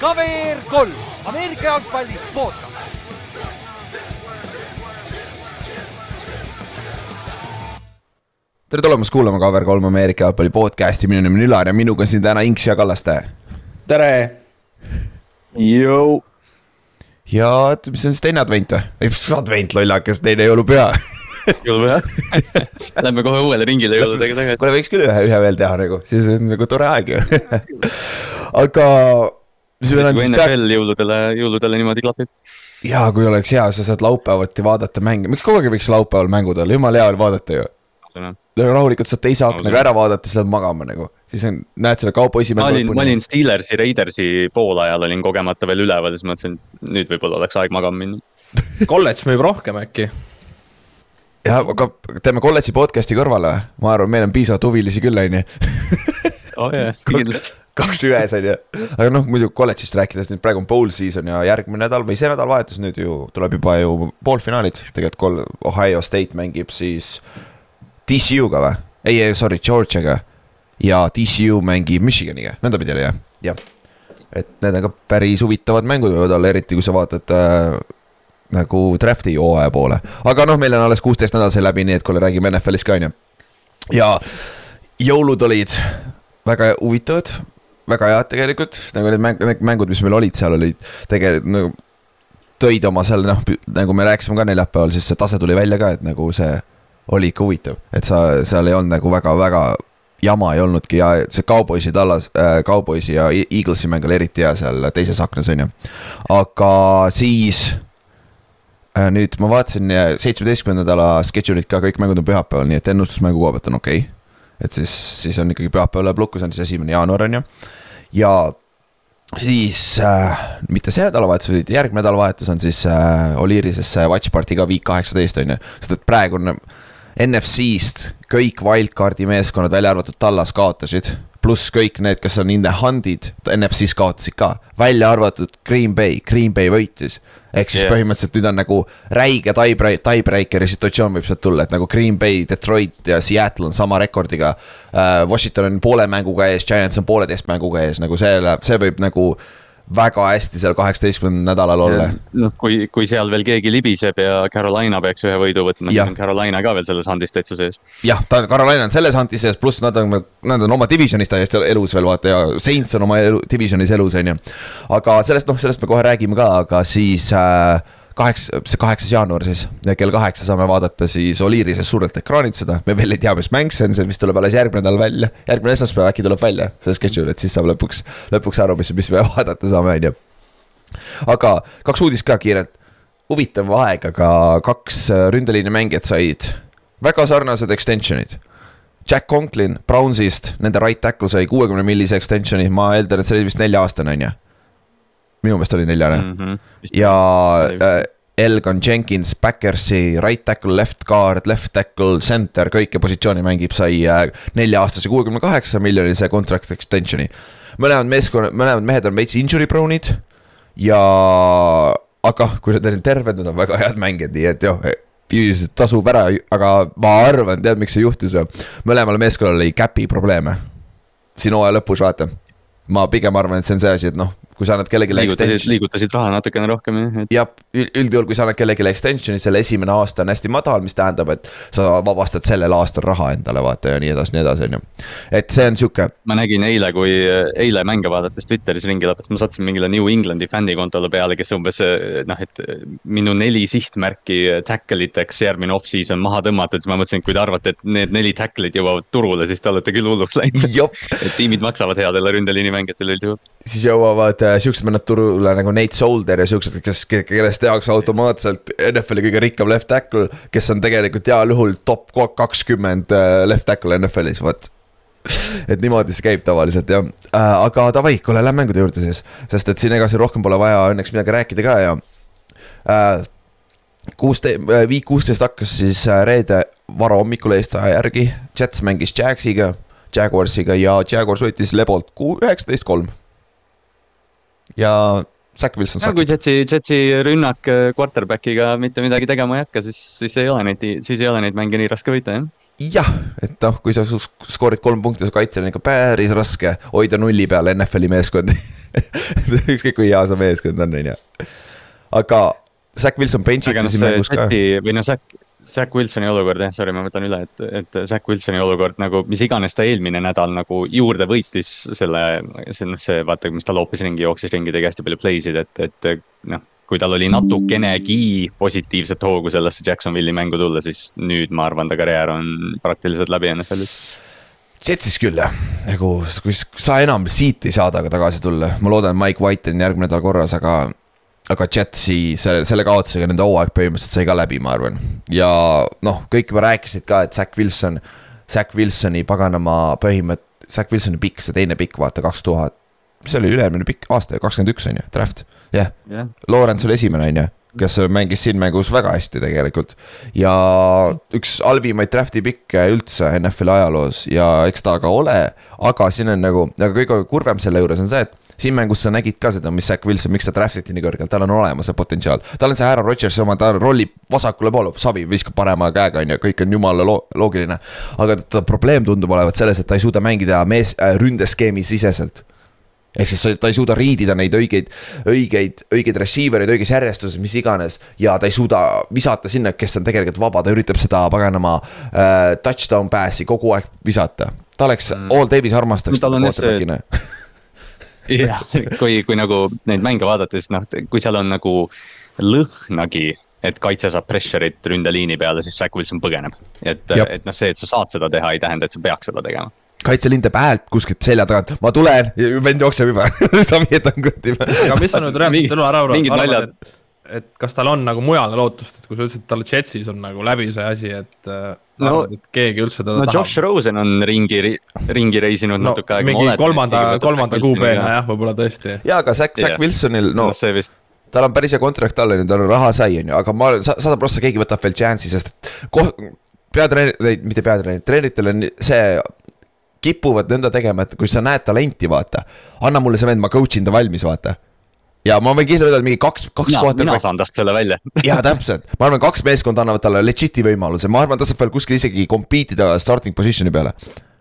KVR kolm, Ameerika jalgpalli podcast. tere tulemast kuulama KVR3 Ameerika jalgpalli podcast'i, minu nimi on Ülar ja minuga on siin täna Inks ja Kallaste. tere. Ja mis on siis teine advent või? ei, advent lollakas, teine jõulupüha jõulupüha Lähme kohe uuele ringile jõuludega tagasi. kuule, võiks küll ühe, ühe veel teha nagu, siis on nagu tore aeg ju aga. Kui NFL jõuludele, jõuludele niimoodi klapib. ja kui oleks hea, sa saad laupäevati vaadata mänge, miks kogu aeg ei võiks laupäeval mängud olla, jumala hea on vaadata ju rahulikult saad teise aknaga ära vaadata, siis lähed magama nagu, siis on, näed selle kauboisi. ma olin, ma olin Steelersi, Raidersi poolajal olin kogemata veel üleval, siis mõtlesin, et nüüd võib-olla oleks aeg magama minna. kolledž müüb rohkem äkki? jah, aga teeme kolledži podcast'i kõrvale ma arvan, meil on piisavalt huvilisi küll, on ju. oh jah, kindlasti. Kaks ühes on ju, aga noh, muidu kolledžist rääkides nüüd praegu on bowl season ja järgmine nädal või see nädalavahetus nüüd ju tuleb juba ju poolfinaalid, tegelikult kol-, Ohio State mängib siis TCU-ga või? ei, ei sorry, Georgiaga. ja TCU mängib Michiganiga, nõndapidi oli jah, jah. et need on ka päris huvitavad mängud võivad olla, eriti kui sa vaatad äh, nagu draft'i hooaja poole. aga noh, meil on alles kuusteist nädalat sai läbi, nii et kuule, räägime NFL-ist ka on ju. ja jõulud olid väga huvitavad, väga head tegelikult, nagu need mäng, need mängud, mis meil olid seal olid tegelikult nagu tõid oma seal noh, nagu me rääkisime ka neljapäeval, siis see tase tuli välja ka, et nagu see oli ikka huvitav, et sa, seal ei olnud nagu väga-väga jama ei olnudki ja see Cowboysi tallas äh,, Cowboysi ja Eaglesi mäng oli eriti hea seal teises aknas, on ju. aga siis äh, nüüd ma vaatasin seitsmeteistkümnenda nädala schedule'it ka, kõik mängud on pühapäeval, nii et ennustusmängu koha pealt on okei okay.. et siis, siis on ikkagi pühapäev läheb lukku, see on siis esimene jaanuar, on ju. ja siis äh, mitte see nädalavahetus, vaid järgmine nädalavahetus on siis äh, Oliirises Watch Party ka Week kaheksateist on ju, sest et praegu on NFC-st kõik wildcard'i meeskonnad, välja arvatud Tallas, kaotasid. Pluss kõik need, kes on in the hunt'id, NFC-s kaotasid ka, välja arvatud Green Bay, Green Bay võitis. ehk siis yeah. põhimõtteliselt nüüd on nagu räige tiebreak, tiebreaker'i situatsioon võib sealt tulla, et nagu Green Bay, Detroit ja Seattle on sama rekordiga uh,. Washington on poole mänguga ees, Giants on pooleteist mänguga ees, nagu see läheb, see võib nagu väga hästi seal kaheksateistkümnendal nädalal olla. noh, kui, kui seal veel keegi libiseb ja Carolina peaks ühe võidu võtma, siis on Carolina ka veel selles handis täitsa sees. jah, ta, Carolina on selles handis sees, pluss nad on, nad on oma divisionis täiesti elus veel vaata ja Saints on oma elu, divisionis elus, on ju. aga sellest, noh, sellest me kohe räägime ka, aga siis äh, kaheksa, see kaheksas jaanuar siis, kell kaheksa saame vaadata siis Oliirises suurelt ekraanilt seda, me veel ei tea, mis mäng see on, see vist tuleb alles järgmine nädal välja. järgmine esmaspäev äkki tuleb välja, see schedule, et siis saab lõpuks, lõpuks aru, mis, mis me vaadata saame, on ju. aga kaks uudist ka kiirelt, huvitav aeg, aga kaks ründeliini mängijat said väga sarnased extension'id. Jack Conklin Brownsist, nende right tackle sai kuuekümne millise extension'i, ma eeldan, et see oli vist nelja-aastane, on ju minu meelest oli neljane mm. -hmm. ja äh, Elgon Jenkins, Backersi, right tackle, left guard, left tackle, center, kõiki positsioone mängib, sai äh, nelja-aastase kuuekümne kaheksa miljonilise contract extension'i. mõlemad meeskonnad, mõlemad mehed on veits injury prone'id ja aga kui nad on terved, nad on väga head mängijad, nii et jah tasub ära, aga ma arvan, tead, miks see juhtus? mõlemal meeskonnal oli cap'i probleeme. siin hooaja lõpus, vaata. ma pigem arvan, et see on see asi, et noh, kui sa annad kellelegi liigutasid, liigutasid raha natukene rohkem jah et.... jah, üldjuhul, kui sa annad kellelegi extension'i, selle esimene aasta on hästi madal, mis tähendab, et sa vabastad sellel aastal raha endale vaata ja nii edasi, nii edasi, on ju. et see on sihuke. ma nägin eile, kui eile mänge vaadates Twitteris ringi lõpetas, ma sattusin mingile New Englandi fännikontole peale, kes umbes noh, et minu neli sihtmärki tackle iteks järgmine off-season maha tõmmata, siis ma mõtlesin, et kui te arvate, et need neli tackle'it jõuavad turule, siis te olete küll hulluks läinud et tiimid maksavad headele ründeliini mängijatele üldjuhul. siis jõuavad siuksed vennad turule nagu Nate Solder ja siuksed, kes, kellest tehakse automaatselt NFL-i kõige rikkam left tackle. kes on tegelikult heal juhul top kakskümmend äh, left tackle NFL-is, vot et niimoodi see käib tavaliselt jah äh,, aga davai, kuule lähme mängude juurde siis, sest et siin ega siin rohkem pole vaja õnneks midagi rääkida ka ja äh,. kuusteist, viik kuusteist hakkas siis reede varahommikul Eesti aja järgi, Jets mängis Jagsiga, Jaguarsiga ja Jaguars võitis Lebolt üheksateist kolm ja Zack Wilson. no kui Jetsi, Jetsi rünnak äh, quarterback'iga mitte midagi tegema ei hakka, siis, siis ei ole neid, siis ei ole neid mänge nii raske võita, jah jah, et noh, kui sa skoorid kolm punkti, su kaitsel on ikka päris raske hoida nulli peal NFL-i meeskondi ükskõik kui hea see meeskond on, on ju. aga Zack Wilson aga bench'iti noh, siin mängus ka. Või noh, Zack, Zack Wilsoni olukord jah, sorry, ma võtan üle, et, et Zack Wilsoni olukord nagu mis iganes ta eelmine nädal nagu juurde võitis selle, see noh, see vaata, mis ta loopis ringi, jooksis ringi, tegi hästi palju play sid, et, et noh kui tal oli natukenegi positiivset hoogu sellesse Jacksonville'i mängu tulla, siis nüüd ma arvan, ta karjäär on praktiliselt läbi NFL-is. Jetsis küll jah, nagu sa enam siit ei saa temaga tagasi tulla, ma loodan, Mike White on järgmine nädal korras, aga. Aga Jetsi selle, selle kaotusega nende hooaeg põhimõtteliselt sai ka läbi, ma arvan. ja noh, kõik juba rääkisid ka, et Zack Wilson, Zack Wilsoni paganama põhimõte, Zack Wilsoni pikk, see teine pikk, vaata kaks tuhat. mis see oli, üle-eelmine pikk aasta, kakskümmend üks on ju, draft, jah jah, Lawrence oli esimene, on ju, kes mängis siin mängus väga hästi tegelikult. ja üks halvimaid draft'i pikke üldse NFL-i ajaloos ja eks ta ka ole, aga siin on nagu, aga kõige kurvem selle juures on see, et siin mängus sa nägid ka seda, mis Zack Wilson, miks ta draft iti nii kõrgelt, tal on olemas see potentsiaal. tal on see Aaron Rodgersi oma, ta rollib vasakule poole, savi viskab parema käega, on ju, kõik on jumala lo loogiline. aga ta probleem tundub olevat selles, et ta ei suuda mängida mees äh, ründeskeemi siseselt ehk siis ta ei suuda riidida neid õigeid, õigeid, õigeid receiver eid õiges järjestuses, mis iganes. ja ta ei suuda visata sinna, kes on tegelikult vaba, ta üritab seda paganama äh, touchdown pass'i kogu aeg visata. ta oleks mm., All Davis armastaks No tal on jah see- jah, kui, kui nagu neid mänge vaadata, siis noh, kui seal on nagu lõhnagi, et kaitse saab pressure'it ründeliini peale, siis Zack Wilson põgeneb. et, et noh, see, et sa saad seda teha, ei tähenda, et sa peaks seda tegema. Kaitseliin teeb häält kuskilt selja tagant, ma tulen ja vend jookseb juba, sa vietad kuradi. aga mis sa nüüd reaalselt mingid arvad naljad., et, et kas tal on nagu mujal lootust, et kui sa ütlesid, et tal Jetsis on nagu läbi see asi, et äh, No- arvad, et keegi üldse teda no tahab Josh? Rosen on ringi, ringi reisinud no natuke aega. mingi kolmanda, kolmanda kuupäevana jah, võib-olla tõesti. ja, aga Zack, Zack. Wilsonil, no no see vist, tal on päris hea kontrakt all, on tal on raha sai, on ju, aga ma olen sa- sada prossa keegi võtab veel chance'i, sest et koh-, peatreener, mitte peatreener, treeneritel on see, kipuvad nõnda tegema, et kui sa näed talenti, vaata, anna mulle see vend, ma coach in ta valmis, vaata. ja ma võin kindlalt öelda, et mingi kaks, kaks kohta mina saan tast selle välja. jaa, täpselt, ma arvan, kaks meeskonda annavad talle legit'i võimaluse, ma arvan, ta saab veel kuskil isegi compete ida starting position'i peale.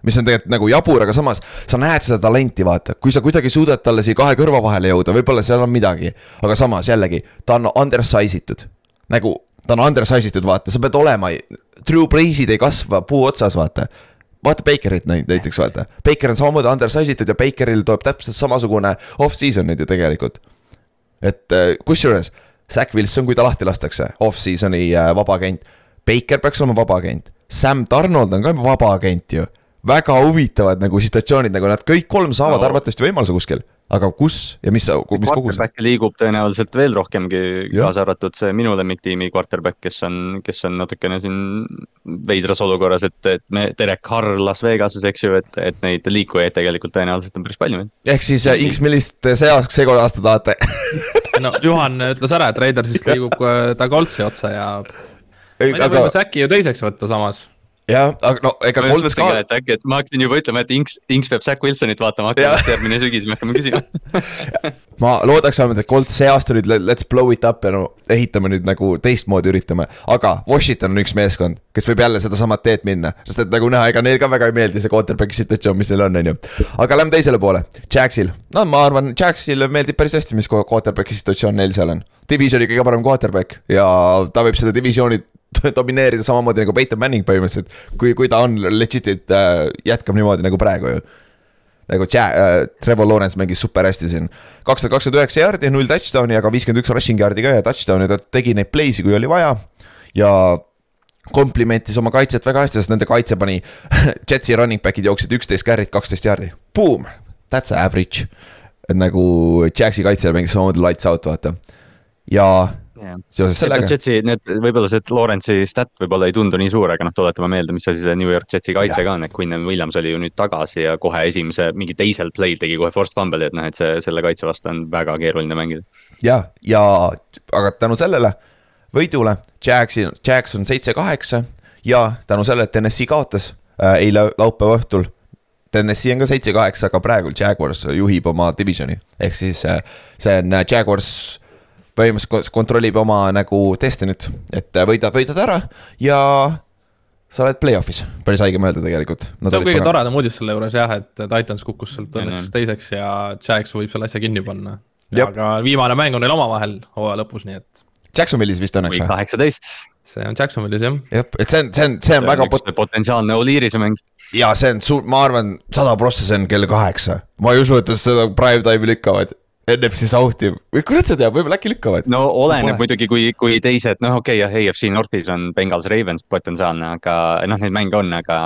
mis on tegelikult nagu jabur, aga samas sa näed seda talenti, vaata, kui sa kuidagi suudad talle siia kahe kõrva vahele jõuda, võib-olla seal on midagi. aga samas jällegi, ta on undersize itud. nagu ta on undersize itud, vaata, sa pead olema, Drew Breesid ei kasva puu otsas, vaata vaata Bakerit näit- näiteks vaata, Baker on samamoodi undersize itud ja Bakeril tuleb täpselt samasugune off-season nüüd ju tegelikult et äh, kusjuures Zack Wilson, kui ta lahti lastakse, off-season'i äh, vaba agent. Baker peaks olema vaba agent, Sam Donald on ka vaba agent ju. väga huvitavad nagu situatsioonid, nagu nad kõik kolm saavad. No. arvatavasti võimaluse kuskil, aga kus ja mis, mis kogus. quarterback liigub tõenäoliselt veel rohkemgi, kaasa arvatud see minu lemmiktiimi quarterback, kes on, kes on natukene siin veidras olukorras, et, et me, Derek Carr Las Vegases, eks ju, et, et neid liikujaid tegelikult tõenäoliselt on päris palju ehk siis äh, X, millist seas, seekord aasta tahate? no Juhan ütles ära, et Raidersist liigub äh, ta Coltsi otsa ja ma ei tea, aga võime Säki ju teiseks võtta samas. jah, aga no ega ma just ka, et äkki, et ma hakkasin juba ütlema, et Inks, Inks peab Zack Wilsonit vaatama hakkama, et järgmine sügis me hakkame küsima. ma loodaks vähemalt, et Colts see aasta nüüd le- let's blow it up ja no ehitame nüüd nagu teistmoodi üritame. aga Washington on üks meeskond, kes võib jälle sedasamat teed minna, sest et nagu näha, ega neil ka väga ei meeldi see quarterback'i situatsioon, mis neil on, on ju. aga lähme teisele poole, Jacksil, no ma arvan, Jacksile meeldib päris hästi, mis quarterback'i situatsioon neil seal on. Divisioni kõige parem quarterback ja ta võib seda divisiooni domineerida samamoodi nagu Peyton Manning põhimõtteliselt, kui, kui ta on legit'it äh, jätkab niimoodi nagu praegu ju nagu Jack äh,, Trevor Lawrence mängis super hästi siin. kakssada kakskümmend üheksa jaardi, null touchdown'i, aga viiskümmend üks rushing yard'i ka ja touchdown'i, ta tegi neid play'si, kui oli vaja. ja komplimentis oma kaitset väga hästi, sest nende kaitse pani, Jetsi running back'id jooksid üksteist carry't, kaksteist jaardi, boom, that's average. et nagu Jaxi kaitse mängis samamoodi lights out, vaata. ja seoses sellega, Jetsi, need, võib-olla see Lawrence'i stat võib-olla ei tundu nii suur, aga noh, tuletame meelde, mis asi see New York Jetsi kaitse ka on, et Quinn Williams oli ju nüüd tagasi ja kohe esimese, mingi teisel play'l tegi kohe forced fumble'i, et noh, et see, selle kaitse vastu on väga keeruline mängida. ja, ja aga tänu sellele võidule, Jaxi, Jax on seitse-kaheksa ja tänu sellele, et NSC kaotas äh, eile laupäeva õhtul. NSC on ka seitse-kaheksa, aga praegu Jaguars juhib oma divisioni, ehk siis äh, see on äh, Jaguars põhimõtteliselt kontrollib oma nagu Destiny't, et võidad, võidad ära ja sa oled play-off'is, päris haige mõelda tegelikult. see on kõige toredam uudis selle juures jah, et Titans kukkus sealt õnneks teiseks ja Jax võib selle asja kinni panna. Aga viimane mäng on neil omavahel hooaja lõpus, nii et Jacksonvilis vist õnneks või? kaheksateist. see on Jacksonvilis jah. jah, et see on, see on, see on väga pot-, potentsiaalne Oliirise mäng. ja see on suur, ma arvan, sada prossa see on kell kaheksa. ma ei usu, et nad seda prime time'i lükkavad. NFC South'i või kurat sa tead, võib-olla äkki lükkavad. no oleneb muidugi, kui, kui teised, noh, okei okay,, jah, AFC Northis on Bengals Ravens potentsiaalne, aga noh, neid mänge on, aga.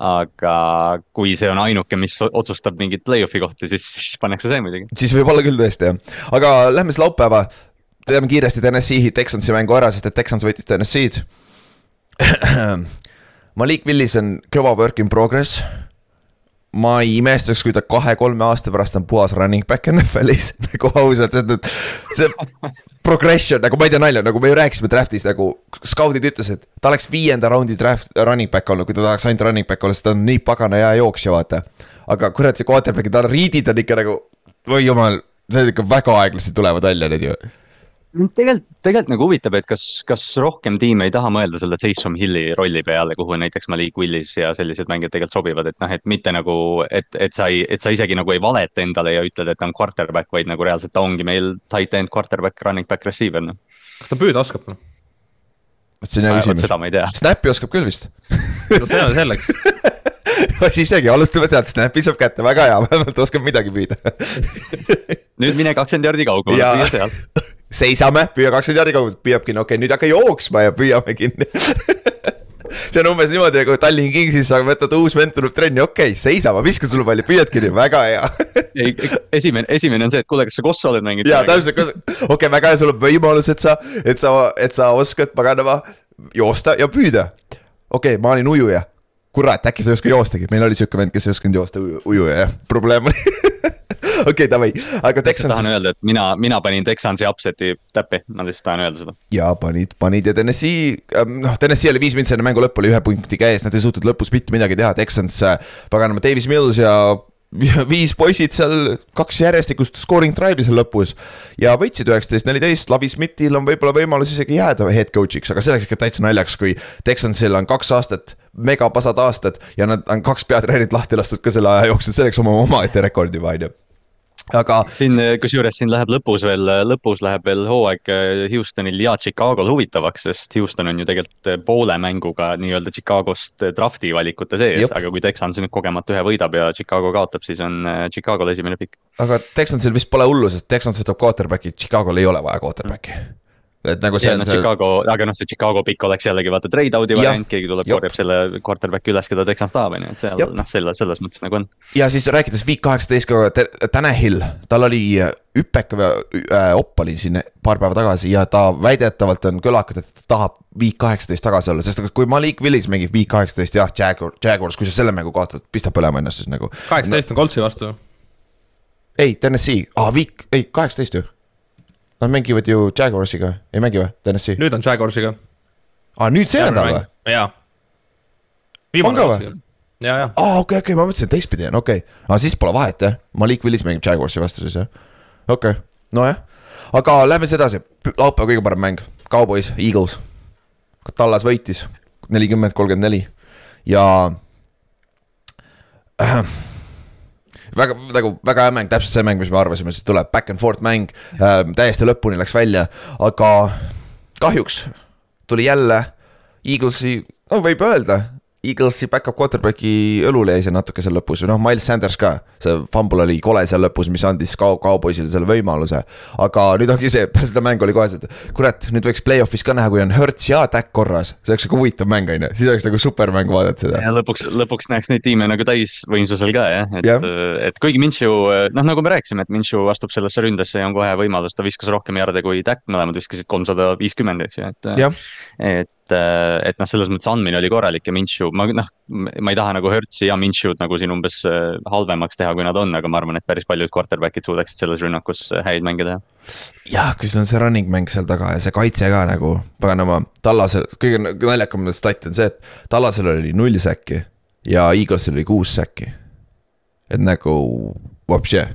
aga kui see on ainuke, mis otsustab mingit play-off'i kohta, siis, siis pannakse see muidugi. siis võib olla küll tõesti jah, aga lähme siis laupäeva. teeme kiiresti TNS-i Texansi mängu ära, sest et Texans võitis TNS-id. Malik Willis on kõva work in progress. Ma ei imestaks, kui ta kahe-kolme aasta pärast on puhas running back NFL-is nagu ausalt, sest et see progression nagu ma ei tea nalja, nagu me ju rääkisime draft'is nagu skaudid ütles, et ta oleks viienda raundi draft running back olnud, kui ta tahaks ainult running back olla, sest ta on nii pagana hea jooksja, vaata. aga kurat, see quarterback'i, tal riidid on ikka nagu, oi jumal, see ikka väga aeglaselt tulevad välja need ju. tegelikult, tegelikult nagu huvitab, et kas, kas rohkem tiime ei taha mõelda selle Taysom Hilli rolli peale, kuhu näiteks Malik Willis ja sellised mängijad tegelikult sobivad, et noh, et mitte nagu, et, et sa ei, et sa isegi nagu ei valeta endale ja ütled, et ta on quarterback, vaid nagu reaalselt ta ongi meil tight end, quarterback, running back, receiver, noh. kas ta püüda oskab noh? vot see on hea küsimus. seda ma ei tea. Snappi oskab küll vist. no see on selleks. isegi alustame sealt, Snappi saab kätte, väga hea, vähemalt oskab midagi püüda. nüüd mine kakskümmend jardi kaugemale, püüa seal. seisame, püüa kakskümmend jardi kaugelt, püüab kinni, okei okay,, nüüd hakka jooksma ja püüame kinni. see on umbes niimoodi nagu Tallinn Kingsis sa võtad uus vend tuleb trenni, okei okay,, seisama, viska sulle palli, püüad kinni, väga hea. ei, esimene, esimene on see, et kuule, kas sa Kossu oled mänginud? ja täpselt, okei okay,, väga hea, sul on võimalus, et sa, et sa, et sa oskad paganama joosta ja püüda. okei okay,, ma olin ujuja. kurat, äkki sa ei oska joostagi, meil oli siuke vend, kes ei osanud joosta uju- ujuja, jah, probleem oli. okei, davai, aga Texans tahan öelda, et mina, mina panin Texansi upset'i täppi, ma lihtsalt tahan öelda seda. ja panid, panid. Ja Tennessee, noh, Tennessee oli viis mintsi enne mängu lõppu oli ühe punkti käes, nad ei suutnud lõpus mitte midagi teha, Texans, paganama, Davis Mills ja viis poisid seal, kaks järjestikust scoring drive'i seal lõpus. ja võitsid üheksateist, neliteist, Lavi Smithil on võib-olla võimalus isegi jääda head coach'iks, aga see oleks ikka täitsa naljakas, kui Texansil on kaks aastat, megapasad aastad ja nad on kaks peatreenerit lahti lastud ka selle aja jooksul, see oleks oma omaette rekord juba, on ju. Aga siin, kusjuures siin läheb lõpus veel, lõpus läheb veel hooaeg äh, Houstonil ja Chicagol huvitavaks, sest Houston on ju tegelikult poole mänguga nii-öelda Chicagost draft'i valikute sees aga kui Texans nüüd kogemata ühe võidab ja Chicago kaotab, siis on Chicagol esimene pikk. aga Texansil vist pole hullu, sest Texans võtab quarterback'i, Chicagol ei ole vaja quarterback'i. Et nagu see ja on noh, see, Chicago, aga noh, see Chicago pikk oleks jällegi vaata trade out'i Jah. variant, keegi tuleb, korjab selle quarterback'i üles, keda Texans tahab, on ju, et seal noh, selle, selles mõttes nagu on. ja siis rääkides Week kaheksateist ka, Tanahil, tal oli hüpek äh, opp oli siin paar päeva tagasi ja ta väidetavalt on kõlakad, et ta tahab Week kaheksateist tagasi olla, sest kui Malik Willis mängib Week kaheksateist, jah, Jaguar, Jaguars, kui sa selle mängu kaotad, pista põlema ennast siis nagu. kaheksateist on Coltsi vastu. ei, Tennessee, aa Week, ei kaheksateist ju. Nad mängivad ju Jaguarsiga, ei mängi või, Tennessee? nüüd on Jaguarsiga. aa, nüüd see nädal või? jaa. On ka või?? ja, ja, aa, okei, okei, ma mõtlesin, et teistpidi on, okei okay.. aga siis pole vahet jah, Malik Willis mängib Jaguarsi vastu siis jah. okei okay., nojah, aga lähme siis edasi, laupäeva kõige parem mäng, Cowboys, Eagles. Tallas võitis nelikümmend, kolmkümmend neli ja äh,. Väga nagu väga hea mäng, täpselt see mäng, mis me arvasime, siis tuleb back and forth mäng. Äh,, täiesti lõpuni läks välja, aga kahjuks tuli jälle Eaglesi, no võib öelda, Eaglesi back-up quarterback'i õlule jäi see natuke seal lõpus noh, Miles Sanders ka, see fumble oli kole seal lõpus, mis andis Cow-, Cowboysile selle võimaluse. aga nüüd ongi see, pärast seda mängu oli kohe see, et kurat, nüüd võiks play-off'is ka näha, kui on Hertz ja Dak korras, see oleks nagu huvitav mäng on ju, siis oleks nagu supermäng vaadata seda. ja lõpuks, lõpuks näeks neid tiime nagu täisvõimsusel ka jah, et Jah., et kuigi Minshew, noh, nagu me rääkisime, et Minshew astub sellesse ründesse ja on kohe võimalus, ta viskas rohkem jarde kui Dak, mõlemad viskasid kolmsada viiskümmend, eks ju, et. jah, et, et noh, selles mõttes andmine oli korralik ja Minshew, ma noh, ma ei taha nagu Hertzi ja Minshew'd nagu siin umbes äh, halvemaks teha, kui nad on, aga ma arvan, et päris paljud quarterback'id suudaksid selles rünnakus äh, häid mänge teha. jah, kui sul on see running mäng seal taga ja see kaitse ka nagu, paganama, Tallasel, kõige naljakam stat on see, et Tallasel oli null säkki ja Eaglesil oli kuus säkki. et nagu, vapše,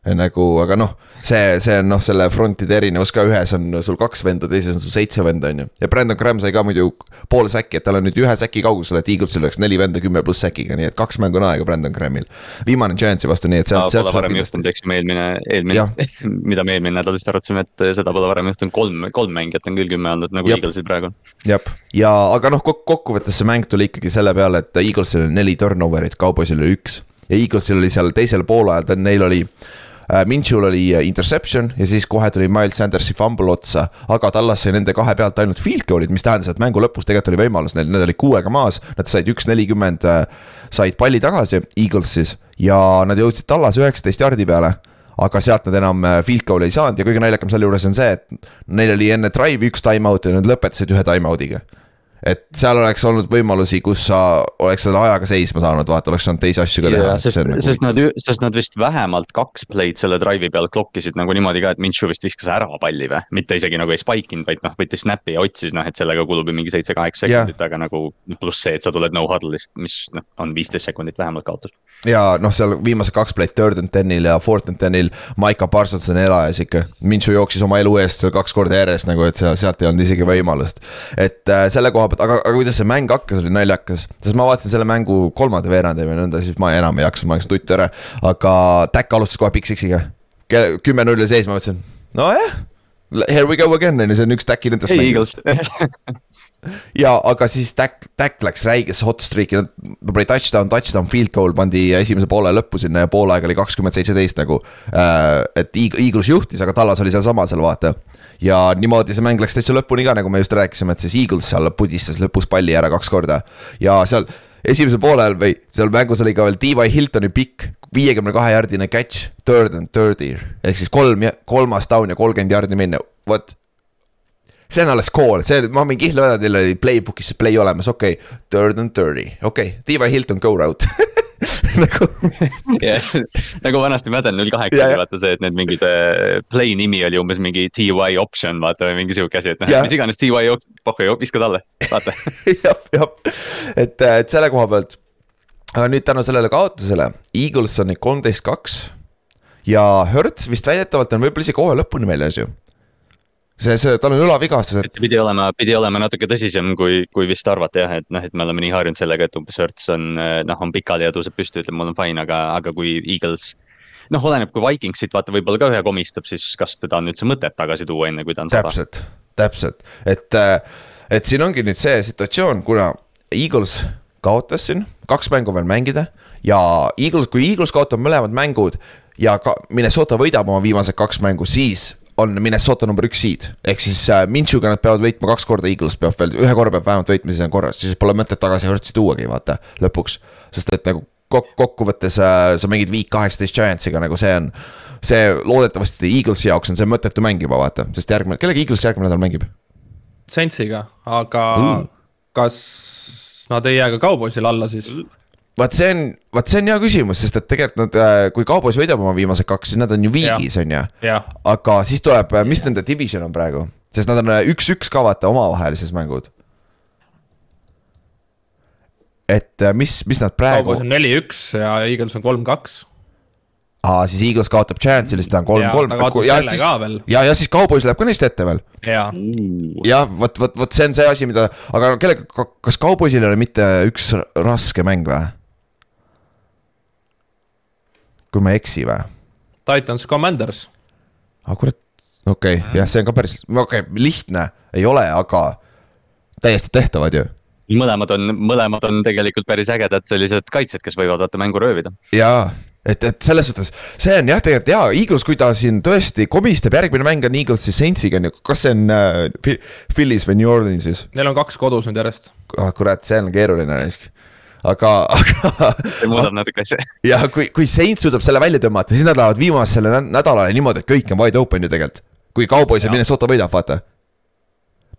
nagu, aga noh, see, see on noh, selle frontide erinevus ka, ühes on sul kaks venda, teises on sul seitse venda, on ju. ja Brandon Graham sai ka muidu pool säki, et tal on nüüd ühe säki kaugusel, et Eaglesil oleks neli venda kümme pluss säkiga, nii et kaks mängu on aega Brandon Grahamil. viimane Giantsi vastu, nii et sealt, sealt. Pole varem juhtunud, eks me eelmine, eelmine, mida me eelmine nädal vist arutasime, et seda pole varem juhtunud, kolm, kolm mängijat on küll kümme olnud, nagu Jab. Eaglesil praegu. jah, ja aga noh, kokkuvõttes see mäng tuli ikkagi selle peale, et Eaglesil oli neli turnover'it, Cowboysil oli üks ja Eaglesil oli seal teisel poolajal, neil oli Äh, Minchul oli äh, interception ja siis kohe tuli Miles Sandersi fumble otsa, aga Tallas sai nende kahe pealt ainult field goal'id, mis tähendas, et mängu lõpus tegelikult oli võimalus neil, nad olid kuuega maas, nad said üks nelikümmend, äh, said palli tagasi, Eagles siis, ja nad jõudsid Tallas üheksateist jardi peale. Aga sealt nad enam field goal'i ei saanud ja kõige naljakam selle juures on see, et neil oli enne drive'i üks time out ja nad lõpetasid ühe time out'iga et seal oleks olnud võimalusi, kus sa oleks selle ajaga seisma saanud, vaata, oleks saanud teisi asju ka teha. sest, nagu... sest nad, sest nad vist vähemalt kaks play'd selle drive'i peal klokkisid nagu niimoodi ka, et Minshew vist viskas ära palli või. mitte isegi nagu ei spike inud, vaid noh, võttis snap'i ja otsis noh, et sellega kulub ju mingi seitse-kaheksa sekundit aga nagu pluss see, et sa tuled no huddle'ist, mis noh, on viisteist sekundit vähemalt kaotus. Ja noh, seal viimased kaks play'd, third and ten'il ja fourth and ten'il, Maiko Parsons on elajas ikka. Minshew jooksis oma elu eest seal kaks korda järjest nagu, et sealt ei olnud isegi võimalust. et äh, selle koha pealt, aga, aga kuidas see mäng hakkas, oli naljakas. sest ma vaatasin selle mängu kolmanda veerandi või nõnda, siis ma enam ei jaksanud, ma läksin tuttu ära. aga Tack alustas kohe Big Six'iga. kümme-null sees, ma mõtlesin, nojah. Here we go again, on ju, see on üks Tacki nendest mängudest ja aga siis Tack, Tack läks räigesse hot streak'i, nad pani touchdown, touchdown, field goal pandi esimese poole lõppu sinna ja poolaeg oli kakskümmend seitseteist nagu äh,. et Eagles juhtis, aga Tallas oli sealsamas seal vaata ja niimoodi see mäng läks täitsa lõpuni ka, nagu me just rääkisime, et siis Eagles seal pudistas lõpus palli ära kaks korda. ja seal esimesel poolel või seal mängus oli ka veel T.Y. Hiltoni pikk viiekümne kahe jardine catch, third and thirty ehk siis kolm, kolmas down ja kolmkümmend jardi minna, vot see on alles call, see, ma võin kihla öelda, teil oli playbook'is see play olemas, okei okay,, third and thirty, okei okay,, T.Y. Hilton go route nagu yeah, nagu vanasti Madden null kaheksa oli vaata see, et need mingid äh, play nimi oli umbes mingi TY option vaata või mingi sihuke asi, et noh, mis iganes TY jookseb, pohhu, viska talle, vaata jah, jah, et, äh, et selle koha pealt. aga nüüd tänu sellele kaotusele, Eagles on nüüd kolmteist, kaks. ja Hertz vist väidetavalt on võib-olla isegi hooaja lõpuni väljas ju see, see, tal on õlavigastus, et. pidi olema, pidi olema natuke tõsisem, kui, kui vist arvata jah, et noh, et me oleme nii harjunud sellega, et umbes Hertz on noh, on pikali ja tõuseb püsti, ütleb, mul on fine, aga, aga kui Eagles. noh, oleneb, kui Vikingsit vaata, võib-olla ka ühe komistab, siis kas teda on üldse mõtet tagasi tuua, enne kui ta on sada. täpselt, täpselt, et, et siin ongi nüüd see situatsioon, kuna Eagles kaotas siin, kaks mängu veel mängida ja Eagles, kui Eagles kaotab mõlemad mängud ja ka Minnesota võidab oma viimased kaks mängu, siis on Minnesota number üks seed. ehk siis äh, Minchuga nad peavad võitma kaks korda, Eagles peab veel, ühe korra peab vähemalt võitma, siis on korras, siis pole mõtet tagasi Hertzi tuuagi, vaata, lõpuks. sest et nagu kok-, kokkuvõttes äh, sa mängid week kaheksateist Giantsiga, nagu see on. see loodetavasti Eaglesi jaoks on see mõttetu mäng juba, vaata, sest järgmine, kellega Eagles järgmine nädal mängib? Saintsiga, aga mm. kas nad ei jää ka Cowboysile alla siis? Vaat see on, vaat see on hea küsimus, sest et tegelikult nad, äh, kui Cowboys võidab oma viimased kaks, siis nad on ju viigis, on ju. aga siis tuleb, äh, mis nende division on praegu, sest nad on äh, üks-üks ka vaata omavahelises mängud. et mis, mis nad praegu. Cowboys on neli-üks ja Eagles on kolm-kaks aa, siis Eagles kaotab Chance'ile, siis ta on kolm-kolm. ja, siis, ja, ja siis Cowboys läheb ka neist ette veel. jah, vot, vot, vot see on see asi, mida, aga kellega, kas Cowboysil ei ole mitte üks raske mäng või? Kui ma ei eksi või? Titans Commanders. aga kurat, okei okay,, jah, see on ka päris, okei okay,, lihtne ei ole, aga täiesti tehtavad ju mõlemad on, mõlemad on tegelikult päris ägedad sellised kaitsjad, kes võivad vaata mängu röövida. jaa, et, et selles suhtes, see on jah, tegelikult jaa, Eagles, kui ta siin tõesti komistab, järgmine mäng on Eaglesi Saintsiga on ju, kas see on äh, Philly's või New Orleansis? Neil on kaks kodus nüüd järjest. ah kurat, see on keeruline risk aga, aga. see muudab natuke asja. ja kui, kui Saint suudab selle välja tõmmata, siis nad lähevad viimasele nädalale niimoodi, et kõik on wide open ju tegelikult. kui Cowboys ja Minnesota võidab, vaata.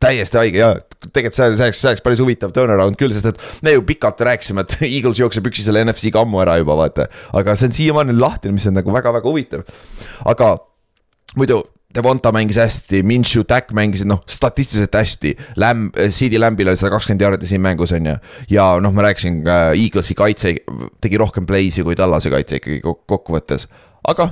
täiesti haige ja tegelikult see, see oleks, see oleks päris huvitav turnaround küll, sest et me ju pikalt rääkisime, et Eagles jookseb üksi selle NFC-ga ammu ära juba vaata. aga see on siiamaani lahtine, mis on nagu väga-väga huvitav. aga muidu Devonta mängis hästi, Minshew, Tack mängisid noh, statistiliselt hästi. Lamb, CD Lambil oli sada kakskümmend jaardi siin mängus on ju. ja noh, ma rääkisin äh,, Eaglesi kaitse tegi rohkem play'si kui Tallase kaitse ikkagi kokkuvõttes. aga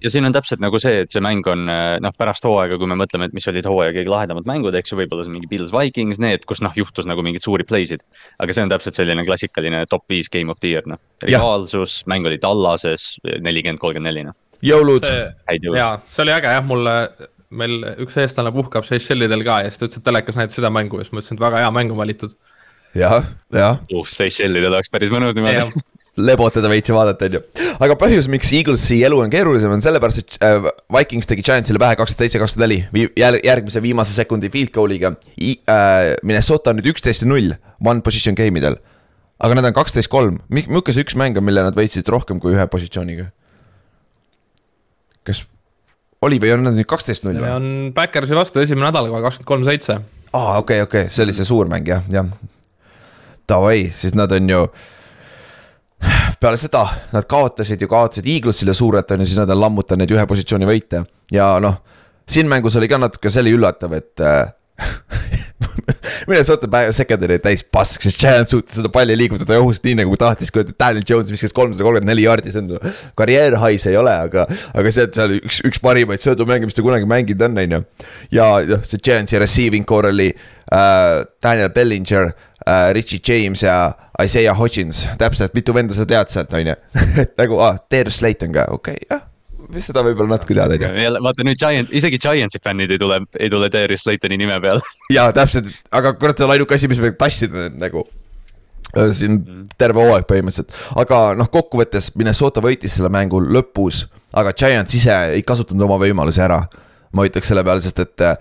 ja siin on täpselt nagu see, et see mäng on noh, pärast hooaega, kui me mõtleme, et mis olid hooaja kõige lahedamad mängud, eks ju, võib-olla see mingi Pils Vikings, need, kus noh, juhtus nagu mingeid suuri play sid. aga see on täpselt selline klassikaline top viis game of the year, noh. rivaalsus, mäng oli Tallases, nelikümmend, kolmkümmend neli, noh. Jõulud. jaa, see oli äge jah, mulle, meil üks eestlane puhkab Seychellidel ka ja siis ta ütles, et telekas näitas seda mängu ja siis ma ütlesin, et väga hea mäng on valitud. jah, jah. uh, Seychellidel oleks päris mõnus niimoodi lebotada veits ja vaadata, on ju. aga põhjus, miks Eaglesi elu on keerulisem, on sellepärast, et äh, Vikings tegi Giantsile pähe kakskümmend seitse, kakskümmend neli. järgmise viimase sekundi field goal'iga äh,. Minnesota on nüüd üksteist ja null one position game idel. aga nad on kaksteist, kolm, milline see üks mäng on, mille nad võitsid rohkem kui ühe positsiooniga? Kas oli või on nad nüüd kaksteist null või? on Backersi vastu esimene nädal kohe kakskümmend kolm, seitse. aa, okei okay,, okei okay., see oli see suur mäng jah, jah. Davai, siis nad on ju peale seda nad kaotasid ju, kaotasid Eaglesile suurelt on ju, siis nad on lammutanud neid ühe positsiooni võite ja noh. siin mängus oli ka natuke see oli üllatav, et äh, Minnesota secondary täis pask, sest Giants suutis seda palli liigutada õhust nii nagu tahtis, kui Daniel Jones viskas kolmsada kolmkümmend neli jaardi, see on karjäär hais ei ole, aga. aga see, et seal üks, üks parimaid söödumänge, mis ta kunagi mänginud on, on ju. ja noh, see Giantsi receiving core oli äh, Daniel Bellinger äh,, Richie James ja Isaiah Hodgins, täpselt mitu venda sa tead sealt, on ju. nagu, aa ah,, Darius Slayton ka, okei okay,, jah seda võib-olla natuke tead, on ju. jälle vaata nüüd Giant, isegi Giantsi fännid ei tule, ei tule Darius Slaytoni nime peale. jaa, täpselt, aga kurat, see on ainuke asi, mis me tassida nagu siin mm. terve hooaeg põhimõtteliselt, aga noh, kokkuvõttes Minnesota võitis selle mängu lõpus, aga Giants ise ei kasutanud oma võimalusi ära. ma ütleks selle peale, sest et äh,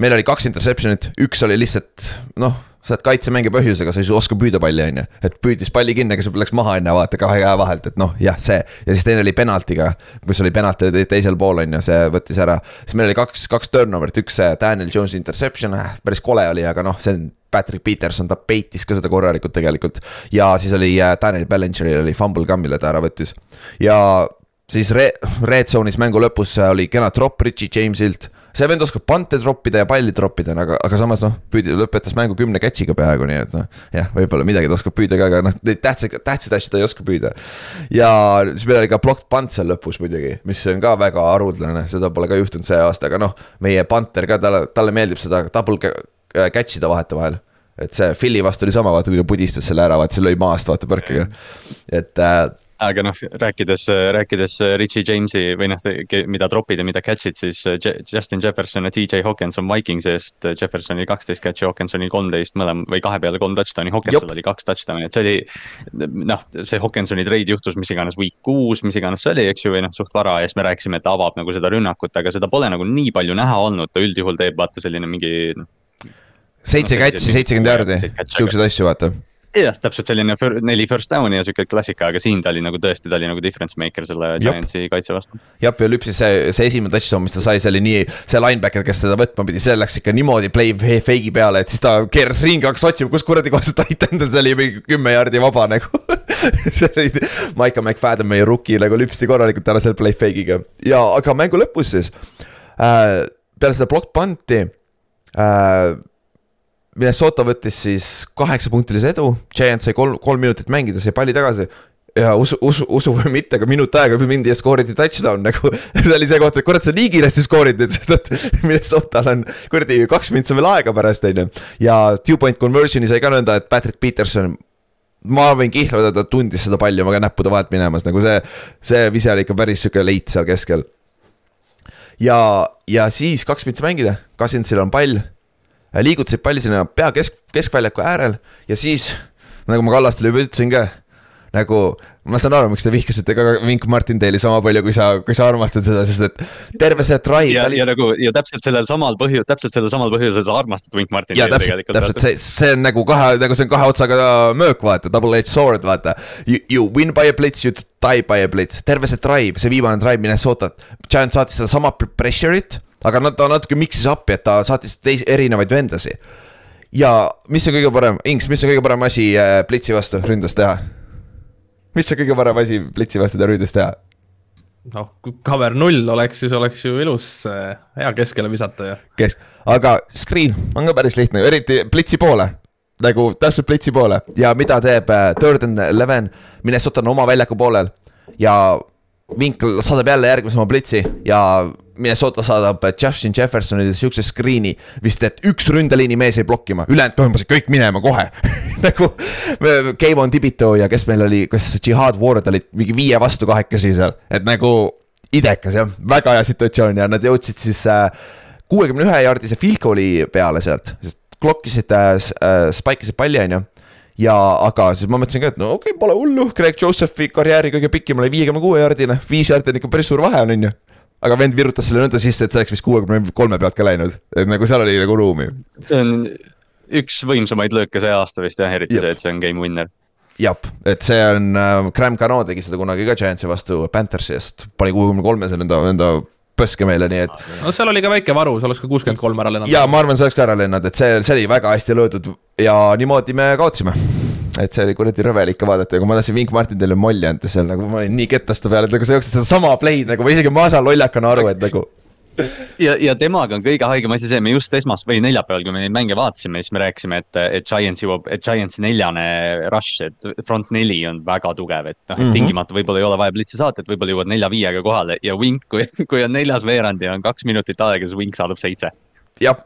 meil oli kaks interception'it, üks oli lihtsalt noh sa oled kaitsemängija põhjusega, sa ei oska püüda palli, on ju. et püüdis palli kinni, aga see läks maha enne vaata kahe käe vahelt, et noh, jah, see. ja siis teine oli penaltiga, kus oli penalt teisel pool, on ju, see võttis ära. siis meil oli kaks, kaks turnover'it, üks Daniel Jones'i interception äh,, päris kole oli, aga noh, see on Patrick Peterson, ta peitis ka seda korralikult tegelikult. ja siis oli äh, Daniel Bellingeril oli fumble ka, mille ta ära võttis. ja siis re-, red zone'is mängu lõpus oli kena drop Richie Jamesilt see vend oskab pante troppida ja palli troppida, aga, aga samas noh, püüdi, lõpetas mängu kümne catch'iga peaaegu, nii et noh. jah, võib-olla midagi ta oskab püüda ka, aga noh, neid tähtsaid, tähtsaid asju ta ei oska püüda. ja siis meil oli ka blocked punt seal lõpus muidugi, mis on ka väga haruldane, seda pole ka juhtunud see aasta, aga noh. meie punter ka, talle, talle meeldib seda double catch ida vahetevahel et see Philly vastu oli sama, vaata kui ta pudistas selle ära, vaata see lõi maast, vaata põrkega. et äh, aga noh, rääkides, rääkides Richie James'i või noh, mida trop'id ja mida catch'id, siis Justin Jefferson ja TJ Hawkinson Vikingsi eest. Jeffersonil kaksteist catch'i, Hawkinsonil kolmteist mõlema või kahe peale kolm touchdown'i, Hawkinsil oli kaks touchdown'i, et see oli. noh, see Hawkinsoni treid juhtus mis iganes week kuus, mis iganes see oli, eks ju, või noh, suht vara ja siis me rääkisime, et ta avab nagu seda rünnakut, aga seda pole nagu nii palju näha olnud, ta üldjuhul teeb vaata selline mingi noh, seitse no, catch'i, seitsekümmend jaardi, siukseid asju vaata jah, täpselt selline fir, neli first down'i ja sihuke klassika, aga siin ta oli nagu tõesti, ta oli nagu difference maker selle Giantsi kaitse vastu. jah, ja lüpsis see, see esimene touchdown, mis ta sai, see oli nii, see linebacker, kes teda võtma pidi, see läks ikka niimoodi play fake'i peale, et siis ta keeras ringi, hakkas otsima, kus kuradi kohas see titan on, see oli mingi kümme jaardi vaba nagu see oli, Maiko McFadden, meie rookie nagu lüpsti korralikult ära selle play fake'iga ja, aga mängu lõpus siis äh,. peale seda block punt'i äh, Minnesota võttis siis kaheksapunktilise edu, Giants sai kolm, kolm minutit mängida, sai palli tagasi. ja usu, usu, usu või mitte, aga minut aega mindi ja skooriti touchdown nagu see oli see koht, et kurat, sa nii kiiresti skoorid, sest et Minnesotal on kuradi kaks on veel aega pärast, on ju. ja two point conversion'i sai ka nõnda, et Patrick Peterson ma võin kihlada, ta tundis seda palli oma näppude vahelt minemas, nagu see, see vise oli ikka päris sihuke leit seal keskel. ja, ja siis kaks minutit mängida, Cousinsil on pall liigutasid palli sinna pea kesk, keskväljaku äärel ja siis, nagu ma Kallastele juba ütlesin ka, nagu ma saan aru, miks te vihkasite ka Vink Martindale'i sama palju, kui sa, kui sa armastad seda, sest et terve see drive. ja oli..., ja nagu ja täpselt sellel samal põhjusel, täpselt sellel samal põhjusel sa armastad Vink Martindale'i tegelikult. täpselt see, see on nagu kahe, nagu see on kahe otsaga möök, vaata, double-edged sword, vaata. You, you win by a blitz, you die by a blitz, terve see drive, see viimane drive Minnesotat. Giant saatis sedasama pressure'it aga nad, ta natuke mix'is appi, et ta saatis teisi, erinevaid vendasi. ja mis on kõige parem, Inks, mis on kõige parem asi äh, Blitzi vastu ründes teha? mis on kõige parem asi Blitzi vastu ründes teha? noh, kui cover null oleks, siis oleks ju ilus äh, hea keskele visata ju. kesk, aga screen on ka päris lihtne, eriti Blitzi poole nagu täpselt Blitzi poole ja mida teeb äh, third and eleven, Minnesota on oma väljaku poolel ja Vink saadab jälle järgmise oma blitsi ja Minnesota saadab Justin Jeffersonile siukse screen'i. vist, et üks ründeliini mees jäi blokkima, ülejäänud põhimõtteliselt kõik minema kohe. Nagu Kevon Tibito ja kes meil oli, kas Jihad Ward olid mingi viie vastu kahekesi seal, et nagu idekas jah, väga hea situatsioon ja nad jõudsid siis kuuekümne ühe jaardise field goal'i peale sealt, sest klokkisid äh,, spike isid palli, on ju ja aga siis ma mõtlesin ka, et no okei okay,, pole hullu, Greg Josephi karjääri kõige pikim oli viiekümne kuue jaardine, viis jaardi on ikka päris suur vahe on, on ju. Aga vend virutas selle nõnda sisse, et see oleks vist kuuekümne kolme pealt ka läinud, et nagu seal oli nagu ruumi. see on üks võimsamaid lööke see aasta vist jah, eriti Jep. see, et see on game winner jah, et see on äh,, Graham Cano tegi seda kunagi ka Giantsi vastu Panthersi eest, pani kuuekümne kolmese enda, enda pöske meile, nii et. no seal oli ka väike varu, see oleks ka kuuskümmend kolm ära lennanud. ja ma arvan, see oleks ka ära lennanud, et see, see oli väga hästi löödud ja niimoodi me kaotasime. Et see oli kuradi rõvel ikka vaadata ja kui ma tahtsin Wink Martinile molli anda seal nagu ma olin nii ketaste peal, et nagu sa jooksid sedasama play'd nagu ma isegi ma saan lollakana aru, et nagu ja, ja temaga on kõige haigem asi see, me just esmas- või neljapäeval, kui me neid mänge vaatasime, siis me rääkisime, et, et Giants jõuab, et Giantsi neljane rush, et front neli on väga tugev, et noh mm -hmm., tingimata võib-olla ei ole vaja blitsi saata, et võib-olla jõuad nelja-viiega kohale ja Wink, kui, kui on neljas veerand ja on kaks minutit aega, siis Wink saadab seitse. jah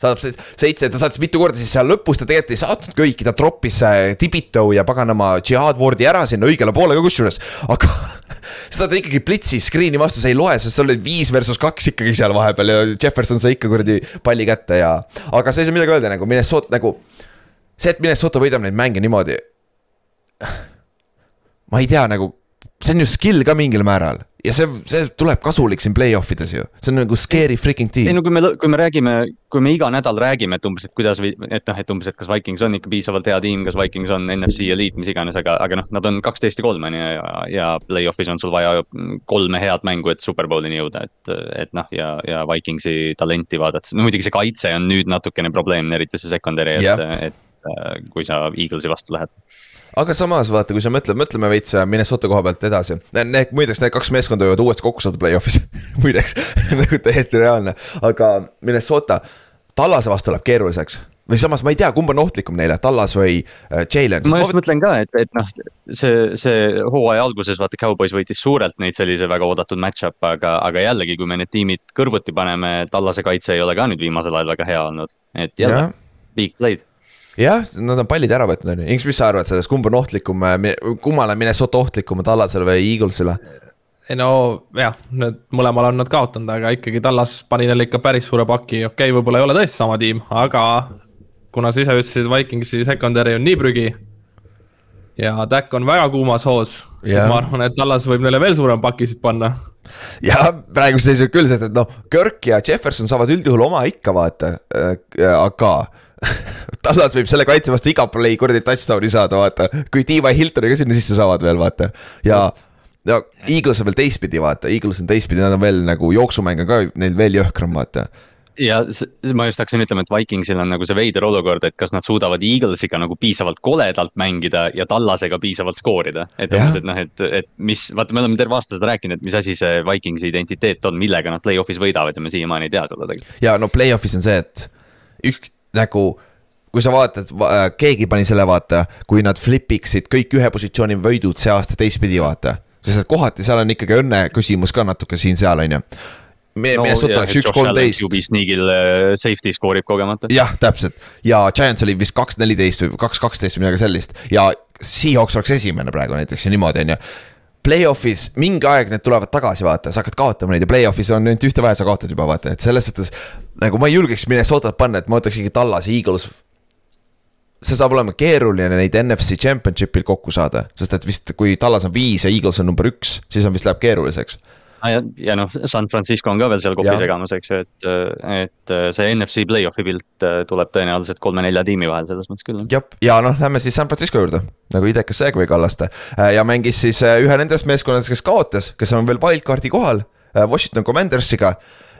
saadab seitse, ta saatis mitu korda, siis seal lõpus ta tegelikult ei saatnud kõiki, ta troppis Tibito ja paganama Jihad Wardi ära sinna õigele poole ka kusjuures, aga seda ta ikkagi blitsi screen'i vastu, see ei loe, sest seal oli viis versus kaks ikkagi seal vahepeal ja Jefferson sai ikka kuradi palli kätte ja. aga sa ei saa midagi öelda nagu Minnesota nagu, see, et Minnesota võidab neid mänge niimoodi. ma ei tea nagu, see on ju skill ka mingil määral. Ja see, see tuleb kasulik siin play-off ides ju, see on nagu scary freaking team. ei no kui me, kui me räägime, kui me iga nädal räägime, et umbes, et kuidas, et noh, et umbes, et kas Vikings on ikka piisavalt hea tiim, kas Vikings on NFC eliit, mis iganes, aga, aga noh, nad on kaksteist ja kolm on ju ja, ja play-off'is on sul vaja kolme head mängu, et superbowlini jõuda, et, et noh, ja, ja Vikingsi talenti vaadates, no muidugi see kaitse on nüüd natukene probleemne, eriti see secondary, et et kui sa Eaglesi vastu lähed aga samas vaata, kui sa mõtled, mõtleme veits äh, Minnesota koha pealt edasi. Need, muideks need kaks meeskonda võivad uuesti kokku saada play-off'is muideks nagu täiesti reaalne, aga Minnesota, Tallase vastu läheb keeruliseks või samas ma ei tea, kumb on ohtlikum neile, Tallas või äh, Jalen. ma just ma... mõtlen ka, et, et noh, see, see hooaja alguses vaata, Cowboys võitis suurelt neid sellise väga oodatud match-up, aga, aga jällegi, kui me need tiimid kõrvuti paneme, Tallase kaitse ei ole ka nüüd viimasel ajal väga hea olnud, et jälle, big play'd jah, nad on pallid ära võtnud, on ju, Inks, mis sa arvad sellest, kumb on ohtlikum, äh, kummale Minnesota ohtlikum, Tallasele või Eaglesile? ei no jah, need mõlemal on nad kaotanud, aga ikkagi Tallas pani neile ikka päris suure paki, okei okay,, võib-olla ei ole tõesti sama tiim, aga kuna sa ise ütlesid, Vikingsi secondary on nii prügi. ja Tack on väga kuumas hoos, siis ma arvan, et Tallas võib neile veel suurem paki siit panna ja praeguse seisuga küll, sest et noh, Kirk ja Jefferson saavad üldjuhul oma ikka vaata äh,, aga Tallas võib selle kaitse vastu iga play kuradi touchdown'i saada, vaata, kui T.Y. Hiltoni ka sinna sisse saavad veel, vaata ja ja Eagles on veel teistpidi, vaata, Eagles on teistpidi, nad on veel nagu jooksumäng on ka neil veel jõhkram, vaata ja ma just hakkasin ütlema, et Vikingsil on nagu see veider olukord, et kas nad suudavad Eaglesiga nagu piisavalt koledalt mängida ja Tallasega piisavalt skoorida. et umbes, et noh, et, et mis, vaata, me oleme terve aasta seda rääkinud, et mis asi see Vikingsi identiteet on, millega nad play-off'is võidavad ja me siiamaani ei tea seda tegelikult. ja no play-off'is on see, et ük-, nagu kui sa vaatad, äh, keegi pani selle vaata, kui nad flip iksid kõik ühe positsiooni võidud see aasta teistpidi, vaata. sest et kohati seal on ikkagi õnne küsimus ka natuke siin-seal, on ju no, Minnesota oleks üks kolmteist. QB sneak'il äh, safety skoorib kogemata. jah, täpselt ja Giants oli vist kaks neliteist või kaks kaksteist või midagi sellist ja Seahawks oleks esimene praegu näiteks ja niimoodi, on ju Play-off'is mingi aeg need tulevad tagasi, vaata, sa hakkad kaotama neid ja play-off'is on ainult ühte vaja, sa kaotad juba vaata, et selles suhtes. nagu ma ei julgeks Minnesotat panna, et ma võtaks ikkagi Tallas, Eagles. see saab olema keeruline neid NFC championship'il kokku saada, sest et vist kui Tallas on viis ja Eagles on number üks, siis on vist läheb keeruliseks ja, ja noh, San Francisco on ka veel seal kopi segamas, eks ju, et, et see NFC play-off'i pilt äh, tuleb tõenäoliselt kolme-nelja tiimi vahel, selles mõttes küll. jah, ja noh, lähme siis San Francisco juurde, nagu idekas segway Kallaste. Äh, ja mängis siis äh, ühe nendest meeskondadest, kes kaotas, kes on veel wildcard'i kohal, Washington Commandersiga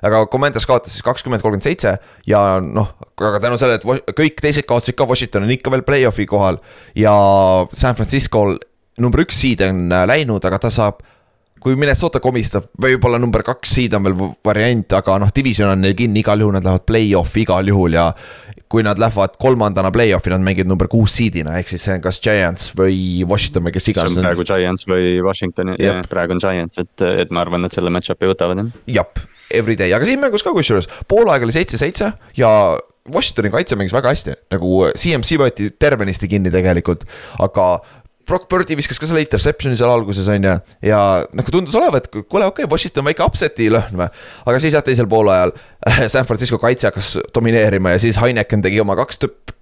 aga Commanders kaotas siis kakskümmend, kolmkümmend seitse ja noh, aga tänu sellele, et kõik teised kaotasid ka, Washington on ikka veel play-off'i kohal ja San Francisco'l number üks seed on läinud, aga ta saab kui Minnesota komistab, võib-olla number kaks seed on veel variant, aga noh, division on neil kinni, igal juhul nad lähevad play-off'i igal juhul ja. kui nad lähevad kolmandana play-off'i, nad mängivad number kuus seed'ina, ehk siis see on kas Giants või Washington või kes iganes. praegu Giants või Washington praegu on Giants, et, et ma arvan, et selle match-up'i võtavad jah. jah, every day, aga siin mängus ka kusjuures, poolaeg oli seitse-seitse ja Washingtoni kaitse mängis väga hästi, nagu CMC võeti tervenisti kinni tegelikult, aga Brock Birdi viskas ka selle interception'i seal alguses on ju. ja nagu tundus olevat, kuule, okei okay,, Washington väike upset'i lõhn või. aga siis jah, teisel poolajal San Francisco kaitse hakkas domineerima ja siis Heineken tegi oma kaks tüpp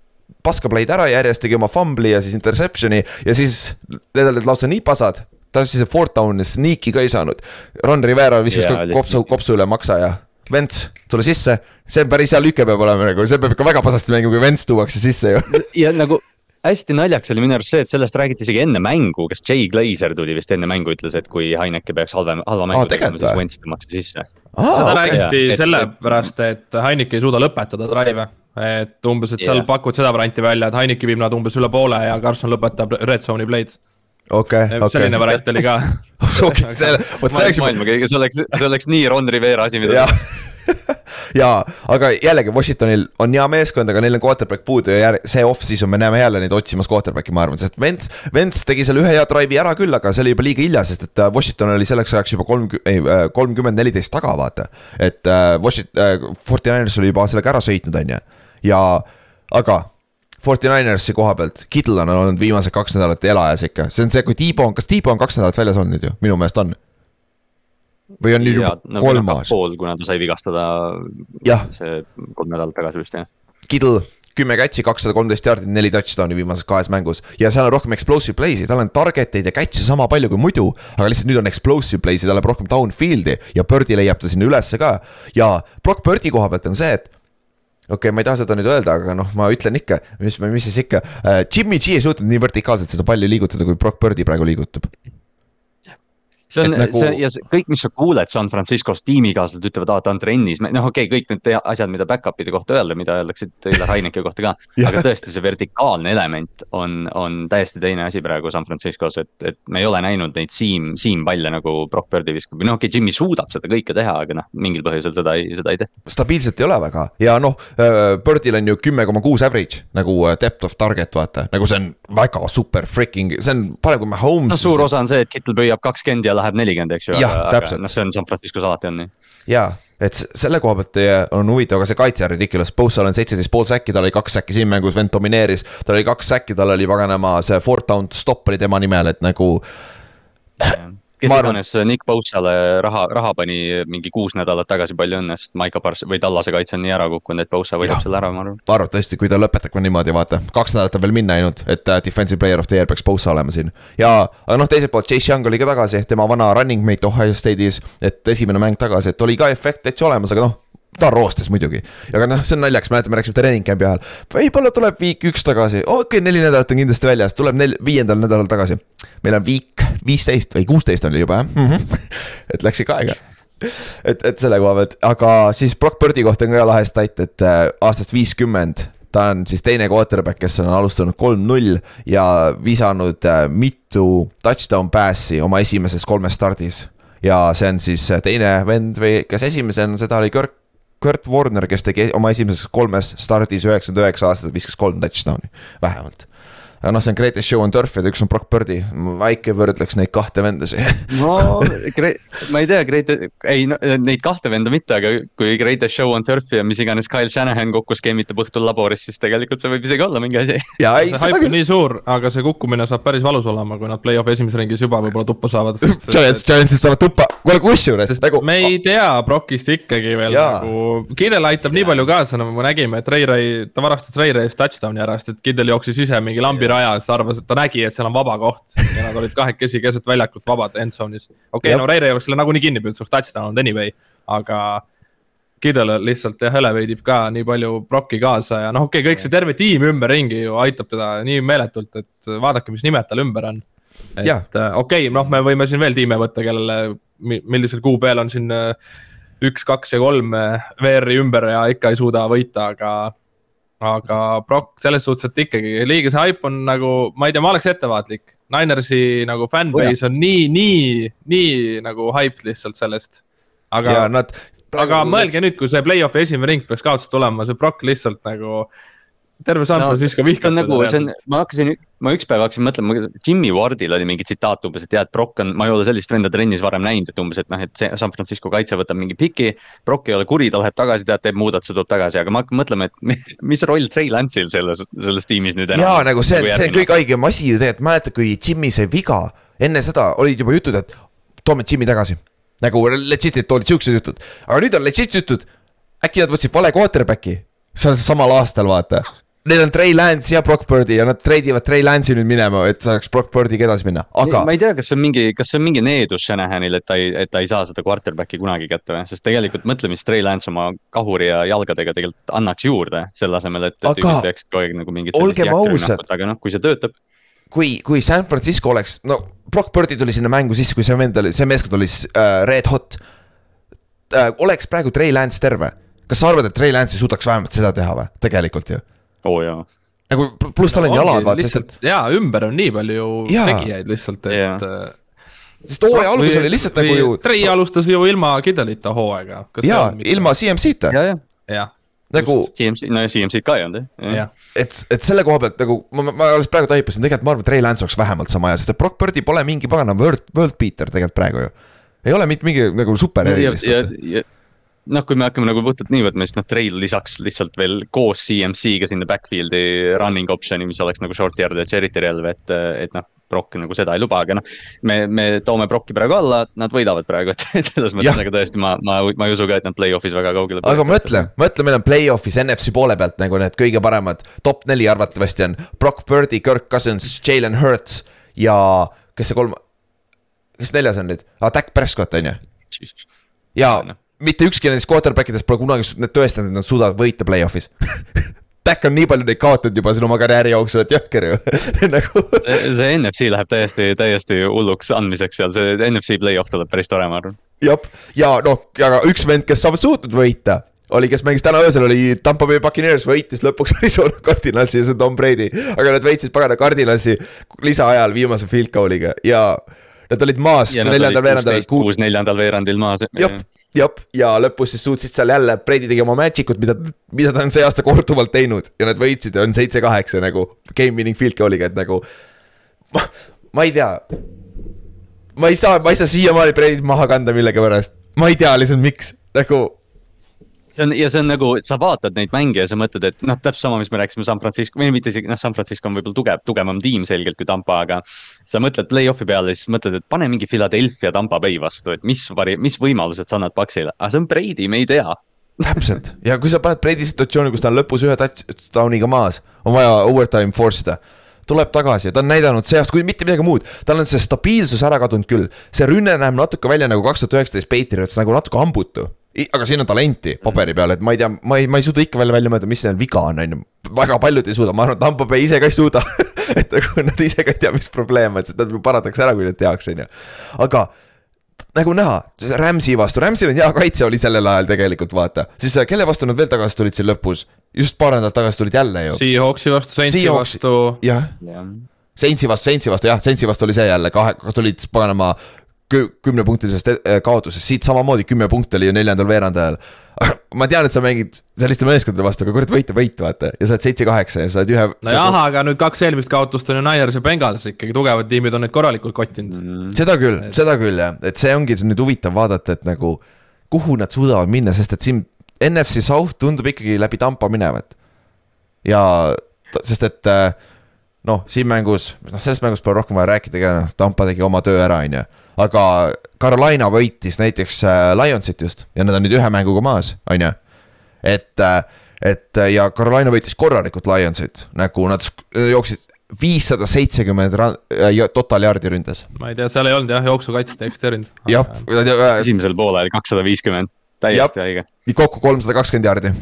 paska play'd ära järjest, tegi oma fumbli ja siis interception'i ja siis need olid lausa nii pasad. ta siis fourth down sneak'i ka ei saanud. Ron Rivera viskas yeah, ka kopsu, kopsu üle maksa ja Vents, tule sisse, see on päris hea lüke peab olema nagu, see peab ikka väga pasasti mängima, kui Vents tuuakse sisse ju. ja nagu hästi naljakas oli minu arust see, et sellest räägiti isegi enne mängu, kas Jay Glazer tuli vist enne mängu, ütles, et kui Heineke peaks halva, halva mängu tegema, siis Wentz tõmmati sisse. seda okay. räägiti sellepärast, et Heineke ei suuda lõpetada drive'e. et umbes, et seal yeah. pakud seda varianti välja, et Heineke viib nad umbes üle poole ja Carson lõpetab red zone'i play'd okei okay,, okei okay.. selline variant oli ka okei, see, vot see oleks. maailma kõige, see oleks, see oleks nii Ron Rivera asi, mida jaa, aga jällegi Washingtonil on hea meeskond, aga neil on quarterback puudu ja jär, see off-season me näeme jälle neid otsimas quarterback'i, ma arvan, sest Vents, Vents tegi selle ühe hea drive'i ära küll, aga see oli juba liiga hilja, sest et äh, Washington oli selleks ajaks juba kolm, ei äh, kolmkümmend, neliteist taga, vaata. et äh, Washington Forty Niners oli juba sellega ära sõitnud, on ju, ja aga Forty Ninersi koha pealt, Kittle on olnud viimased kaks nädalat elajas ikka, see on see, kui Tiibo on, kas Tiibo on kaks nädalat väljas olnud nüüd ju, minu meelest on või on nüüd juba no, kolmas? pool, kuna ta sai vigastada see kolm nädalat tagasi vist jah. Kittle, kümme catch'i, kakssada kolmteist jaardi, neli touchdown'i viimases kahes mängus ja seal on rohkem explosive play'si, tal on target eid ja catch'e sama palju kui muidu. aga lihtsalt nüüd on explosive play'si, tal läheb rohkem downfield'i ja Birdi leiab ta sinna ülesse ka. ja Brock Birdi koha pealt on see, et okei okay,, ma ei taha seda nüüd öelda, aga noh, ma ütlen ikka, mis, mis siis ikka uh,. Jimmy G ei suutnud nii vertikaalselt seda palli liigutada, kui Brock Birdi praegu liigutab see on, nagu... see ja see, kõik, mis sa kuuled San Franciscos, tiimikaaslased ütlevad, aa ta on trennis, noh, okei okay,, kõik need asjad, mida back-up'ide kohta öelda, mida öeldakse Taylor Heineke kohta ka aga tõesti, see vertikaalne element on, on täiesti teine asi praegu San Franciscos, et, et me ei ole näinud neid siim, siimpalle nagu Brock Birdi viskab noh, okei okay,, Jimmy suudab seda kõike teha, aga noh, mingil põhjusel seda ei, seda ei tehta. stabiilselt ei ole väga ja noh, Birdil on ju kümme koma kuus average nagu äh, depth of target, vaata, nagu see on väga super freaking, see on parem kui Mahomes. no suur osa on see, et Kittel püüab kakskümmend ja läheb nelikümmend, eks ju, aga, aga noh, see on San Franciscos alati on nii. jaa, et selle koha pealt on huvitav, aga see kaitse ridiculous, Bossal on seitseteist pool säkki, tal oli kaks säkki siin mängus, vend domineeris. tal oli kaks säkki, tal oli paganama see fourth down stop oli tema nimel, et nagu kes iganes Nick Bosalle raha, raha pani mingi kuus nädalat tagasi, palju õnne, sest Maiko Pars- või Tallase kaitse on nii ära kukkunud, et Bosa võidab selle ära, ma arvan. arvatavasti, kui ta lõpetab ka niimoodi, vaata, kaks nädalat on veel minna ainult, et uh, defensive player of the year peaks Bosa olema siin. ja, aga noh, teiselt poolt Chase Young oli ka tagasi, tema vana running mate Ohio State'is, et esimene mäng tagasi, et oli ka efekt täitsa olemas, aga noh ta roostes muidugi, aga noh, see on naljakas, mäletan, me rääkisime treening camp'i ajal. võib-olla tuleb week üks tagasi, okei okay,, neli nädalat on kindlasti väljas, tuleb nel-, viiendal nädalal tagasi. meil on week viisteist või kuusteist oli juba jah mm, -hmm. et läks ikka aega. et, et selle koha pealt, aga siis Brock Birdi kohta on ka lahe stat, et äh, aastast viiskümmend ta on siis teine quarterback, kes on alustanud kolm-null ja visanud äh, mitu touchdown pass'i oma esimeses kolmes stardis. ja see on siis äh, teine vend või kes esimesena, seda oli Kirk Kurt Warner, kes tegi oma esimeses kolmes stardis üheksakümmend üheksa aastat, viskas kolm touchdown'i vähemalt aga noh, see on Greatest Show on Turf ja üks on Brock Birdi, väike võrdleks neid kahte venda siia. no, ma ei tea, Great, ei no, neid kahte venda mitte, aga kui Greatest Show on Turf ja mis iganes Kyle Shanahan kokku skeemitab õhtul laboris, siis tegelikult see võib isegi olla mingi asi. see haip on nii suur, aga see kukkumine saab päris valus olema, kui nad play-off'i esimeses ringis juba võib-olla tuppa saavad. Giants, Giantsid saavad tuppa, kuule kusjuures nagu. me ei tea Brockist ikkagi veel ja. nagu, Kidel aitab ja. nii palju kaasa, nagu me nägime, et Ray Ray, ta varastas Ray Ray'st touchdown'i ära, sest et Kidel jooksis ise mingi lambi raja, siis ta arvas, et ta nägi, et seal on vaba koht ja nad olid kahekesi keset väljakut vabad endzone'is. okei okay,, no Reire oleks selle nagunii kinni püüdnud, see oleks touchdown olnud anyway, aga. Kidele lihtsalt jah, eleveidib ka nii palju prokki kaasa ja noh, okei okay,, kõik see terve tiim ümberringi ju aitab teda nii meeletult, et vaadake, mis nimed tal ümber on. Et äh, okei okay,, noh, me võime siin veel tiime võtta, kellele, millisel kuupäeval on siin äh, üks, kaks ja kolm äh, VR-i ümber ja ikka ei suuda võita, aga aga Brock selles suhtes, et ikkagi liiga see hype on nagu, ma ei tea, ma oleks ettevaatlik. Ninersi nagu fännbase on nii, nii, nii nagu hyped lihtsalt sellest. aga, nad. aga mõelge nüüd, kui see play-off'i esimene ring peaks kaotsi tulema, see Brock lihtsalt nagu. Terve San No, Francisco see vihkab on nagu, see on ma hakkasin, ma üks päev hakkasin mõtlema, Jimmy Wardil oli mingi tsitaat umbes, et jah, et Brock on, ma ei ole sellist venda trennis varem näinud, et umbes, et noh, et see San Francisco kaitse võtab mingi piki. Brock ei ole kuri, ta läheb tagasi, tead, teeb muudatuse, tuleb tagasi, aga ma hakkan mõtlema, et mis, mis roll Trey Lance'il selles, selles tiimis nüüd jaa, nagu see on, see on kõige haigem asi ju tegelikult, mäletad, kui Jimmy sai viga, enne seda olid juba jutud, et toome Jimmy tagasi. nagu legit'it olid siuksed jutud, aga nüüd on legit jutud, äkki nad võtsid vale quarterback'i, see on samal aastal, vaata. Neil on Trey Lance ja Brock Birdi ja nad treidivad Trey Lance'i nüüd minema, et saaks Brock Birdiga edasi minna, aga ma ei tea, kas see on mingi, kas see on mingi needus Shanahanil, et ta ei, et ta ei saa seda quarterback'i kunagi kätte või, sest tegelikult mõtle, mis Trey Lance oma kahuri ja jalgadega tegelikult annaks juurde, selle asemel, et, Aga nagu mingit olgem ausad., aga noh, kui see töötab. kui, kui San Francisco oleks, no Brock Birdi tuli sinna mängu sisse, kui see vend oli, see meeskond oli äh, red hot äh,. oleks praegu Trey Lance terve, kas sa arvad, et Trey Lance ei suudaks vähemalt seda teha või, tegelikult ju? Oo jaa, nagu pluss tal on jalad, vaata, sest et, ja ümber on nii palju Jaa. tegijaid lihtsalt, Jaa. et äh, sest hooaja algus oli lihtsalt nagu ju. Trey alustas ju ilma Kidelita hooaega. jaa, ilma CMC-ta ja, ja. jah, nagu, CMC, no CMC-d ka ei olnud jah. jah, et, et selle koha pealt nagu ma, ma alles praegu taipasin, tegelikult ma arvan, et Trey Lance oleks vähemalt sama hea, sest et Brock Birdi pole mingi pagana world, world beater tegelikult praegu ju. ei ole mitte mingi nagu super ja, ja, ja noh, kui me hakkame nagu puhtalt nii võtma, siis noh, Trail lisaks lihtsalt veel koos CMC-ga sinna backfield'i running option'i, mis oleks nagu short yard ja charity relv, et, et noh. Brock nagu seda ei luba, aga noh, me, me toome Brocki praegu alla, nad võidavad praegu, et selles mõttes nagu tõesti ma, ma, ma ei usu ka, et nad play-off'is väga kaugele. aga mõtle, mõtle, meil on play-off'is NFC poole pealt nagu need kõige paremad, top neli arvatavasti on Brock Birdi, Kirk Cousins, Jalen Hurts ja kes see kolm, kes neljas on nüüd ah,, Dak Prescott on ju. ja Noh. Mitte ükski nendest quarterback idest pole kunagi tõestanud, et nad suudavad võita play-off'is. Dak on nii palju neid kaotanud juba siin oma karjääri jooksul, et jõhker ju nagu see, see NFC läheb täiesti, täiesti hulluks andmiseks seal, see NFC play-off tuleb päris tore, ma arvan. jah, ja noh, ja üks vend, kes on suutnud võita, oli, kes mängis täna öösel, oli Tampa Bay Buccaneers, võitis lõpuks Arizona Cardinalsi ja see on Tom Brady. aga nad võitsid pagana Cardinalsi lisaajal viimase field goal'iga. Ja nad olid maas neljandal veerandil kuus neljandal veerandil maas. jah, jah, ja lõpus siis suutsid seal jälle, Brady tegi oma magic ut, mida, mida ta on see aasta korduvalt teinud ja nad võitsid ja on seitse-kaheksa nagu game winning field goal'iga, et nagu. ma, ma ei tea. ma ei saa, ma ei saa siiamaani Brady't maha kanda millegipärast, ma ei tea lihtsalt miks, nagu see on ja see on nagu, sa vaatad neid mänge ja sa mõtled, et noh, täpselt sama, mis me rääkisime San Francisco või mitte isegi noh, San Francisco on võib-olla tugev, tugevam tiim selgelt kui Tampa, aga. sa mõtled play-off'i peale, siis mõtled, et pane mingi Philadelphia Tampa Bay vastu, et mis vari-, mis võimalused sa annad Paxile, aga see on Brady, me ei tea. täpselt ja kui sa paned Brady situatsiooni, kus ta on lõpus ühe touchdown'iga maas, on vaja overtime force ida tuleb tagasi ja ta on näidanud see aasta, kui mitte midagi muud, tal on see stabiilsus ära kadunud küll. see rünne näeb natuke välja nagu kaks tuhat üheksateist Patriots nagu natuke hambutu. Aga siin on talenti paberi peal, et ma ei tea, ma ei, ma ei suuda ikka veel välja mõelda, mis neil viga on, on ju. väga paljud ei suuda, ma arvan, et Tampo Bay ise ka ei suuda. et nagu nad ise ka ei tea, mis probleem on, sest nad parandatakse ära, kui nad tehakse, on ju. aga nagu näha, Rams'i vastu, Rams'il on hea kaitse oli sellel ajal tegelikult vaata, siis äh, kelle vastu nad veel tagasi tulid siin lõpus, just paar nädalat tagasi tulid jälle ju. Seahawksi vastu, Saintsi vastu, jah, Saintsi vastu, Saintsi vastu jah, Saintsi vastu oli see jälle kahe, tulid paganama kümnepunktilisest eh, kaotusest, siit samamoodi kümme punkti oli ju neljandal veerandajal. ma tean, et sa mängid selliste meeskondade vastu, aga kurat võit on võit, vaata ja sa oled seitse-kaheksa ja sa oled ühe. nojah, aga nüüd kaks eelmist kaotust on ju Niners ja Bengals ikkagi, tugevad tiimid on neid korralikult kottinud. Mm. seda küll, seda küll jah, et see ongi nüüd huvitav vaadata, et nagu kuhu nad suudavad minna, sest et siin NFC South tundub ikkagi läbi Tampa minevat. ja sest, et äh, noh, siin mängus, noh selles mängus pole rohkem vaja rääkida ka, noh Tampa tegi oma töö ära, on ju. Aga Carolina võitis näiteks äh, Lionsit just ja nad on nüüd ühe mänguga maas, on ju. et, et ja Carolina võitis korralikult Lionsit, nagu nad jooksid viissada seitsekümmend total yard'i ründes. ma ei tea, seal ei olnud jah, jooksukaitset ei eksisteerinud. jah, esimesel poolel kakssada viiskümmend, täiesti haige. kokku kolmsada kakskümmend jaardi.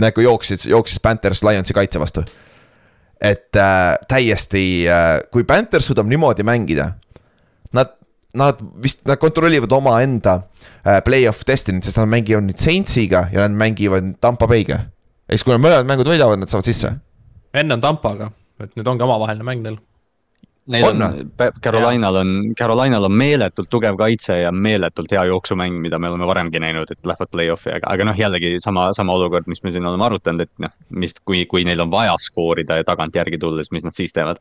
nagu jooksid, jooksis Panthers Lionsi kaitse vastu. et äh, täiesti äh,, kui Panthers suudab niimoodi mängida, nad, nad vist, nad kontrollivad omaenda äh, play-off destiny't, sest nad mängivad nüüd Saintsiga ja nad mängivad Tampa Bay'ga. siis, kui nad mõlemad mängud võidavad, nad saavad sisse. enne on Tampaga, et nüüd ongi omavaheline mäng neil. Neil On on, Carolinal on, Carolinal on meeletult tugev kaitse ja meeletult hea jooksumäng, mida me oleme varemgi näinud, et lähevad play-off'i, aga, aga noh, jällegi sama, sama olukord, mis me siin oleme arutanud, et noh, mis, kui, kui neil on vaja skoorida ja tagantjärgi tulla, siis mis nad siis teevad.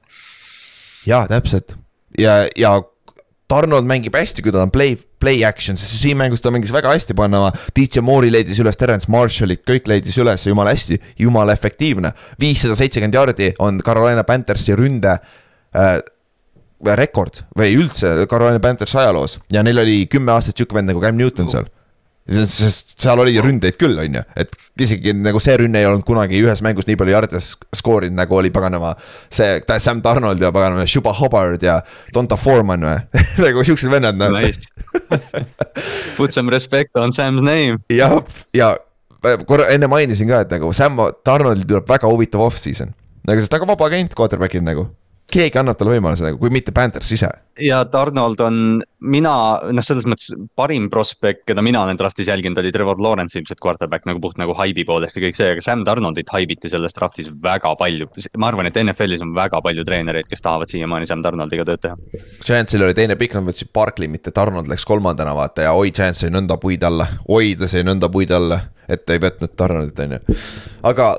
jaa, täpselt ja, ja Tarnold mängib hästi, kui ta on play, play action, sest siin mängus ta mängis väga hästi panna. DJ Moore'i leidis üles, Terence Marshall'id, kõik leidis üles jumala hästi, jumala efektiivne. viissada seitsekümmend jaardi on Carolina Panthersi ründe äh, rekord või üldse Carolina Panthers ajaloos ja neil oli kümme aastat sihuke vend nagu Cam Newton seal. Sest seal oli ründeid küll, on ju, et isegi nagu see rünne ei olnud kunagi ühes mängus nii palju jarde sk- skoorinud, nagu oli paganama. see Sam Donald ja paganama Shuba Hubbard ja Donta Foreman või nagu siuksed vennad noh. Nice. Put some respect on Sam's name. jah, ja korra enne mainisin ka, et nagu Sam Donaldil tuleb väga huvitav off-season. nagu sest ta on ka vaba agent quarterback'il nagu. Keegi annab talle võimaluse nagu, kui mitte Panthers ise. ja Donald on, mina noh, selles mõttes parim prospekt, keda mina olen draft'is jälginud, oli Trevor Lawrence ilmselt quarterback nagu puht nagu haibi poolest ja kõik see, aga Sam Donaldit haibiti selles draft'is väga palju. ma arvan, et NFL-is on väga palju treenereid, kes tahavad siiamaani Sam Donaldiga tööd teha. Chance'il oli teine pikk, nad võtsid Barkley, mitte Donald läks kolmandana vaata ja oi, Chance sai nõnda puid alla, oi ta sai nõnda puid alla, et ta ei võtnud Donaldit, on ju. aga,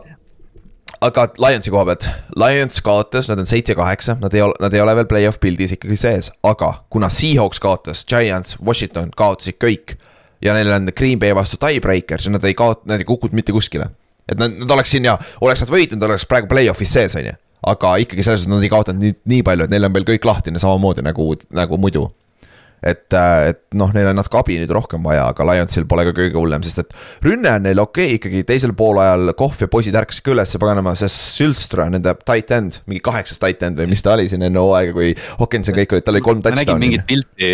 aga Lionsi koha pealt, Lions kaotas, nad on seitse-kaheksa, nad ei ole, nad ei ole veel play-off pildis ikkagi sees, aga kuna Seahawks kaotas, Giants, Washington kaotasid kõik. ja neil on Green Bay vastu tiebreaker, siis nad ei kaot-, nad ei kukunud mitte kuskile. et nad, nad oleks siin ja oleks nad võitnud, oleks praegu play-off'is sees, on ju. aga ikkagi selles suhtes nad ei kaotanud nii, nii palju, et neil on veel kõik lahtine samamoodi nagu, nagu muidu et, et noh, neil on natuke abi nüüd rohkem vaja, aga Lionsil pole ka kõige hullem, sest et rünne on neil okei okay, ikkagi teisel poolajal Kohv ja poisid ärkasid ka üles paganama, see Sülstra, nende tight end, mingi kaheksas tight end või mis ta oli siin enne hooaega, kui Hawkins ja kõik olid, tal oli kolm touchdown'i mingit. pilti,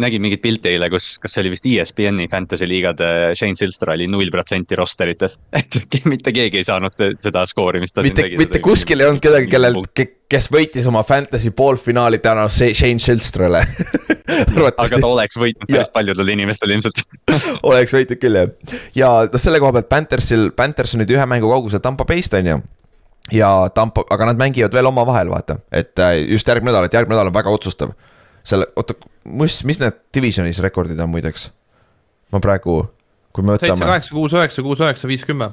nägin mingit pilti eile, kus, kas see oli vist ESPN-i fantasy liigade Shane Silstra oli null protsenti rosterites. et ke- mitte keegi ei saanud seda skoori, mis ta mitte, mitte kuskil ei olnud kedagi, kellel, kes võitis oma fantasy poolfinaali tänu Shane Schilstrale aga ta oleks võitnud päris paljudel inimestel ilmselt. oleks võitud küll jah. ja noh, selle koha pealt Panthersil, Panthers on nüüd ühe mängu kaugusel Tampa Bay'st on ju. ja Tampa, aga nad mängivad veel omavahel, vaata, et äh, just järgmine nädal, et järgmine nädal on väga otsustav. selle, oota, mis, mis need divisionis rekordid on muideks? ma praegu, kui me seitse, võtame, kaheksa, kuus, üheksa, kuus, üheksa, viis, kümme.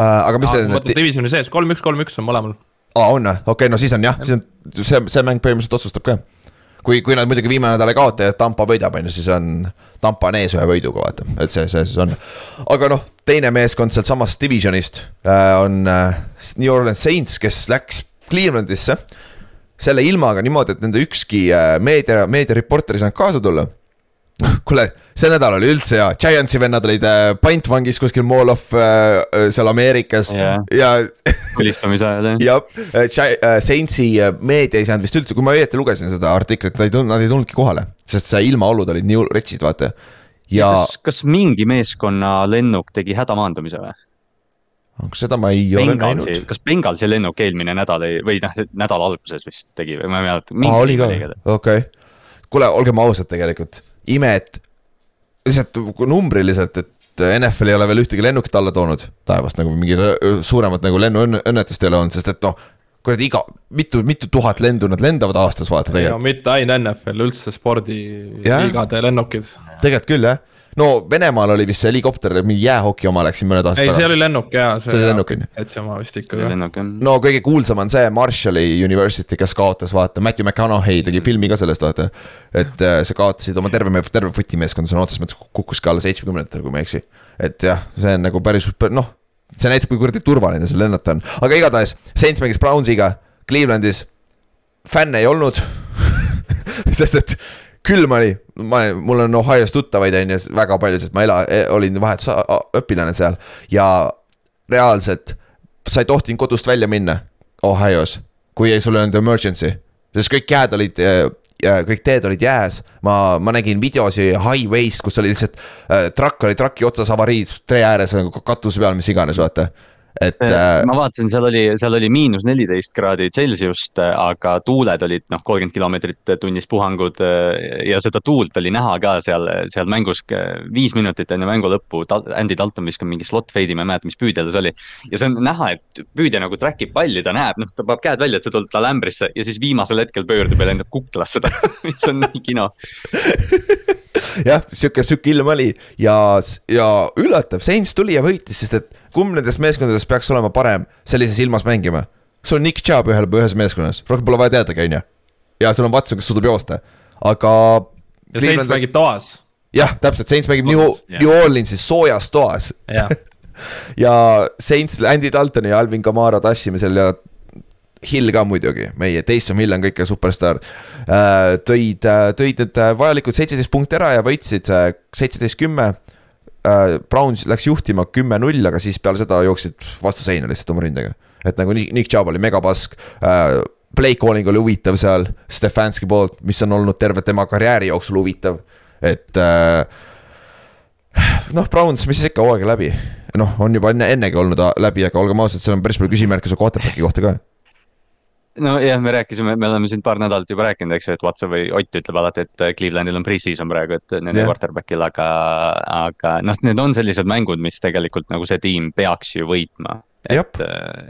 aga mis need mõtled need, divisioni sees, kolm-üks, kolm-üks on mõlemal. aa on või, okei okay,, no siis on jah, siis on see, see mäng põhimõtteliselt otsustab ka. kui, kui nad muidugi viimane nädal ei kaota ja Tampa võidab, on ju, siis on Tampa on ees ühe võiduga, vaata, et see, see siis on. aga noh, teine meeskond sealtsamast divisionist äh, on äh, New Orleans Saints, kes läks Clevelandisse. selle ilmaga niimoodi, et nende ükski äh, meedia, meediareporter ei saanud kaasa tulla kuule, see nädal oli üldse hea, Giantsi vennad olid äh, pantvangis kuskil Mall of äh, äh, seal Ameerikas Jah. ja tulistamise ajal jah. jah, Saintsi äh, meedia ei saanud vist üldse, kui ma õieti lugesin seda artiklit, nad ei tulnud, nad ei tulnudki kohale, sest see ilmaolud olid nii retsid, vaata. ja kas, kas mingi meeskonna lennuk tegi hädamaandumise või? seda ma ei ole Bengalsi näinud., kas Bengalsi lennuk eelmine nädal ei, või noh, nädala alguses vist tegi või ma ei mäleta. aa, oli ka, okei. kuule, olgem ausad tegelikult, ime, et lihtsalt numbriliselt, et NFL ei ole veel ühtegi lennukit alla toonud taevast nagu mingi rõ- suuremat nagu lennuõnnetust ei ole olnud, sest et noh, kuradi iga, mitu, mitu tuhat lendu nad lendavad aastas, vaata tegelikult, mitte ainult NFL, üldse spordiliigade lennukid. tegelikult küll jah. No Venemaal oli vist see helikopter, mingi jäähoki oma läks siin mõned aastad ei, see tagasi. oli lennuk jaa. See oli lennuk, on ju? täitsa oma vist ikka jah. no kõige kuulsam on see Marshalli University, kes kaotas, vaata, Matthew McConaughey tegi filmi ka sellest, vaata. et äh, see kaotasid oma terve, terve futimeeskond sõna otseses mõttes kukkuski alla seitsmekümnendatel, kui ma ei eksi. et jah, see on nagu päris, noh, see näitab, kui kuradi turvaline see lennata on, aga igatahes, Saints mängis Brownsiga Clevelandis. fänne ei olnud, sest et külm oli, ma, mul on Ohio's tuttavaid, on ju, väga palju, sest ma ela-, olin vahetusõpilane seal. Ja reaalselt sa ei tohtinud kodust välja minna Ohio's, kui ei- sul ei olnud emergency, sest kõik jääd olid äh, ja kõik teed olid jääs, ma, ma nägin videosi highway'st, kus oli lihtsalt äh, trakk oli traki otsas avariis tee ääres või nagu katuse peal, mis iganes, vaata. Et äh, ma vaatasin, seal oli, seal oli miinus neliteist kraadi Celsiust, aga tuuled olid noh, kolmkümmend kilomeetrit tunnis puhangud. ja seda tuult oli näha ka seal, seal mängus viis minutit enne mängu lõppu, Andy Dalton viskas mingi slot fade'i, ma ei mäleta, mis püüdja ta oli. ja see on näha, et püüdja nagu track ib palli, ta näeb, noh, ta paneb käed välja, et see tuleb talle ämbrisse ja siis viimasel hetkel pöördub ja lendab kuklasse ta mis on nii kino jah, sihuke, sihuke ilm oli ja, ja üllatav, Saints tuli ja võitis, sest et kumb nendest meeskondadest peaks olema parem sellises ilmas mängima? sul on Nick Chubb ühel, ühes meeskonnas, rohkem pole vaja teadagi, on ju. ja sul on Watson, kes suudab joosta, aga. ja Saints mängib toas. jah, täpselt, Saints mängib New, New Orleansis soojas toas ja Saints, Andy Daltoni ja Alvin Kamara tassimisel ja Hill ka muidugi, meie Taysom Hill on ka ikka superstaar. Äh, tõid, äh, tõid need äh, vajalikud seitseteist punkti ära ja võitsid seitseteist, kümme. Browns läks juhtima kümme-null, aga siis peale seda jooksid vastu seina lihtsalt oma ründega. et nagu Nick Chubb oli megapask. Play calling oli huvitav seal Stefanski poolt, mis on olnud terve tema karjääri jooksul huvitav, et noh, Browns, mis siis ikka hooaega läbi, noh, on juba enne, ennegi olnud läbi, aga olgem ausad, seal on päris palju küsimärke su quarterback'i kohta ka nojah, me rääkisime, me oleme siin paar nädalat juba rääkinud, eks ju, et Watson või Ott ütleb alati, et Clevelandil on pre-season praegu, et nende yeah. quarterback'il, aga, aga noh, need on sellised mängud, mis tegelikult nagu see tiim peaks ju võitma. et,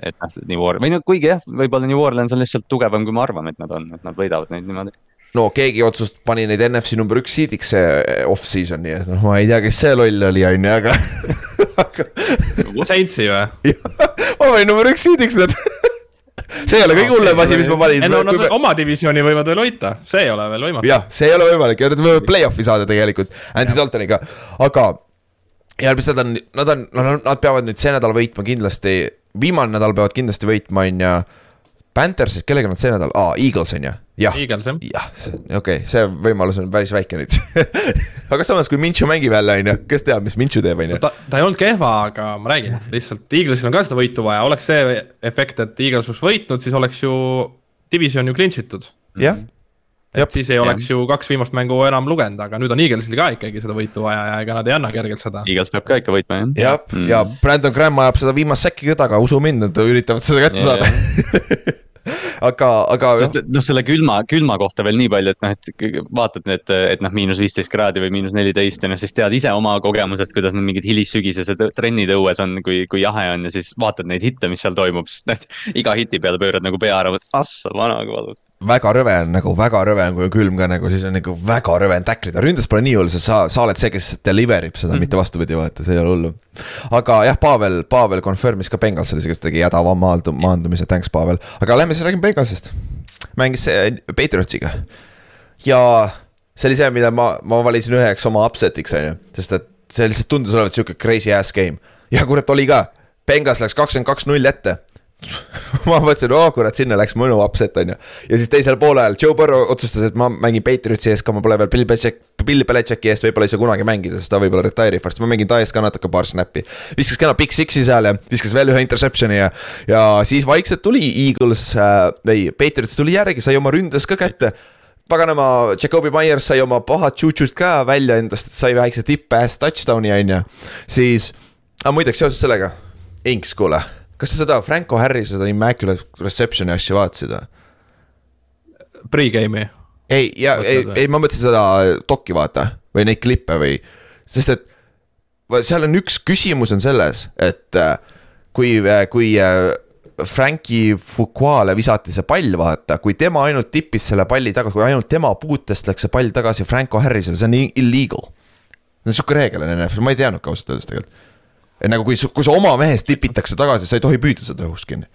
et noh, New Orleans, või no kuigi jah, võib-olla New Orleans on lihtsalt tugevam, kui ma arvan, et nad on, et nad võidavad neid niimoodi no keegi otsust-, pani neid NFC number üks seed'iks see off-season, nii et noh, ma ei tea, kes see loll oli, on ju, aga aga. Saintsi või? ma panin number üks seed'iks nad see ei ole kõige hullem asi, mis ma valin. no nad me... oma divisjoni võivad veel hoida, see ei ole veel võimatu. jah, see ei ole võimalik ja nad võivad play-off'i saada tegelikult Andy Daltoniga, aga. nad on, nad on, nad peavad nüüd see nädal võitma kindlasti, viimane nädal peavad kindlasti võitma, on ju Panthers, kellega nad see nädal, aa, Eagles on ju, jah. jah, okei okay,, see võimalus on päris väike nüüd aga samas, kui Minchu mängib jälle, on ju, kes teab, mis Minchu teeb, on ju. ta, ta ei olnud kehva, aga ma räägin, lihtsalt Eaglesil on ka seda võitu vaja, oleks see efekt, et Eagles oleks võitnud, siis oleks ju division ju clinch itud. jah et Jop, siis ei oleks jah. ju kaks viimast mängu enam lugenud, aga nüüd on Eaglesil ka ikkagi seda võitu vaja ja ega nad ei anna kergelt seda. Eagles peab ka ikka võitma jah. jah mm., ja Brandon Graham ajab seda viimast säkki ka taga, usu mind, nad üritavad seda kätte ja, saada aga, aga. noh, selle külma, külma kohta veel nii palju, et noh, et vaatad need, et noh, miinus viisteist kraadi või miinus neliteist ja noh, siis tead ise oma kogemusest, kuidas need mingid hilissügisesed trennid õues on, kui, kui jahe on ja siis vaatad neid hitte, mis seal toimub, siis noh, iga hiti peale pöörad nagu pea ära, assa vana kui valus väga rõve on nagu, väga rõve on, kui on külm ka nagu, siis on nagu väga rõve on tacklida, ründes pole nii hull, sest sa, sa oled see, kes deliver ib seda mm., mitte vastupidi, vaata, see ei ole hullu. aga jah, Pavel, Pavel confirm'is ka Bengalsile, kes tegi hädava maandu-, maandumise, thanks Pavel. aga lähme siis räägime Bengalsist. mängis Patriotsiga ja see oli see, mida ma, ma valisin üheks oma upset'iks, on ju, sest et see lihtsalt tundus olevat sihuke crazy ass game. ja kurat, oli ka, Bengals läks kakskümmend kaks null ette ma mõtlesin, oo kurat, sinna läks mõnu upset on ju. ja siis teisel poolel Joe Burrow otsustas, et ma mängin Patriotsi eest ka, ma pole veel Bill Belichik, Bill Belichicki eest võib-olla ei saa kunagi mängida, sest ta võib-olla retire ib varsti, ma mängin ta eest ka natuke paar snappi. viskas kena Big Six'i seal ja viskas veel ühe interception'i ja, ja siis vaikselt tuli Eagles äh,, ei, Patriots tuli järgi, sai oma ründes ka kätte paganama, Jakobi Myers sai oma pahad tšutšud ka välja endast, sai väikse tipp-ass touchdown'i on ju, siis, aga muideks seoses sellega, Inks, kuule kas sa seda Franco Harri seda Immaculate Reception'i asja vaatasid või? Pre-game'i. ei, ja ei, ei, ma mõtlesin seda dok'i vaata või neid klippe või, sest et seal on üks küsimus on selles, et äh, kui, äh, kui äh, Frankie Fuquale visati see pall, vaata, kui tema ainult tippis selle palli tagasi, kui ainult tema puutest läks see pall tagasi Franco Harrisele, see on illegal. see on sihuke reegel on NFL, ma ei teadnudki ausalt öeldes tegelikult nagu kui, kui sa oma mehest tipitakse tagasi, sa ei tohi püüda seda õhust kinni.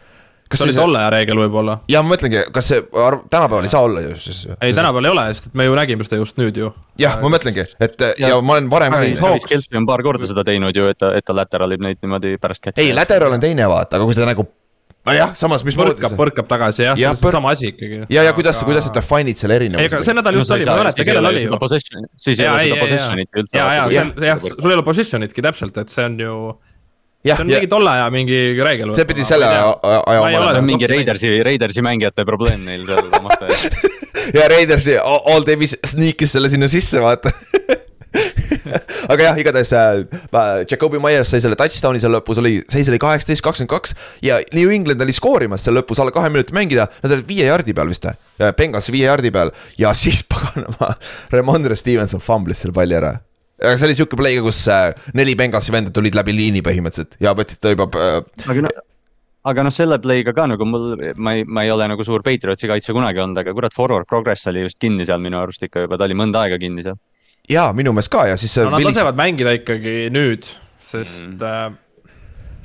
kas see oli tolle aja reegel võib-olla? ja ma mõtlengi, kas see arv, tänapäeval ei saa olla ju siis. ei, tänapäeval ei ole, sest et me ju nägime seda just nüüd ju. jah, ma mõtlengi, et ja, ja ma olen varem näinud. Travis Kelci on paar korda seda teinud ju, et ta, et ta lateral ib neid niimoodi pärast kätte. ei, lateral on teine vaata, aga kui ta nagu nojah, samas mismoodi põrkab, põrkab tagasi jah ja, põr... sama asi ikkagi. ja, ja kuidas aga..., kuidas sa define'id selle erinevuse? ega see nädal just oli, ma ei mäleta, kellel oli ju. siis ei ole seda possession'it üldse. ja, ja, jah, sul ei ole possession'itki täpselt, et see on ju see on mingi tolle aja mingi reegel. see pidi selle aja, aja oma olema. mingi Raidersi, Raidersi mängijate probleem neil seal ja Raidersi all day sneakis selle sinna sisse, vaata aga jah, igatahes äh, Jakobi Myers sai selle touchdown'i seal lõpus oli, seis oli kaheksateist, kakskümmend kaks ja New England oli skoorimas seal lõpus alla kahe minuti mängida, nad olid viie jardi peal vist või? Benghazi viie jardi peal ja siis paganama, Remondre Stevenson fumblis selle palli ära aga see oli siuke play ka, kus äh, neli Benghazi venda tulid läbi liini põhimõtteliselt ja võtsid ta juba äh, aga noh, aga noh, selle play'ga ka nagu mul, ma ei, ma ei ole nagu suur Patriotsi kaitse kunagi olnud, aga kurat, forward progress oli vist kinni seal minu arust ikka juba, ta oli mõnda aega kinni seal. jaa, minu meelest ka ja siis no nad Willis- lasevad mängida ikkagi nüüd, sest Mm. mm.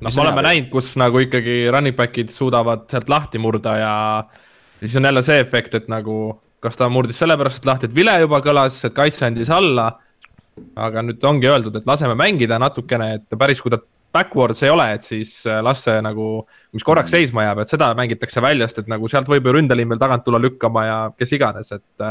noh, me on oleme näinud, kus nagu ikkagi running back'id suudavad sealt lahti murda ja siis on jälle see efekt, et nagu kas ta murdis sellepärast lahti, et vile juba kõlas, et kaitse andis alla. aga nüüd ongi öeldud, et laseme mängida natukene, et päris kui ta backwards ei ole, et siis äh, las see nagu, mis korraks seisma jääb, et seda mängitakse välja, sest et nagu sealt võib ju ründeliin veel tagant tulla lükkama ja kes iganes, et.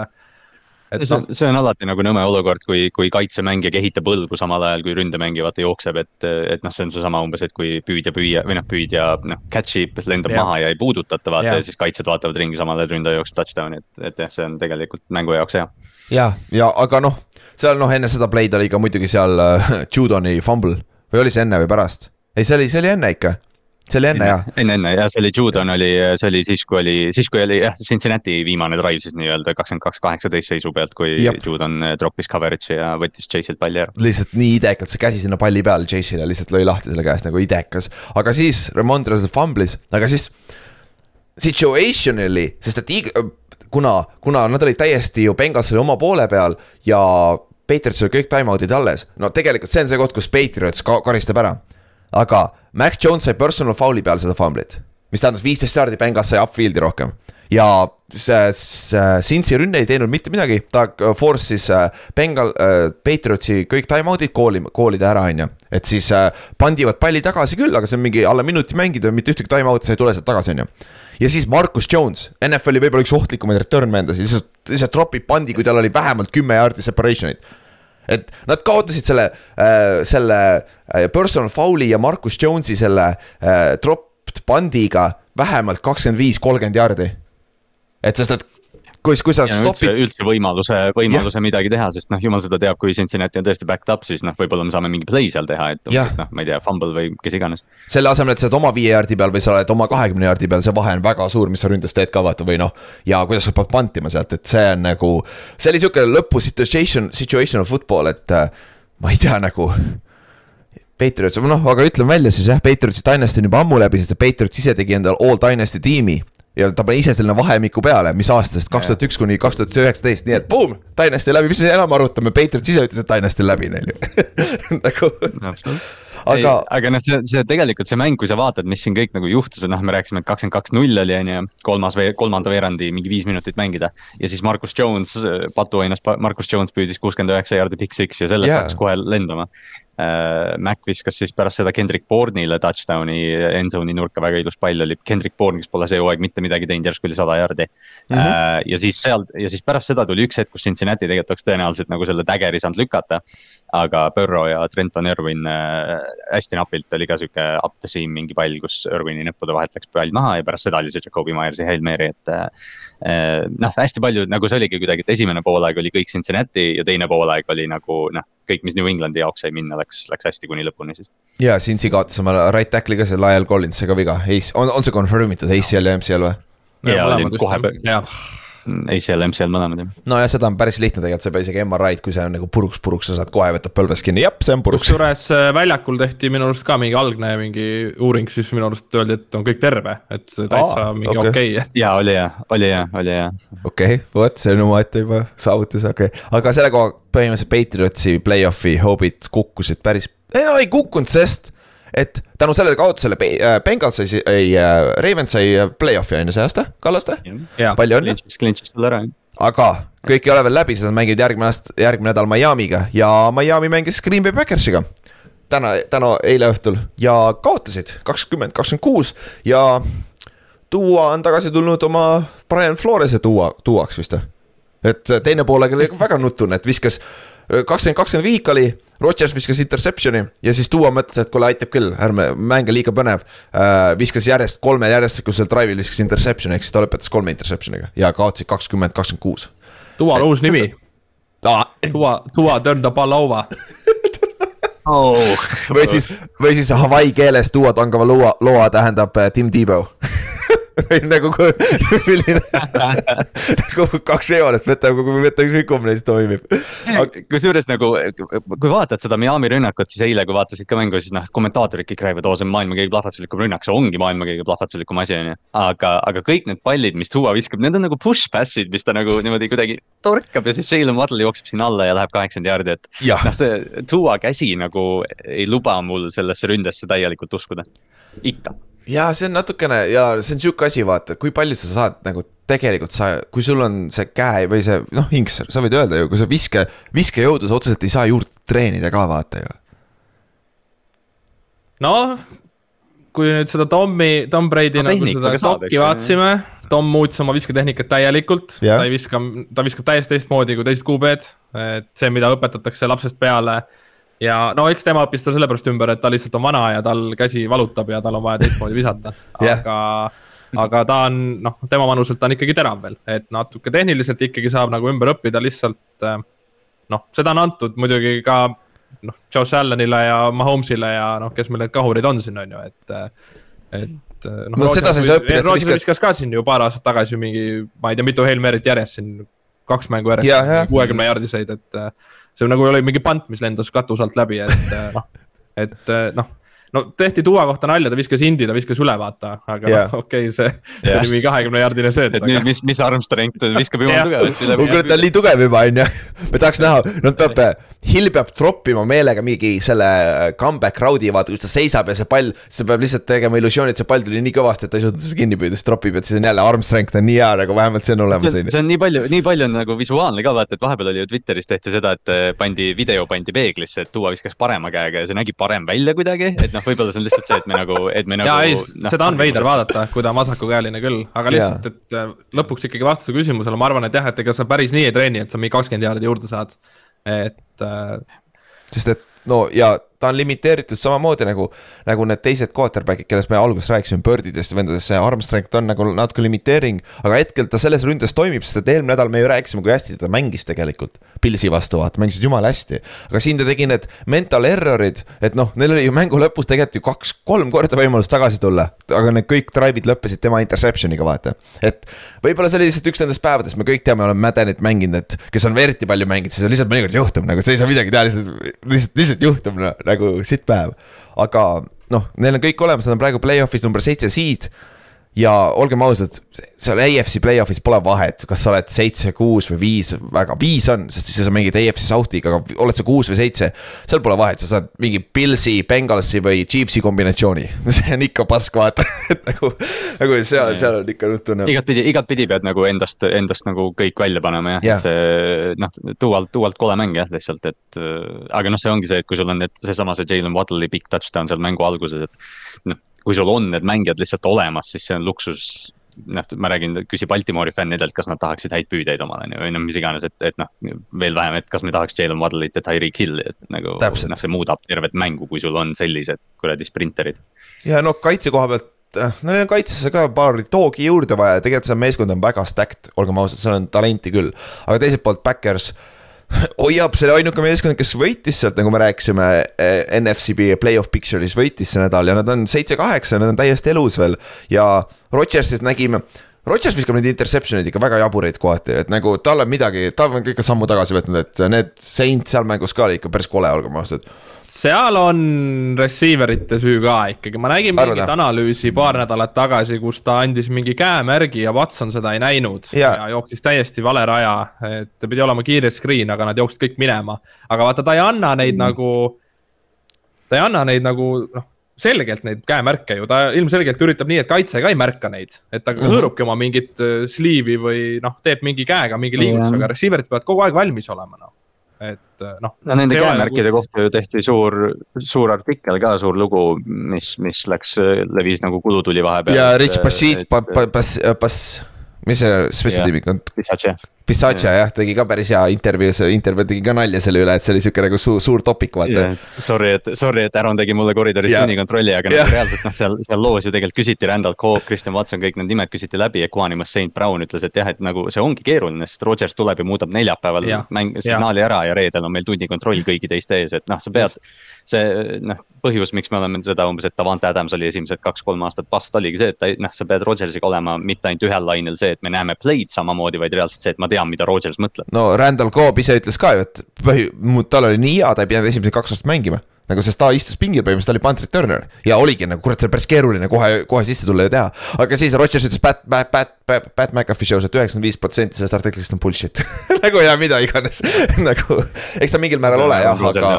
Et see noh on, see on alati nagu nõme olukord, kui, kui kaitsemängija kehitab õlgu samal ajal, kui ründemängija vaata jookseb, et, et noh, see on seesama umbes, et kui püüdja püüa või noh, püüdja noh, catch ib, lendab Jah. maha ja ei puudutata vaata Jah. ja siis kaitsjad vaatavad ringi samal ajal ründaja jookseb touchdown'i, et, et jah, see on tegelikult mängu jaoks hea. ja, ja aga noh, seal noh, enne seda play'd oli ka muidugi seal äh, Judoni fumble või oli see enne või pärast? ei, see oli, see oli enne ikka, see oli enne jah. enne, enne ja see oli Judon oli, see oli siis, kui oli, siis kui oli jah, Cincinnati viimane drive siis nii-öelda kakskümmend kaks, kaheksateist seisu pealt, kui Jep. Judon eh, droppis coverage'i ja võttis Chase'ilt palli ära. lihtsalt nii idekalt see käsi sinna palli peale Chase'ile lihtsalt lõi lahti selle käest nagu idekas, aga siis Remondre fumblis, aga siis situationally, sest et kuna, kuna nad olid täiesti ju Bengals oli oma poole peal ja Patriots oli kõik time-out'id alles, no tegelikult see on see koht, kus Patriots ka karistab ära. Aga Mac Jones sai personal foul'i peal seda fumblit, mis tähendas viisteist jaardi, Bengals sai upfield'i rohkem ja see, see Cincy rünne ei teinud mitte midagi, ta force'is äh, Bengal äh,, Patriotsi kõik time-out'id kooli, koolida ära, on ju. et siis äh, pandivad palli tagasi küll, aga see on mingi alla minuti mängida, mitte ühtegi time-out'i sa ei tule sealt tagasi, on ju ja siis Marcus Jones, NFL-i võib-olla üks ohtlikumaid return vendasid, lihtsalt, lihtsalt tropib pandi, kui tal oli vähemalt kümme jaardi separation'it. Et nad kaotasid selle äh,, selle äh, personal foul'i ja Marcus Jones'i selle äh, dropped pandiga vähemalt kakskümmend viis, kolmkümmend jaardi. et sest, et kui, kui sa ja üldse, stopid, üldse võimaluse, võimaluse midagi teha, sest noh, jumal seda teab, kui Cincinnati on tõesti backed up, siis noh, võib-olla me saame mingi play seal teha, et noh, ma ei tea, fumble või kes iganes. selle asemel, et sa oled oma viie jaardi peal või sa oled oma kahekümne jaardi peal, see vahe on väga suur, mis sa ründes teed ka vaata või noh. ja kuidas sa pead pantima sealt, et see on nagu, see oli sihuke lõpu situation, situational football, et äh, ma ei tea nagu. Patriots, noh, aga ütleme välja siis jah, Patriotsi dynasty on juba ammu läbi, sest Patriots ise tegi endale all dynasty tiimi ja ta pani ise selle vahemiku peale, mis aastast, kaks tuhat üks kuni kaks tuhat üheksateist, nii et boom, dynasty läbi, mis me enam arutame, Patriots ise ütles, et dynasty läbi neil ju nagu, aga aga, aga noh, see, see tegelikult see mäng, kui sa vaatad, mis siin kõik nagu juhtus, et noh, me rääkisime, et kakskümmend kaks null oli, on ju, kolmas, kolmanda veerandi mingi viis minutit mängida. ja siis Marcus Jones, patuoinas Marcus Jones püüdis kuuskümmend üheksa jaardi pick six ja sellest yeah. hakkas kohe lendama. Mac viskas siis pärast seda Kendrick Bourne'ile touchdown'i endzone'i nurka, väga ilus pall oli, Kendrick Bourne, kes pole see hooaeg mitte midagi teinud, järsku oli sada jaardi mm. -hmm. ja siis sealt ja siis pärast seda tuli üks hetk, kus Cincinnati tegelikult oleks tõenäoliselt nagu selle tägeri saanud lükata. Aga Burrow ja Trenton Irwin äh, hästi napilt oli ka sihuke up the seam mingi pall, kus Irwini näppude vahelt läks pall maha ja pärast seda oli see Jakobi Myersi Hail Mary, et äh, eh, noh, hästi palju nagu see oligi kuidagi, et esimene poolaeg oli kõik Cincinnati ja teine poolaeg oli nagu noh, kõik, mis New Englandi jaoks sai minna, läks, läks hästi kuni lõpuni siis. ja Cincy kaotas oma right tackle'i ka, see Lyle Collins sai ka viga, on, on see confirm itud ACL ja MCL või? Ja oli kohe pe- jah, ACL, MCL mõlemad jah. nojah, seda on päris lihtne tegelikult, sa ei pea isegi MRI-d, kui see on nagu puruks, puruks, sa saad kohe võtta põlvest kinni, jah, see on puruks. kusjuures äh, väljakul tehti minu arust ka mingi algne mingi uuring, siis minu arust öeldi, et on kõik terve, et see täitsa Aa, mingi okei. okei okay.. ja oli hea, oli hea, oli hea. okei okay,, vot see on omaette juba saavutus, okei okay., aga selle koha põhimõtteliselt Patriotsi play-off'i hoobid kukkusid päris, ei no ei kukkunud, sest et tänu sellele kaotusele äh, Bengals sai, ei äh,, Ravens sai äh, play-off'i on ju see aasta, Kallaste, palju õnne. Clinch'is talle ära jah. aga kõik ei ole veel läbi, sest nad mängivad järgmine aasta, järgmine nädal Miami'ga ja Miami mängis Green Bay Packersiga. täna, täna, eile õhtul ja kaotasid kakskümmend, kakskümmend kuus ja Duo on tagasi tulnud oma Brian Flores'e tuua, tuuaks vist et teine poolega oli väga nutune, et viskas kakskümmend, kakskümmend viik oli, Rodgers viskas interception'i ja siis Duo mõtles, et kuule, aitab küll, ärme mänge liiga põnev äh,. viskas järjest kolme järjestikusel drive'il viskas interception'i ehk siis ta lõpetas kolme interception'iga ja kaotasid kakskümmend, kakskümmend kuus. Dual uus nimi, Tua, Tua turn the ball over. oh.. või siis, või siis Hawaii keeles tuua tangava loa, loa tähendab äh, Tim Tebow. või nagu, milline, nagu kaks võimalust võtta, kui võtta üks rikkumine, siis toimib. kusjuures nagu, kui vaatad seda Miami rünnakut, siis eile, kui vaatasid ka mängu, siis noh, kommentaatorid kõik räägivad, oo see on maailma kõige plahvatuslikum rünnak, see ongi maailma kõige plahvatuslikum asi, on ju. aga, aga kõik need pallid, mis Tua viskab, need on nagu push pass'id, mis ta nagu niimoodi kuidagi torkab ja siis Jalen Waddle jookseb sinna alla ja läheb kaheksakümmend jaardi, et. jah, noh, see Tua käsi nagu ei luba mul sellesse ründesse täielikult uskuda, ikka ja see on natukene ja see on sihuke asi, vaata, kui palju sa saad nagu tegelikult sa, kui sul on see käe või see noh, hinks, sa võid öelda ju, kui sa viske, viskejõudu sa otseselt ei saa juurde treenida ka vaata ju. noh, kui nüüd seda Tommi, Tom Brady No nagu seda dokki vaatasime, Tom muutis oma visketehnikat täielikult Jah. ta ei viska, ta viskab täiesti teistmoodi kui teised QB-d, et see, mida õpetatakse lapsest peale. Ja no eks tema õppis ta sellepärast ümber, et ta lihtsalt on vana ja tal käsi valutab ja tal on vaja teistmoodi visata, Jah. aga aga ta on noh, tema vanuselt ta on ikkagi terav veel, et natuke tehniliselt ikkagi saab nagu ümber õppida lihtsalt. noh, seda on antud muidugi ka noh, Josh Allanile ja Mahomesile ja noh, kes meil need kahurid on siin on ju, et, et noh. No seda sa ei saa õppida, viskad- viskas ka siin ju paar aastat tagasi mingi, ma ei tea, mitu Hail Mary't järjest siin, kaks mängu järjest, kuuekümne jardiseid, et see nagu oli mingi pant, mis lendas katuse alt läbi, et et noh no tehti Duo kohta nalja, ta viskas indi, ta viskas üle, vaata, aga yeah. okei okay,, see, see Jah. oli mingi kahekümne jardine sööt, et nüüd, aga mis, mis arm strength, ta viskab jumala tugevasti oh kurat, ta on läbi. nii tugev juba, on ju. me tahaks näha, no ta peab, Hill peab troppima meelega mingi selle comeback raudi, vaata, kus ta seisab ja see pall, siis ta peab lihtsalt tegema illusiooni, et see pall tuli nii kõvasti, et ta ei suutnud seda kinni püüda, siis tropib, et siis on jälle arm strength on nii hea, nagu vähemalt see on olemas, see on ju. see on nii palju, nii palju on nagu visuaalne ka vaata, et vahepeal oli ju Twitteris tehti seda, et pandi video pandi peeglisse, et Duo viskas parema käega ja see nägi parem välja kuidagi, et noh, võib-olla see on lihtsalt see, et me nagu, et me nagu. ja ei, seda on veider. vaadata, kui ta on vasakukäeline küll, aga lihtsalt, et äh, lõpuks ikkagi vastuse küsimusele, ma arvan, et jah, et ega sa päris nii ei treeni, et sa mingi kakskümmend jaardi juurde saad. et äh, sest et no ja ta on limiteeritud samamoodi nagu, nagu need teised quarterback'id, kellest me alguses rääkisime, Birdidest ja vendadest, see arm strength on nagu natuke limiteering. aga hetkel ta selles ründes toimib, sest et eelmine nädal me ju rääkisime, kui hästi ta mängis tegelikult. Pilsi vastu vaata, mängisid jumala hästi. aga siin ta tegi need mental error'id, et noh, neil oli ju mängu lõpus tegelikult ju kaks-kolm korda võimalus tagasi tulla. aga need kõik drive'id lõppesid tema interception'iga, vaata. et võib-olla see oli lihtsalt üks nendest päevadest, me kõik teame, oleme Maddenit mänginud, et kes on eriti palju mänginud, siis lihtsalt mõnikord juhtub nagu, sa ei saa midagi teha, lihtsalt, lihtsalt, lihtsalt juhtub no, nagu sitt päev. aga noh, neil on kõik olemas, nad on praegu play-off'is number seitse seed ja olgem ausad, seal AFC play-off'is pole vahet, kas sa oled seitse, kuus või viis, väga, viis on, sest siis sa mängid AFC South'iga, aga oled sa kuus või seitse. seal pole vahet, sa saad mingi Pilsi, Bengalsi või Chiefsi kombinatsiooni, see on ikka pask, vaata, et nagu, nagu seal, seal on ikka nutune. igatpidi, igatpidi pead nagu endast, endast nagu kõik välja panema jah Jah. yeah., see noh, tuualt, tuualt kole mäng jah, lihtsalt, et äh, aga noh, see ongi see, et kui sul on need, seesama see Jalen Waddle'i big touchdown seal mängu alguses, et noh, kui sul on need mängijad lihtsalt olemas, siis see on luksus noh, ma räägin, küsi Baltimori fännidelt, kas nad tahaksid häid püüdeid omale on ju, või noh, mis iganes, et, et noh, veel vähem, et kas me tahaks Jalen Waddle'it ja Tyreek Hill'i, et nagu noh, see muudab tervet mängu, kui sul on sellised kuradi sprinterid. ja no kaitse koha pealt, neil on kaitsesse ka paari toogi juurde vaja, tegelikult see meeskond on väga stacked, olgem ausad, seal on talenti küll. aga teiselt poolt Backers hoiab, see oli ainuke meeskond, kes võitis sealt, nagu me rääkisime eh, NFC play-off picture'is võitis see nädal ja nad on seitse-kaheksa, nad on täiesti elus veel ja Rodgersist nägime Rodgers viskab neid interception'id ikka väga jaburaid kohati, et nagu tal on midagi, ta on ikka sammu tagasi võtnud, et need Saint seal mängus ka oli ikka päris kole, olgem ausad. Seal on receiver ite süü ka ikkagi, ma nägin Arvad, mingit analüüsi paar nädalat tagasi, kus ta andis mingi käemärgi ja Watson seda ei näinud Jaa. ja jooksis täiesti vale raja, et pidi olema kiire screen, aga nad jooksid kõik minema. aga vaata, ta ei anna neid mm. nagu, ta ei anna neid nagu noh, selgelt neid käemärke ju, ta ilmselgelt üritab nii, et kaitse ka ei märka neid, et ta Mhm. hõõrubki oma mingit äh, sleeve'i või noh, teeb mingi käega mingi liigutuse, Jah. aga receiver'id peavad kogu aeg valmis olema noh, et äh, noh. no nende käemärkide kohta ju tehti suur, suur artikkel ka, suur lugu, mis, mis läks, levis nagu kulutuli vahepeal. ja Rich Bassit, Bass, Bass, mis see spetsialitiimi on? Bissachev, Pissacha jah, tegi ka päris hea intervjuus, intervjuu tegi ka nalja selle üle, et see oli siuke nagu suur, suur topik, vaata yeah.. Sorry, et, sorry, et Aaron tegi mulle koridoris Jah. sunnikontrolli, aga Jah. nagu reaalselt noh, seal, seal loos ju tegelikult küsiti Randall Cobb, Christian Watson, kõik need nimed küsiti läbi ja Quanimus St Brown ütles, et jah, et nagu see ongi keeruline, sest Rodgers tuleb ja muudab neljapäeval Jah. mäng, signaali ära ja reedel on meil tunnikontroll kõigi teiste ees, et noh, sa pead. See noh, põhjus, miks me oleme seda umbes, et Davante Adams oli esimesed kaks-kolm aastat vast, oligi see, et ta noh, sa pead Rodgersiga olema mitte ainult ühel lainel see, et me näeme play'd samamoodi, vaid reaalselt see, et ma tean, mida Rodgers mõtleb. no Randall Cobb ise ütles ka ju, et põhi, tal oli nii hea, ta ei pidanud esimesed kaks aastat mängima. Nagu sest ta istus pingil põhimõtteliselt, ta oli punt returner ja oligi nagu kurat, see on päris keeruline kohe, kohe sisse tulla ja teha. aga siis Rodgers ütles Pat, Pat, Pat, Pat, Pat McAfee show's, et üheksakümmend viis protsenti sellest artiklist on bullshit. Nagu ja mida iganes. Nagu, eks ta mingil määral ole jah, aga,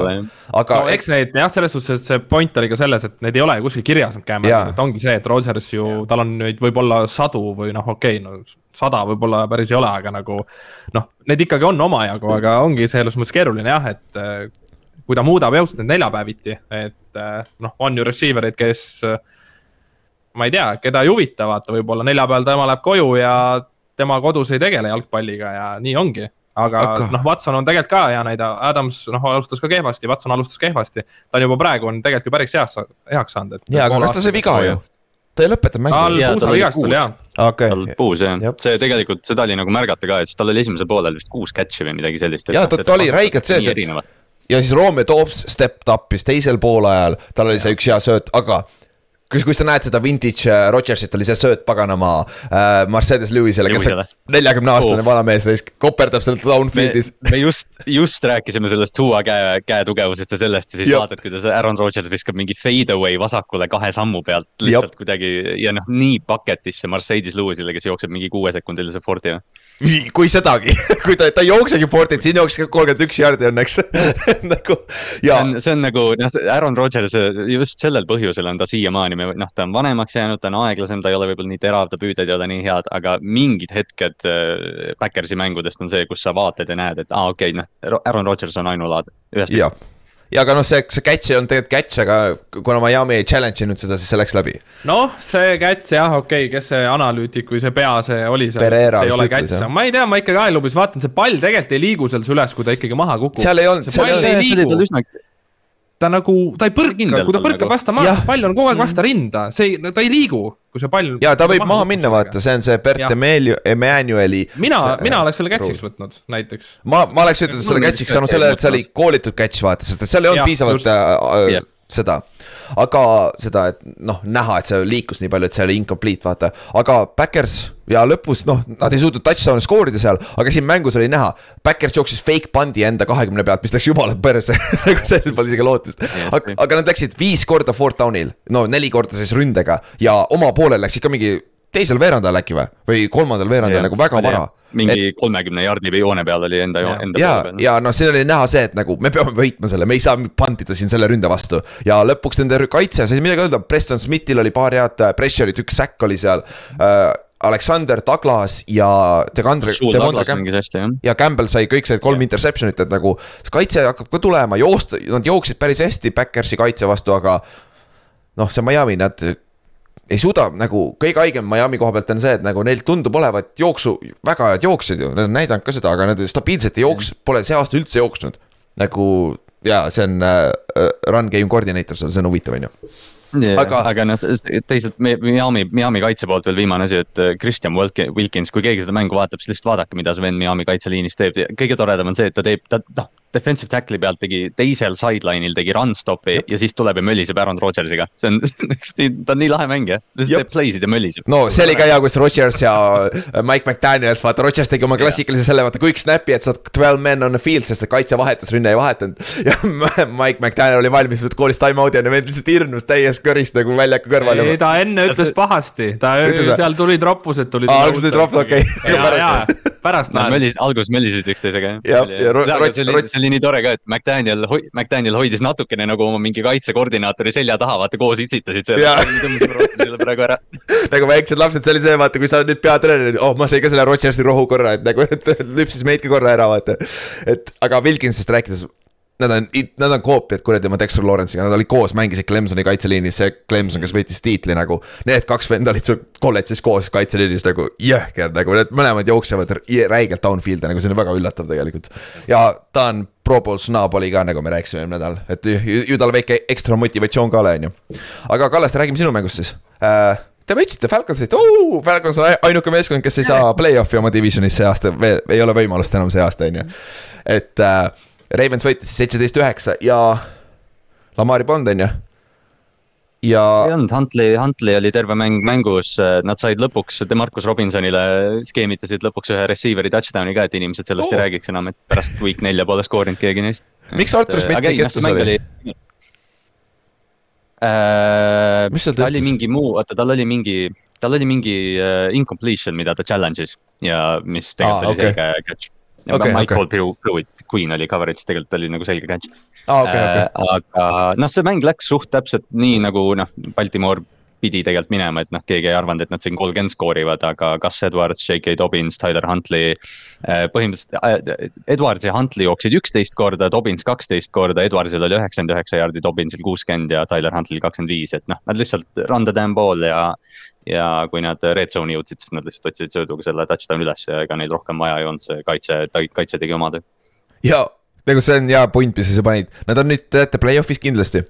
aga no eks neid jah, selles suhtes, et see point oli ka selles, et need ei ole ju kuskil kirjas need käemäärad, et ongi see, et Rodgers ju, tal on neid võib-olla sadu või noh, okei okay, no sada võib-olla päris ei ole, aga nagu. noh, need ikkagi on omajagu, aga ongi selles mõttes keeruline jah, et kui ta muudab jõust need neljapäeviti, et äh, noh, on ju receiver eid, kes. äh, ma ei tea, keda ei huvita, vaata, võib-olla neljapäeval tema läheb koju ja tema kodus ei tegele jalgpalliga ja nii ongi aga, Aga- noh, Watson on tegelikult ka hea näide, Adams noh, alustas ka kehvasti, Watson alustas kehvasti. ta on juba praegu on tegelikult ju päris heas, heaks saanud, et. jaa, aga kas ta sai viga ju? ta ei lõpetanud mängu. Tal puusa oli vigastus hea. okei tal puus jah see tegelikult seda oli nagu märgata ka, et tal oli esimesel poolel vist kuus catch'i või midagi sellist. Jaa, ta- ta oli räigelt sees, et- ja siis Romeo Toobs stepped up'is teisel poolajal, tal oli see üks hea sööt, aga kus, kus sa näed seda vintage äh, Rodgersit, oli see sööt paganama äh, Mercedes Lewisele, kes Lewisele. Neljakümne aastane Oh. vana mees, koperdab seal me downfield'is., me just, just rääkisime sellest Tua käe, käe tugevusest ja sellest ja siis Jep. vaatad, kuidas Aaron Rodgers viskab mingi fade away vasakule kahe sammu pealt lihtsalt kuidagi ja noh, nii bucket'isse Mercedes Lewisile, kes jookseb mingi kuuesekundilise forti. kui sedagi, kui ta, ta ei jooksegi portit, siin jooksis kolmkümmend üks jardi õnneks nagu ja see on, nagu noh, Aaron Rodgers just sellel põhjusel on ta siiamaani, noh, ta on vanemaks jäänud, ta on aeglasem, ta ei ole võib-olla nii terav, ta püüded ei ole nii head, aga mingid hetked äh, Backersi mängudest on see, kus sa vaatad ja näed, et aa ah, okei okay,, noh, Aaron Rodgers on ainulaadne. ühest ja, ja aga noh, see, see catch on tegelikult catch, aga kuna Miami ei challenge inud seda, siis see läks läbi. noh, see käts jah, okei okay,, kes see analüütik või see pea see oli seal. Pereira ei ole jah., ma ei tea, ma ikkagi ajalubis vaatan, see pall tegelikult ei liigu seal süles, kui ta ikkagi maha kukub. seal ei olnud, See seal ei olnud ta nagu, ta ei põrka, kui ta põrkab nagu. vastu maha, pall on kogu aeg vastu rinda, see ta ei liigu, kui see pall. ja ta võib maha minna, vaata, see on see Bert Emmanueli. mina, mina oleks selle catch'iks võtnud näiteks. ma, ma oleks ütelnud selle catch'iks tänu sellele, et see oli koolitud catch, vaata, sest et seal ei olnud piisavalt äh, Jah. seda. Aga seda, et noh, näha, et see liikus nii palju, et see oli incomplete, vaata, aga Backers ja lõpus noh, nad ei suutnud touchdown'i skoorida seal, aga siin mängus oli näha, Backers jooksis fake pundi enda kahekümne pealt, mis läks jumala perse. Nagu sellel pole isegi lootust. aga, aga nad läksid viis korda fourth down'il, no neli korda siis ründega ja oma poolel läksid ka mingi teisel veerandajal äkki või, või kolmandal veerandajal nagu väga vara. mingi kolmekümne jardi või joone peal oli enda, enda ja ja noh, siin oli näha see, et nagu me peame võitma selle, me ei saa pantida siin selle ründe vastu. ja lõpuks nende kaitse, saa midagi öelda, Preston Smithil oli paar head äh, pressure'it, üks säkk oli seal äh,. Alexander Douglas ja Degandre, hästi jah. ja Campbell sai kõik said kolm interception'it, et nagu see kaitse hakkab ka tulema, joosta, nad jooksid päris hästi Backersi kaitse vastu, aga noh, see Miami, nad ei suuda nagu kõige haigem Miami koha pealt on see, et nagu neil tundub olevat jooksu, väga head jooksjad ju, nad on näidanud ka seda, aga nad stabiilselt ei jooks, pole see aasta üldse jooksnud. nagu ja see on äh, run game coordinator seal, see on huvitav, on ju. Yeah, Aga- aga, noh, teisalt Mi- Miami, Miami kaitse poolt veel viimane asi, et äh, Christian Wilki- Wilkins, kui keegi seda mängu vaatab, siis lihtsalt vaadake, mida see vend Miami kaitseliinis teeb ja kõige toredam on see, et ta teeb, ta noh. Defensive tackle'i pealt tegi teisel sideline'il tegi run stop'i ja siis tuleb ja mölliseb Aaron Rodgersiga, see on, ta on nii lahe mängija, lihtsalt teeb play'sid ja mölliseb. no see oli ka hea, kus Rodgers ja äh, Mike McDaniels, vaata Rodgers tegi oma klassikalise selle, vaata quick snap'i, et saad twelve men on the field, sest kaitse vahetas, rünne ei vahetanud. ja Mike McDaniel oli valmis, koolis time out'i ja vend lihtsalt hirmus täies körist nagu väljaku kõrval ei, ta enne ütles pahasti, ta seal tulid roppused tulid. Aa, alguses tulid roppused, okei. ja, ja pärast Nad näed, möllisid, alguses möllisid üksteisega Jah, ja Ro- jah. Rod- see oli Rod-, see oli nii tore ka, et McDaniel, McDaniel hoidis natukene nagu oma mingi kaitsekoordinaatori selja taha, vaata koos itsitasid seal praegu ära. nagu väiksed lapsed, see oli see, vaata, kui sa oled nüüd peatreener, oh ma sain ka selle Rodgersi rohu korra, et nagu, et lüpsis meid ka korra ära, vaata. et aga Wilkinsist rääkides, Nad on, nad on koopiad kuradi oma Dexter Lawrence'iga, nad olid koos, mängisid Clemsoni kaitseliinis, see Clemson, kes võitis tiitli nagu. Need kaks venda olid sul kolledžis koos kaitseliinis nagu jõhker nagu, need mõlemad jooksevad räigelt downfield'i nagu, see on väga üllatav tegelikult. ja ta on Pro Bowl snaab oli ka, nagu me rääkisime eelmine nädal, et ju, ju tal väike ekstra motivatsioon ka ole, on ju. aga Kallaste, räägime sinu mängust siis äh, Te võitsite Falconsit, Falcons on ainuke meeskond, kes ei saa play-off'i oma divisionis see aasta ei ole võimalust enam see aasta, on ju. et äh, Ravens võitis seitseteist üheksa ja Lamari Bond on ju. ja. ei olnud, Huntley, Huntley oli terve mäng mängus, nad said lõpuks, Demarcus Robinsonile skeemitasid lõpuks ühe receiver'i touchdown'i ka, et inimesed sellest oh. ei räägiks enam, et pärast week nelja pole skoorinud keegi neist. miks Artur Schmidt nii kettus oli? Äh, mis seal ta oli mingi muu, oota, tal oli mingi, tal oli mingi uh, incompletion, mida ta challenge'is ja mis tegelikult ah, oli okay. selge catch okay, Michael okay. Pruitt, Queen oli coverage'is, tegelikult oli nagu selge catch ah,. Okay, okay. Äh, aga noh, see mäng läks suht täpselt nii nagu noh, Baltimore pidi tegelikult minema, et noh, keegi ei arvanud, et nad siin kolmkümmend skoorivad, aga Gus Edwards, J.K. Dobbins, Tyler Huntley. Äh, põhimõtteliselt äh, Edwards ja Huntley jooksid üksteist korda, Dobbins kaksteist korda, Edwardsil oli üheksakümmend üheksa jaardi, Dobbinsil kuuskümmend ja Tyler Huntley'l kakskümmend viis, et noh, nad lihtsalt run the damn ball ja ja kui nad red zone'i jõudsid, siis nad lihtsalt otsisid sööduga selle touchdown'i üles ja ega neil rohkem vaja ei olnud, see kaitse, kaitse tegi oma töö. ja nagu see on hea point, mis sa panid, nad on nüüd teate play-off'is kindlasti.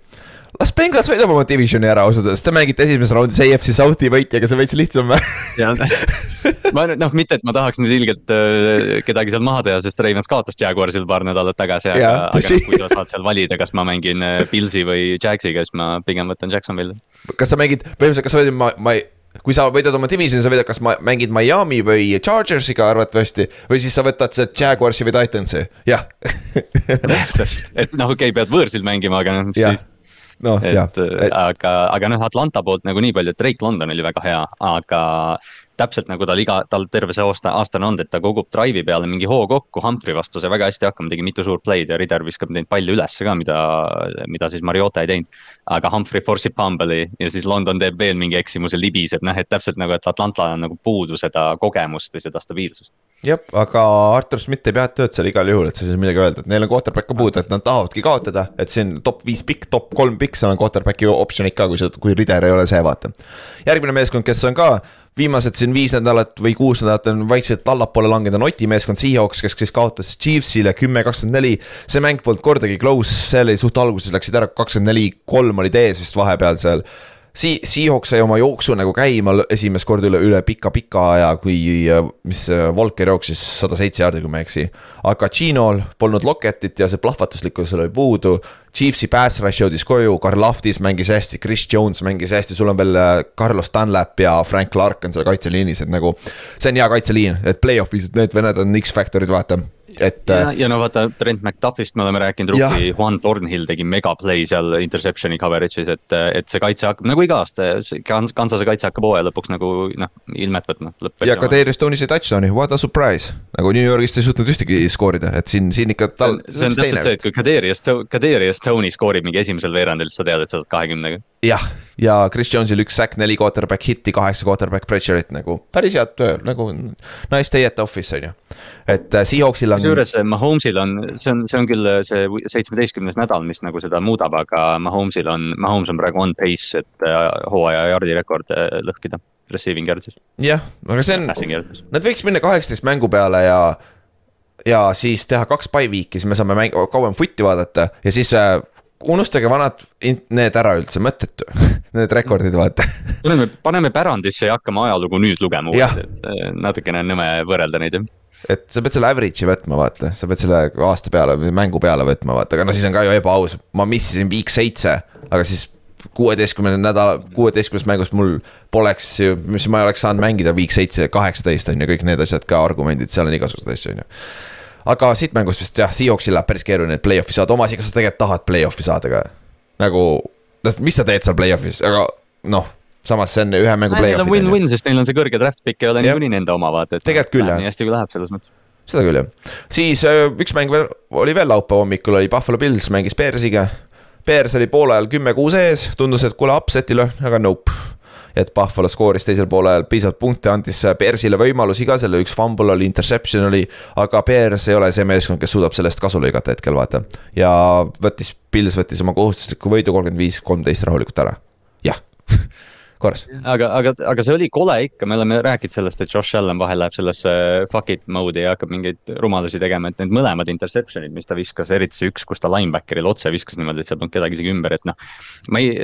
las Bengals võidab oma divisioni ära ausalt öeldes, te mängite esimeses raundis AFC South'i võitjaga, see veits lihtsam ma noh, mitte, et ma tahaks nüüd ilgelt äh, kedagi seal maha teha, sest Ravens kaotas Jaguarsil paar nädalat tagasi, aga, aga noh, kui sa saad seal valida, kas ma mängin äh, Pilsi või Jagsiga, siis ma pigem võtan Jacksonville'i. kas sa mängid, põhimõtteliselt, kas sa võid, ma, ma ei kui sa võidad oma divisioni, sa võidad, kas ma mängid Miami või Chargersiga arvatavasti või siis sa võtad see Jaguarsi või Titansi, jah. Et noh, okei okay,, pead võõrsil mängima, aga noh, siis. No, et, et aga, aga noh, Atlanta poolt nagu nii palju, et Drake London oli väga hea, aga täpselt nagu tal iga, tal terve see aasta, aastane olnud, et ta kogub drive'i peale mingi hoo kokku, Humphrey vastu sai väga hästi hakkama, tegi mitu suurt play'd ja Ritter viskab neid palle ülesse ka, mida, mida siis Mariota ei teinud. aga Humphrey force ib fumble'i ja siis London teeb veel mingi eksimuse, libiseb, noh, et täpselt nagu, et Atlantal on nagu puudu seda kogemust või seda stabiilsust. jah, aga Artur Schmidt teeb head tööd seal igal juhul, et sa ei saa midagi öelda, et neil on quarterback ka puudu, et nad tahavadki kaotada, et siin top viis pikk, top kolm pikk, seal on quarterback'i optsioonid ka, kui sa, kui Ritter ei ole see, vaata. järgmine meeskond, kes on ka viimased siin viis nädalat või kuus nädalat on vaikselt allapoole langenud, Oti meeskond Seahawks, kes siis kaotas Chiefsile kümme, kakskümmend neli. see mäng polnud kordagi close, see oli suht alguses läksid ära, kakskümmend neli, kolm olid ees vist vahepeal seal Sea-, Seahawks sai oma jooksu nagu käima esimest korda üle, üle pika-pika aja, kui, mis Volker jooksis sada seitse jaardi, kui ma ei eksi. aga Ginol polnud Lockettit ja see plahvatuslikkus oli puudu. Chiefsi pass rush jõudis koju, Karl Lahtis mängis hästi, Chris Jones mängis hästi, sul on veel äh, Carlos Dunlap ja Frank Clark on seal kaitseliinis, et nagu. see on hea kaitseliin, et play-off'is, et need vennad on X-faktorid, vaata et. ja, ja no vaata, Trent McDuffist me oleme rääkinud, rookie Juan Thornhill tegi megaplay seal interception'i coverage'is, et, et see kaitse hakkab nagu iga aasta, Kansase kaitse hakkab hooaja lõpuks nagu noh, ilmet võtma. ja ka Darius Tony sai touchdown'i, what a surprise. nagu New Yorgist ei suutnud ühtegi skoorida, et siin, siin ikka tal. see on täpselt see, et kui Kadarius, Kadarius Tony skoorib mingi esimesel veerandil, siis sa tead, et sa saad kahekümnega. jah, ja Chris Jones'il üks sack, neli quarterback hit'i, kaheksa quarterback pressure'it nagu päris head töö, nagu nice day at office on ju. Et äh, Seahawksil on. kusjuures äh, Mahomes'il on, see on, see on küll äh, see seitsmeteistkümnes nädal, mis nagu seda muudab, aga Mahomes'il on, Mahomes on praegu on pace, et hooaja jardi rekord lõhkida receiving yard'is. jah, aga see on, nad võiks minna kaheksateist mängu peale ja ja siis teha kaks by week'i, siis me saame mäng-, kauem footi vaadata ja siis unustage vanad need ära üldse, mõttetu, need rekordid, vaata. paneme, paneme pärandisse ja hakkame ajalugu nüüd lugema uuesti, et natukene on nõme võrrelda neid, jah et sa pead selle average'i võtma, vaata, sa pead selle aasta peale või mängu peale võtma, vaata, aga no siis on ka ju ebaaus, ma missisin week seitse, aga siis kuueteistkümnenda nädala, kuueteistkümnest mängust mul poleks, mis ma ei oleks saanud mängida week seitse, kaheksateist on ju, kõik need asjad ka argumendid, seal on igasuguseid asju, on ju. Aga siit mängust vist jah, Seahawksil läheb päris keeruline play-off'i saada, oma asi, kas sa tegelikult tahad play-off'i saada ka? nagu, mis sa teed seal play-off'is, aga noh samas see on ühe mängu play-off'id. Win-win, sest neil on see kõrge draft pick ei ole niikuinii nende oma vaata, et. tegelikult küll jah. nii hästi kui läheb selles mõttes. seda küll jah, siis äh, üks mäng veel oli veel laupäeva hommikul oli Buffalo Bills mängis Bearsiga. Bears oli poole ajal kümme-kuus ees, tundus, et kuule upset'i löh, aga nope et Buffalo skooris teisel poolel piisavalt punkte, andis Bearsile võimalusi ka, selle üks fumble oli, interception oli. aga Bears ei ole see meeskond, kes suudab sellest kasu lõigata hetkel, vaata. ja võttis, Pils võttis oma kohustusliku võidu kolmkümmend viis, kolmteist rahulikult ära, jah korras. aga, aga, aga see oli kole ikka, me oleme rääkinud sellest, et Josh Allan vahel läheb sellesse fuck it mode'i ja hakkab mingeid rumalusi tegema, et need mõlemad interception'id, mis ta viskas, eriti see üks, kus ta linebacker'ile otse viskas niimoodi, et seal polnud kedagi isegi ümber, et noh. ma ei,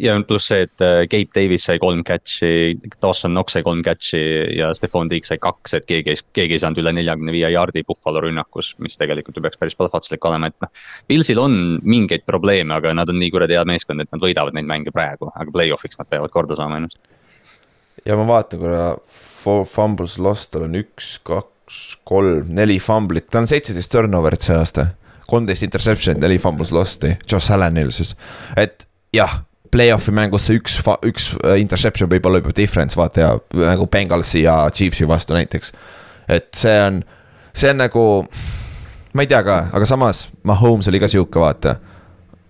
ja pluss see, et äh, Gabe Davis sai kolm catch'i, Dawson Knox sai kolm catch'i ja Stefan Diggs sai kaks, et keegi ei, keegi ei saanud üle neljakümne viie jaardi Buffalo rünnakus, mis tegelikult ju peaks päris plahvatuslik olema, et noh. Pilsil on mingeid probleeme, aga nad on nii kuradi hea meeskond, et nad võidavad neid mänge praegu, aga play-off'iks nad peavad korda saama ennast. ja ma vaatan korra, fumbles lost, tal on üks, kaks, kolm, neli fumblit, tal on seitseteist turnover'it see aasta kolmteist interception'it, neli fumbles lost'i, Josh Allanil siis, et jah play-off'i mängus see üks, üks äh, interception võib olla juba difference, vaata ja nagu Bengalsi ja Chiefsi vastu näiteks. et see on, see on nagu, ma ei tea ka, aga samas Mahomes oli ka sihuke, vaata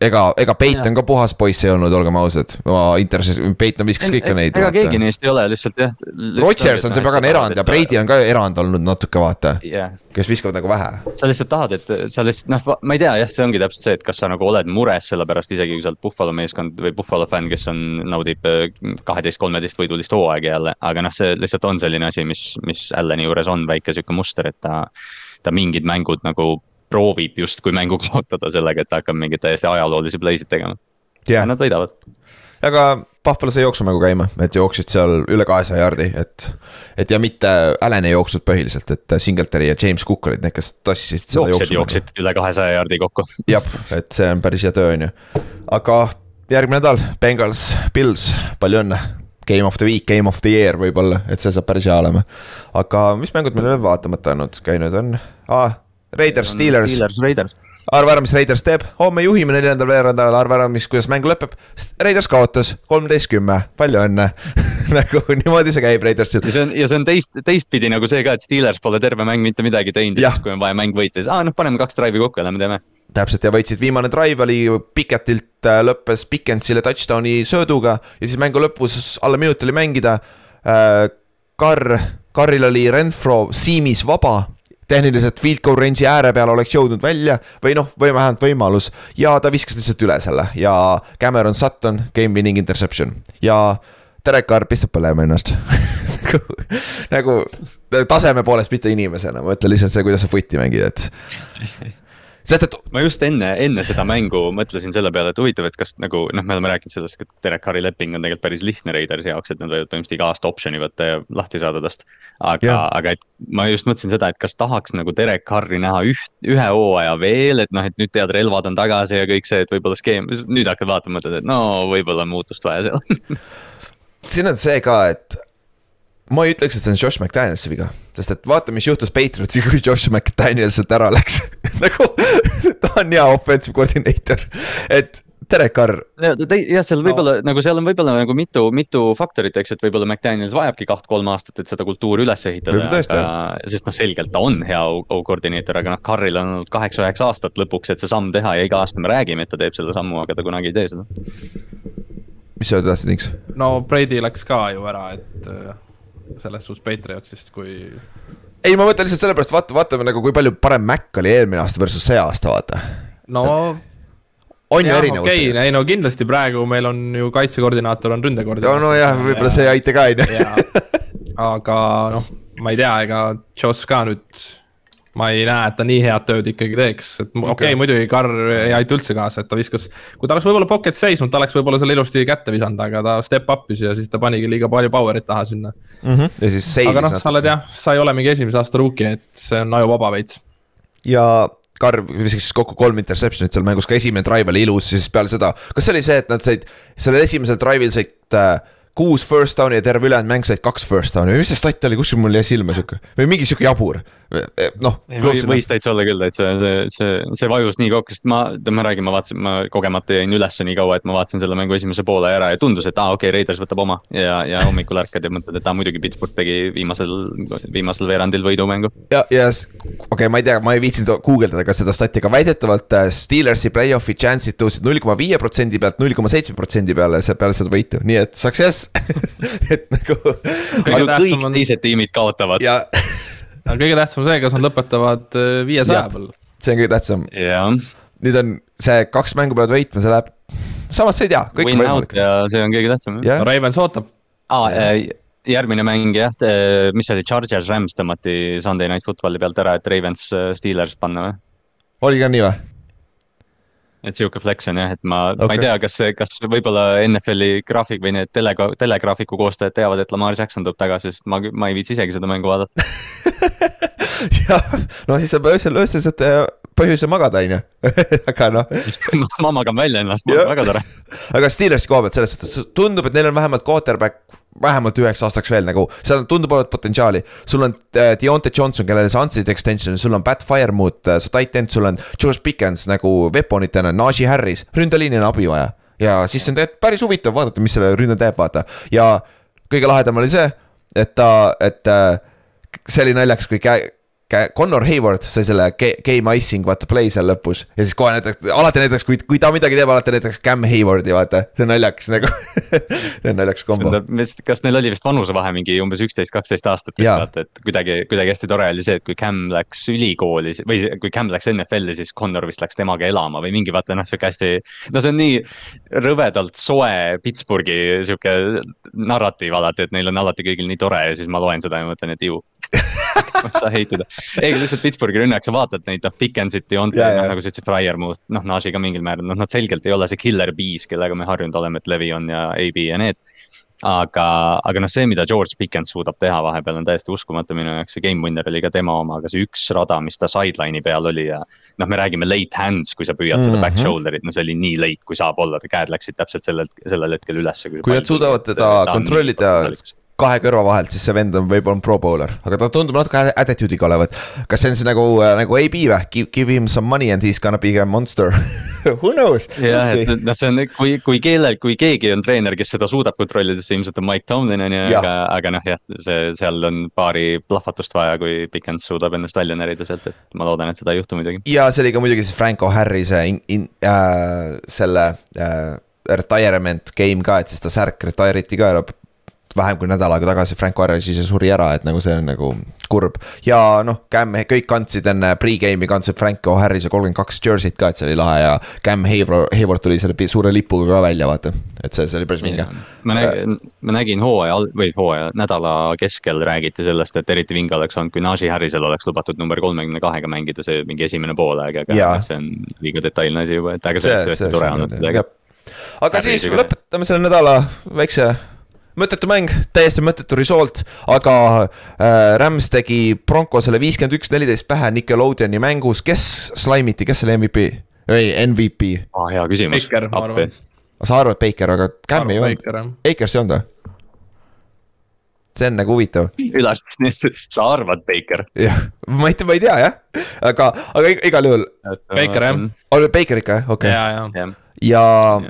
ega, ega Peiton ka puhas poiss ei olnud, olgem ausad, Interses, Peiton viskas kõiki neid. ega vaata. keegi neist ei ole lihtsalt jah. Rodgers on see pagana erand ja Brady on ka erand olnud natuke vaata yeah., kes viskavad nagu vähe. sa lihtsalt tahad, et sa lihtsalt noh, ma ei tea jah, see ongi täpselt see, et kas sa nagu oled mures selle pärast, isegi kui sa oled Buffalo meeskond või Buffalo fänn, kes on, naudib äh, kaheteist, kolmeteist võidulist hooaega jälle, aga noh, see lihtsalt on selline asi, mis, mis Alleni juures on väike sihuke muster, et ta ta mingid mängud nagu proovib justkui mängu kaotada sellega, et ta hakkab mingeid täiesti ajaloolisi play'sid tegema yeah.. ja nad võidavad. aga Buffalo sai jooksumängu käima, et jooksid seal üle kahesaja jardi, et. et ja mitte Allan ei jooksnud põhiliselt, et Singletary ja James Cook olid need, kes tassisid seda jooksjad jooksid üle kahesaja jardi kokku. jah, et see on päris hea töö, on ju. aga järgmine nädal, Bengals, Pils, palju õnne. Game of the week, game of the year võib-olla, et see saab päris hea olema. aga mis mängud meil veel vaatamata olnud käinud on ah,? Raiders, Steelers. Steelers, Raiders. arva ära, mis Raiders teeb, homme juhime neljandal veerandajal, arva ära, mis, kuidas mäng lõpeb. Raiders kaotas kolmteist kümme, palju õnne nagu niimoodi see käib Raidersil. ja see on, ja see on teist, teistpidi nagu see ka, et Steelers pole terve mäng mitte midagi teinud ja siis, kui on vaja mäng võita, siis aa noh, paneme kaks drive'i kokku ja lähme teeme täpselt ja võitsid, viimane drive oli Picketilt äh, lõppes Pickensile touchdown'i sööduga ja siis mängu lõpus alla minuti oli mängida äh,. Carr, Carril oli Renfro siimis vaba tehniliselt field goal range'i ääre peal oleks jõudnud välja või noh, või vähemalt võimalus. Ja ta viskas lihtsalt üle selle ja Cameron Sutton, game winning interception. Ja Derek Carr pistab põlema ennast. Nagu, nagu taseme poolest, mitte inimesena, ma ütlen lihtsalt see, kuidas sa footi mängid, et sest et. ma just enne, enne seda mängu mõtlesin selle peale, et huvitav, et kas nagu noh, me oleme rääkinud sellest, et Derek Carri leping on tegelikult päris lihtne Raidersi jaoks, et nad võivad põhimõtteliselt iga aasta optsiooni võtta ja lahti saada tast. aga, aga et ma just mõtlesin seda, et kas tahaks nagu Derek Carri näha üht, ühe hooaja veel, et noh, et nüüd tead, relvad on tagasi ja kõik see, et võib-olla skeem, nüüd hakkad vaatama, mõtled, et no võib-olla on muutust vaja seal siin on see ka, et ma ei ütleks, et see on Josh McDanielsi viga, sest et vaata, mis juhtus Patriotsi, kui Josh McDaniel sealt ära läks nagu ta on hea offensive koordineeter, et Derek Carr. jah, seal võib-olla no. nagu seal on võib-olla nagu mitu, mitu faktorit, eks, et võib-olla McDaniels vajabki kaht-kolm aastat, et seda kultuuri üles ehitada. sest noh, selgelt ta on hea koordineeter, aga noh, Carril on olnud kaheksa-üheksa aastat lõpuks, et see samm teha ja iga aasta me räägime, et ta teeb selle sammu, aga ta kunagi ei tee seda. mis sa tahtsid, Niks? no Brady läks ka ju ära, et selles suhtes Patriotsist, kui. ei, ma mõtlen lihtsalt sellepärast, vaata, vaatame nagu, kui palju parem Mac oli eelmine aasta versus see aasta, vaata. no. on ju erinevus. okei okay,, ei no kindlasti praegu meil on ju kaitsekoordinaator on ründekoordinaator. no nojah, võib-olla see ei aita ka, on ju. aga noh, ma ei tea, ega Joss ka nüüd ma ei näe, et ta nii head tööd ikkagi teeks, et okei okay, okay., muidugi Carr ei aita üldse kaasa, et ta viskas. kui ta oleks võib-olla pocket seisnud, ta oleks võib-olla selle ilusti kätte visanud, aga ta step up'is ja siis ta panigi liiga palju power'it taha sinna mm. -hmm. ja siis seisis. aga noh, sa oled jah, sa ei ole mingi esimese aasta rookie, et see on ajuvaba veits. ja Carr viskas kokku kolm interception'it seal mängus, ka esimene drive oli ilus, siis peale seda, kas see oli see, et nad said sellel esimesel drive'il said äh, kuus first down'i ja terve ülejäänud mäng said kaks first down'i või mis see stat oli, kuskil mul jäi silma sihuke või mingi sihuke jabur. noh. või võis täitsa olla küll, et see, see, see, vajus nii kokku, sest ma, ma räägin, ma vaatasin, ma kogemata jäin ülesse nii kaua, et ma vaatasin selle mängu esimese poole ära ja tundus, et aa ah, okei okay,, Raiders võtab oma ja, ja hommikul ärkad ja mõtled, et aa ah, muidugi Pittsburgh tegi viimasel, viimasel veerandil võidumängu. ja, ja okei okay,, ma ei tea, ma ei viitsinud guugeldada ka seda stati, aga väidetavalt äh, Steelersi play-off'i chance'id tõusid null koma viie protsendi pealt null koma seitsme protsendi peale, peale seda võitu, nii et success et nagu Kõige tähtsam on- teised tiimid kaotavad. ja aga kõige tähtsam see, kas nad lõpetavad äh, viiesaja peal. see on kõige tähtsam, nüüd on see kaks mängu peavad võitma, see läheb, samas sa ei tea, kõik on win out võimalik. ja see on kõige tähtsam jah. jah, Ravens ootab. aa, järgmine mäng jah, mis see oli, Chargers Rams tõmmati Sunday Night Footballi pealt ära, et Ravens äh, Steelers panna või? oli ka nii või? Et sihuke flex on jah, et ma okay., ma ei tea, kas, kas võib-olla NFL-i graafik või need tele, telegraafiku koostajad teavad, et Lamar Jackson tuleb tagasi, sest ma, ma ei viitsi isegi seda mängu vaadata. jah, no siis saab öösel, öösel saad põhjuse magada, on ju, aga noh ma magan välja ennast, väga tore. aga Steelersi koha pealt selles suhtes tundub, et neil on vähemalt quarterback vähemalt üheks aastaks veel nagu, seal tundub olevat potentsiaali. sul on äh, Deontay Johnson, kellele sa andsid extension'i, sul on Pat Firemouth, su tight end, sul on George Pickens nagu weaponitena, Najee Harris, ründeliinil on abi vaja. ja siis on tegelikult päris huvitav vaadata, mis selle ründe teeb, vaata ja kõige lahedam oli see, et ta, et äh, see oli naljakas, kui Connor Hayward sai selle ga- game icing vaata play seal lõpus ja siis kohe näiteks, alati näiteks, kui, kui ta midagi teeb, alati näiteks Cam Haywardi vaata, see on naljakas nagu see on naljakas kombo. kas neil oli vist vanusevahe mingi umbes üksteist, kaksteist aastat, vaata, et kuidagi, kuidagi hästi tore oli see, et kui Cam läks ülikooli või kui Cam läks NFL-i, siis Connor vist läks temaga elama või mingi vaata noh, sihuke hästi. no see on nii rõvedalt soe Pittsburghi sihuke narratiiv alati, et neil on alati kõigil nii tore ja siis ma loen seda ja mõtlen, et ju. ma ei saa heituda, ei lihtsalt Pittsburghi rünnak, sa vaatad neid noh, Pickensit, Deontay Jaa,, jaa. noh nagu sa ütlesid, Firemouth, noh Naji ka mingil määral, noh nad selgelt ei ole see killer bees, kellega me harjunud oleme, et Levi on ja AB ja need aga, aga noh, see, mida George Pickens suudab teha vahepeal on täiesti uskumatu minu jaoks, see game winner oli ka tema oma, aga see üks rada, mis ta sideline'i peal oli ja. noh, me räägime late hands, kui sa püüad mm -hmm. Mhm. seda back shoulder'it, no see oli nii late, kui saab olla, käed läksid täpselt sellel, sellel hetkel ülesse. kui nad suudavad teda kontrollida kahe kõrva vahelt, siis see vend on võib-olla pro bowler, aga ta tundub natuke atti- attitude'iga olevat. kas see on siis nagu, nagu AB või, give, give him some money and he is gonna be a monster Who knows? jah, et noh, see on, kui, kui kellel, kui keegi on treener, kes seda suudab kontrollida, siis ilmselt on Mike Tomlin on ju, aga, aga noh, jah, see, seal on paari plahvatust vaja, kui Pickens suudab ennast välja närida sealt, et ma loodan, et seda ei juhtu muidugi. ja see oli ka muidugi see Franco Harrise in, in, äh, selle äh, retirement game ka, et siis ta särk retire iti ka ära vähem kui nädal aega tagasi Franco Harris ise suri ära, et nagu see on nagu kurb. ja noh, Cam, kõik kandsid enne pre-game'i kandsid Franco Harrise kolmkümmend kaks jersey't ka, et see oli lahe ja Cam Hayward, Hayward tuli selle suure lipuga ka välja, vaata. et see, see oli päris vinge. ma nägin, ma nägin hooaja või hooaja nädala keskel räägiti sellest, et eriti vinge oleks olnud, kui Najee Harrisel oleks lubatud number kolmekümne kahega mängida see mingi esimene poolaeg, aga noh, see on liiga detailne asi juba, et aga see oleks tõesti tore olnud midagi. aga Harrise siis lõpetame selle nädala väikse mõttetu mäng, täiesti mõttetu result, aga äh, Rams tegi Broncosele viiskümmend üks, neliteist pähe Nickelodeoni mängus, kes slaimiti, kes oli MVP või MVP? aa, Ah, hea küsimus. Baker, ma arvan. sa arvad Baker, aga Cam ei olnud, Baker jah. Akers ei olnud või? see on nagu huvitav, ülas, sa arvad, Baker? jah, ma ei, ma ei tea jah, aga, aga ig- igal juhul, Baker, jah. oli Baker ikka jah, okei ja, okay., ja, jah,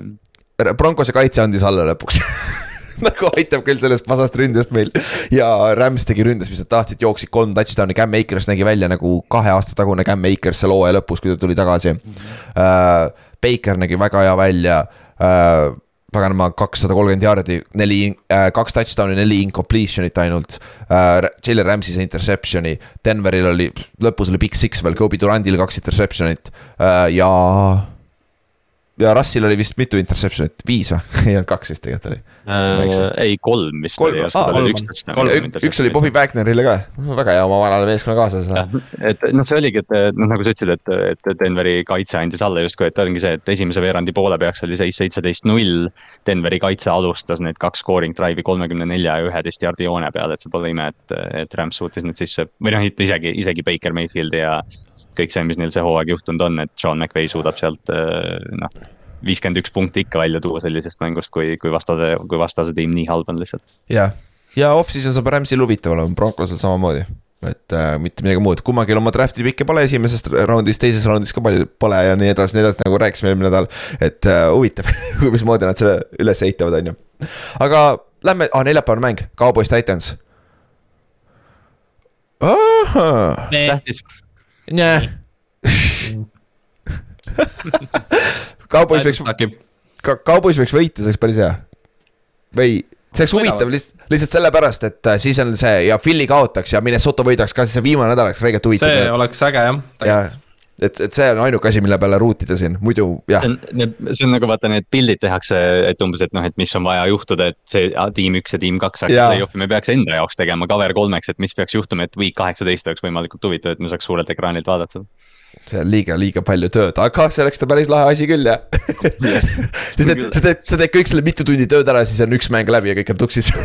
ja Broncose kaitse andis alla lõpuks nagu aitab küll sellest pasast ründest meil ja Rams tegi ründes, mis nad tahtsid, jooksid kolm touchdown'i, Cam Akers nägi välja nagu kahe aasta tagune Cam Akers seal hooaja lõpus, kui ta tuli tagasi uh,. Baker nägi väga hea välja uh, paganama kakssada kolmkümmend jaardi, neli äh,, kaks touchdown'i, neli incompletion'it ainult äh,. Jalen Ramsey sai interception'i, Denveril oli, lõpus oli big six veel, Kobe Durandil kaks interception'it äh, ja. Ja Russil oli vist mitu interception'it, viis või? ei olnud kaks vist tegelikult oli. Äh, ei, kolm vist Kolm- oli, aa, tal oli üks üks oli Bobby Wagnerile ka, väga hea oma vanale meeskonnakaaslasele. jah, et noh, see oligi, et noh, nagu sa ütlesid, et, et Denveri kaitse andis alla justkui, et ongi see, et esimese veerandi poole peaks oli seis seitseteist null. Denveri kaitse alustas need kaks scoring drive'i kolmekümne nelja ja üheteist jardi joone peal, et see pole ime, et, et Rams suutis need sisse või noh, isegi, isegi Baker Mayfield ja kõik see, mis neil see hooaeg juhtunud on, et Sean McVay suudab sealt eh, noh, viiskümmend üks punkti ikka välja tuua sellisest mängust, kui, kui vastase, kui vastase tiim nii halb on lihtsalt. jah, ja off-season saab Ramsil huvitav olema, Broncosel samamoodi. et äh, mitte midagi muud, kummalgi oma draft'i pikke pole esimeses raundis, teises raundis ka palju pole ja nii edasi, nii edasi, nagu rääkisime eelmine nädal. et äh, huvitav mismoodi nad selle üles ehitavad, on ju. aga lähme ah,, neljapäevane mäng, Cowboys Titans. tähtis. Nää. Cowboys võiks, Cowboys võiks võita, see oleks päris hea. või see oleks huvitav lihtsalt, lihtsalt sellepärast, et äh, siis on see ja Philly kaotaks ja Minnesota võidaks ka, siis see viimane nädal oleks reegelt huvitav. see oleks äge jah. ja, et, et see on ainuke asi, mille peale ruutida siin, muidu jah. see on, nagu vaata, need pildid tehakse, et umbes, et noh, et mis on vaja juhtuda, et see tiim üks ja tiim kaks saaks play-off'i, me peaks enda jaoks tegema cover kolmeks, et mis peaks juhtuma, et week kaheksateist oleks võimalikult huvitav, et me saaks suurelt ekraanilt vaadata. See on liiga, liiga palju tööd, aga see oleks ta päris lahe asi küll jah. Siis need, sa teed, sa teed kõik selle mitu tundi tööd ära, siis on üks mäng läbi ja kõik on tuksis.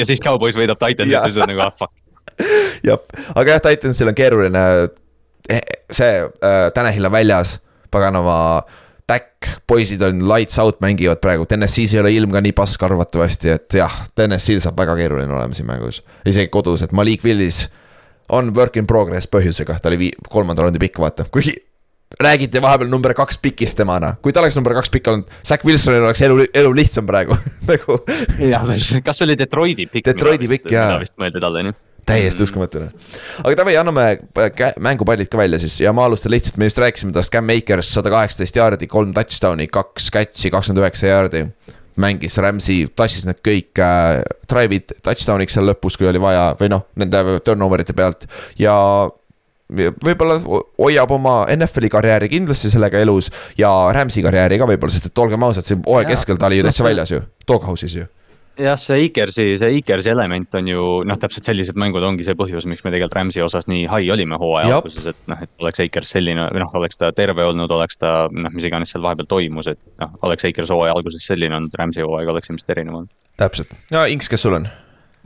Ja siis Cowboys võidab Titansit ja siis on nagu ah fuck. jah, aga jah, Titansil on keeruline. Eh, see äh,, Tanahil on väljas, paganama Tack, poisid on lights out mängivad praegu, TNS-is ei ole ilm ka nii pask arvatavasti, et jah, TNS-il saab väga keeruline olema siin mängus. isegi kodus, et Malik Willis on work in progress põhjusega, ta oli vii-, kolmanda raundi pikk, vaata, kuigi räägiti vahepeal number kaks pikist temana, kui ta oleks number kaks pikk olnud, Zack Wilsonil oleks elu, elu lihtsam praegu nagu. jah, kas see oli Detroiti pikk? Detroiti pikk, jaa. vist mõeldi talle, on ju täiesti uskumatu. aga davai, anname mängupallid ka välja siis. Ja ma alustan lihtsalt, me just rääkisime tast, Cam Akers sada kaheksateist jaardi, kolm touchdown'i, kaks catch'i, kakskümmend üheksa jaardi mängis Rams'i, tassis need kõik äh, drive'id touchdown'iks seal lõpus, kui oli vaja või noh, nende turnover ite pealt. Ja võib-olla hoiab oma NFL-i karjääri kindlasti sellega elus ja Rams'i karjääri ka võib-olla, sest et olgem ausad, siin hooaja keskel ta oli ju täitsa väljas ju, Doghouse'is ju jah, see Ikersi, see Ikersi element on ju noh, täpselt sellised mängud ongi see põhjus, miks me tegelikult Rams'i osas nii high olime hooaja alguses, et noh, et oleks Ikers selline või noh, oleks ta terve olnud, oleks ta noh, mis iganes seal vahepeal toimus, et noh, oleks Ikers hooaja alguses selline olnud, Rams'i hooaeg oleks ilmselt erinev olnud. täpselt, no Inks, kes sul on?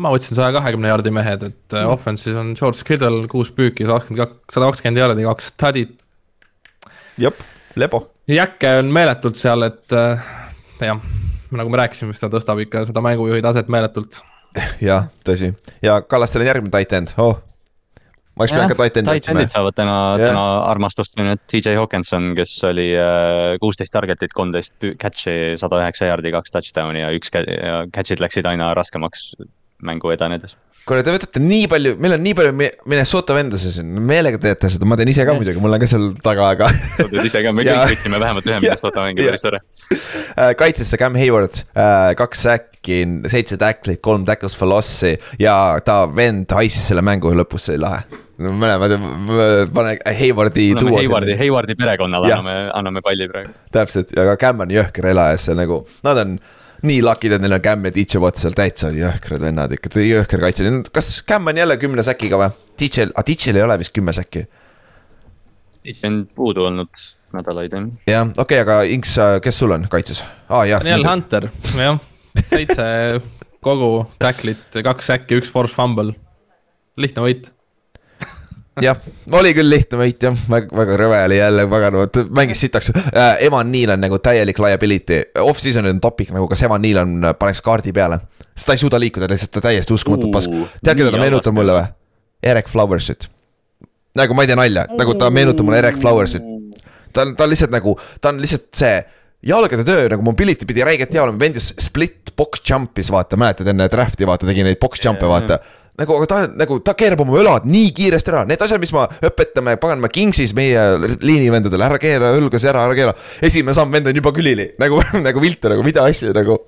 ma võtsin saja kahekümne jaardi mehed, et mm. offense'is on George Kittle kuus püüki, kakskümmend kaks, sada kakskümmend jaardi, kaks tadit. jep, lebo. Jäkke on meeletult seal, et äh, jah nagu me rääkisime, siis ta tõstab ikka seda mängujuhi taset meeletult. jah, tõsi ja Kallastel on järgmine titan, oh. ma oleks pidanud ka titan'i otsima. Titan'id saavad täna täna armastust või nüüd TJ Hawkinson, kes oli äh, kuusteist target'it, kolmteist catch'i, sada üheksa jaardi, kaks touchdown'i ja üks catch'id läksid aina raskemaks mängu edenedes kuule, te võtate nii palju, meil on nii palju Minnesota vendasid siin, meelega teete seda, ma teen ise ka muidugi, mul on ka seal taga, aga. sa teed ise ka, me kõik võtsime vähemalt ühe Minnesota mängi, päris tore. Äh, kaitsesse Cam Hayward, äh, kaks säkki, seitse tacklit, kolm tackles for loss'i ja ta vend haisis selle mängu lõpus, see oli lahe. No mõlemad, pane Haywardi tuua. Haywardi, Haywardi perekonnale anname, anname palli praegu. täpselt, aga Cam on jõhker elajas, see nagu, nad on nii lakid, et neil on Cam ja DJ Watt seal täitsa jõhkrad vennad ikka, jõhker kaitse, kas Cam on jälle kümne säkiga või? DJ-l, aga DJ-l ei ole vist kümme säkki. DJ on puudu olnud nädalaid jah. jah, okei okay,, aga Inks, kes sul on kaitses ah,? Daniel Hunter, jah, seitse kogu tacklit, kaks säkki, üks force fumble, lihtne võit jah, oli küll lihtne võit jah, väga, väga rõve oli jälle, pagan, mängis sitaks äh,. Evan Neal on nagu täielik liability, off-season on topik nagu, kas Evan Neal on, paneks kaardi peale. sest ta ei suuda liikuda, lihtsalt ta täiesti uskumatu pask. tead, keda ta meenutab mulle või? Erek Flowersit. nagu ma ei tee nalja, nagu ta meenutab mulle Erek Flowersit. ta on, ta on lihtsalt nagu, ta on lihtsalt see jalgade töö nagu mobility pidi räigelt hea olema, vend just split box jump'is vaata, mäletad enne draft'i vaata, tegi neid box jump'e vaata nagu, aga ta nagu, ta keerab oma õlad nii kiiresti ära, need asjad, mis me õpetame, paganama Kingsis meie liinivendadele, ära keera õlgasi ära, ära keera. esimene samm, vend on juba külili nagu, nagu viltu nagu, mida asja nagu,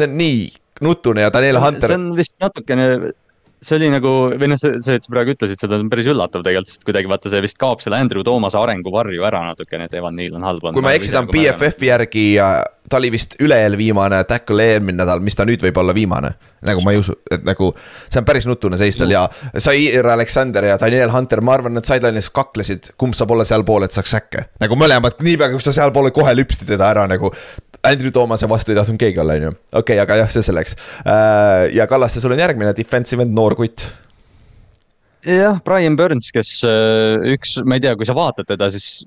nii nutune ja Daniel Hunter. see on vist natukene see oli nagu, või noh, see, see, et sa praegu ütlesid seda, on päris üllatav tegelikult, sest kuidagi vaata, see vist kaob selle Andrew Thoomase arenguvarju ära natukene, et Evan Neil on halb olnud. kui ma ei eksi, ta on BFF-i järgi ja ta oli vist üle-eel viimane tackle eelmine nädal, mis ta nüüd võib olla viimane. nagu ma ei usu, et nagu see on päris nutune seis tal ja Zaire Alexander ja Daniel Hunter, ma arvan, nad sideline'is kaklesid, kumb saab olla sealpool, et saaks säkke. nagu mõlemad, niipea kui sa sealpoole kohe lüpsti teda ära nagu Andrew Thoomase vastu ei tahtnud keegi olla, on ju. okei okay,, aga jah, see selleks. Äh, ja Kallaste, sul on järgmine defensive end, noor kutt jah, Brian Burns, kes äh, üks, ma ei tea, kui sa vaatad teda, siis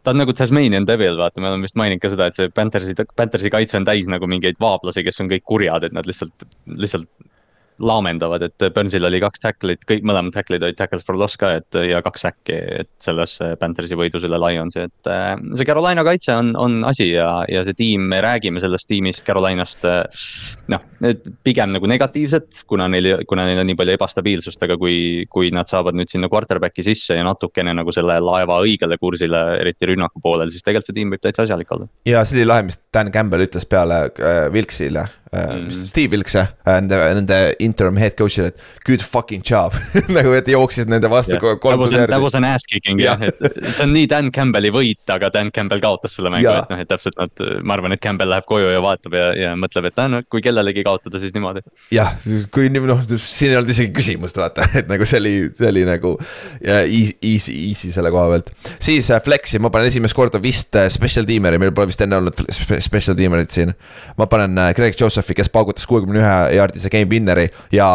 ta on nagu Tasmanian Devil, vaata, me oleme vist maininud ka seda, et see Panthersi, Panthersi kaitse on täis nagu mingeid vaablasi, kes on kõik kurjad, et nad lihtsalt, lihtsalt laamendavad, et Burnsil oli kaks tackle'it, kõik mõlemad tackle'id olid tackles for loss ka, et ja kaks äkki, et selles Panthersi võidus üle Lionsi, et äh, see Carolina kaitse on, on asi ja, ja see tiim, me räägime sellest tiimist Carolinast. noh, pigem nagu negatiivset, kuna neil, kuna neil on nii palju ebastabiilsust, aga kui, kui nad saavad nüüd sinna quarterback'i sisse ja natukene nagu selle laeva õigele kursile, eriti rünnaku poolel, siis tegelikult see tiim võib täitsa asjalik olla. ja see oli lahe, mis Dan Campbell ütles peale äh, Wilksile Äh, mm. Steve Wilks jah, äh, nende, nende interim head coach'ile, et good fucking job nagu, et jooksid nende vastu yeah. kolmsada järgi. That was an ass kicking jah, et see on nii Dan Campbelli võit, aga Dan Campbell kaotas selle mängu, et noh, et täpselt nad, ma arvan, et Campbell läheb koju ja vaatab ja, ja mõtleb, et noh, kui kellelegi kaotada, siis niimoodi. jah, kui noh, siin ei olnud isegi küsimust, vaata, et nagu see oli, see oli nagu easy, easy, easy selle koha pealt. siis äh, Flexi, ma panen esimest korda vist special teamer'i, meil pole vist enne olnud special teamer'it siin. ma panen Greg Joseph Josephi, kes paugutas kuuekümne ühe jaardise game winner'i ja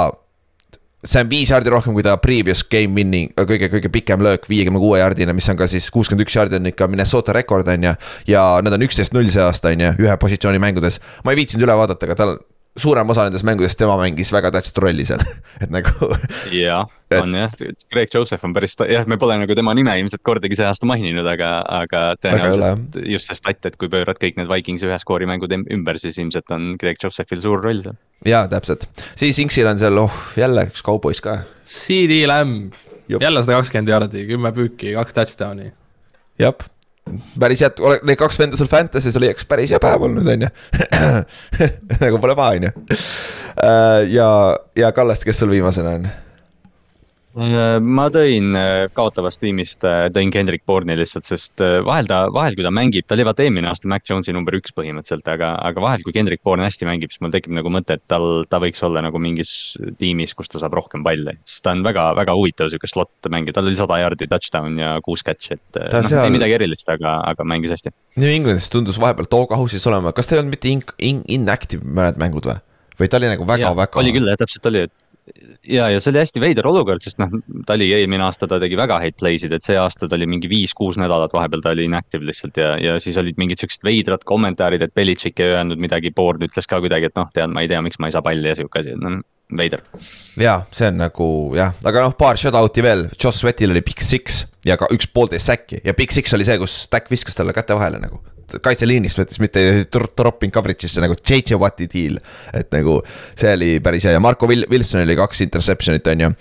see on viis jaardi rohkem kui ta previous game winning, kõige, kõige pikem löök, viiekümne kuue jaardine, mis on ka siis kuuskümmend üks jaardi on ikka Minnesota rekord, on ju. ja nad on üksteist null see aasta, on ju, ühe positsiooni mängudes. ma ei viitsinud üle vaadata, aga tal suurem osa nendest mängudest tema mängis väga tähtsat rolli seal, et nagu. jah, on jah, Greg Joseph on päris, jah, me pole nagu tema nime ilmselt kordagi see aasta maininud, aga, aga tõenäoliselt just see stat, et kui pöörad kõik need Vikingsi ühe skoori mängud ümber, siis ilmselt on Greg Josephil suur roll seal. jaa, täpselt, siis Inksil on seal, oh jälle üks kaubois ka. CD Lamb, jälle sada kakskümmend jaardi, kümme püüki, kaks touchdown'i. jah päris head, need kaks venda sul Fantasy's oli eks päris hea päev olnud, on ju. nagu pole paha, on ju. Äh, ja, ja Kallaste, kes sul viimasena on? Äh, ma tõin äh, kaotavast tiimist, äh, tõin Kendrick Bourne'i lihtsalt, sest vahel ta, vahel kui ta mängib, ta oli vaata eelmine aasta Mac Jones'i number üks põhimõtteliselt, aga, aga vahel, kui Kendrick Bourne hästi mängib, siis mul tekib nagu mõte, et tal, ta võiks olla nagu mingis tiimis, kus ta saab rohkem palli. sest ta on väga, väga huvitav sihuke slot mängija, tal oli sada jaardi touchdown ja kuus catch'i, et noh seal..., ei midagi erilist, aga, aga mängis hästi. New Englandis tundus vahepeal Dogahouse'is olema, kas ta ei olnud mitte in, in, inactive mõned mängud või? või ta oli nagu väga, väga. oli küll jah, täpselt oli, et ja, ja see oli hästi veider olukord, sest noh, ta oli eelmine aasta, ta tegi väga häid play sid, et see aasta ta oli mingi viis-kuus nädalat, vahepeal ta oli inactive lihtsalt ja, ja siis olid mingid siuksed veidrad kommentaarid, et Belichik ei öelnud midagi, Board ütles ka kuidagi, et noh, tead, ma ei tea, miks ma ei saa palli ja sihuke asi, noh veider. ja see on nagu jah, aga noh, paar shutout'i veel, Joss Sweatil oli big six ja ka üks poolteist säkki ja big six oli see, kus Stack viskas talle käte vahele nagu kaitseliinist võttis, mitte ei drop in coverage'isse nagu JJ Watti deal. et nagu see oli päris hea ja Marko Wilsonil oli kaks interception'it, on ju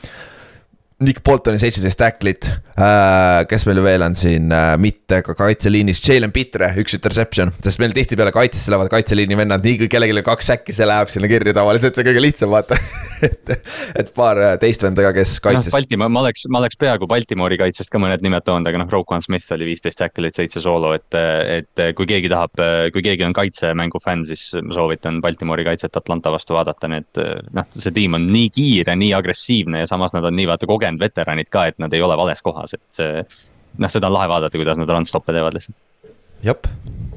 Nick Boltoni seitseteist tacklit äh,, kes meil veel on siin? Äh,, mitte ka kaitseliinis, Jalen Pitre, üks interception, sest meil tihtipeale kaitsesse lähevad kaitseliini vennad, nii kui kellelgi kaks säkki, see läheb sinna kirja tavaliselt, see on kõige lihtsam, vaata. Et, et paar äh, teist venda ka, kes kaitses. No,. Baltimore, ma oleks, ma oleks peaaegu Baltimoori kaitsest ka mõned nimed toonud, aga noh, Roquan Smith oli viisteist tacklit, seitse soolo, et, et kui keegi tahab, kui keegi on kaitsemängu fänn, siis ma soovitan Baltimori kaitset Atlanta vastu vaadata, nii et noh, see tiim on nii kiire, nii agressiivne ja samas nad on nii vaata kogenud kogenud veteranid ka, et nad ei ole vales kohas, et see. noh, seda on lahe vaadata, kuidas nad run-stop'e teevad lihtsalt. jep,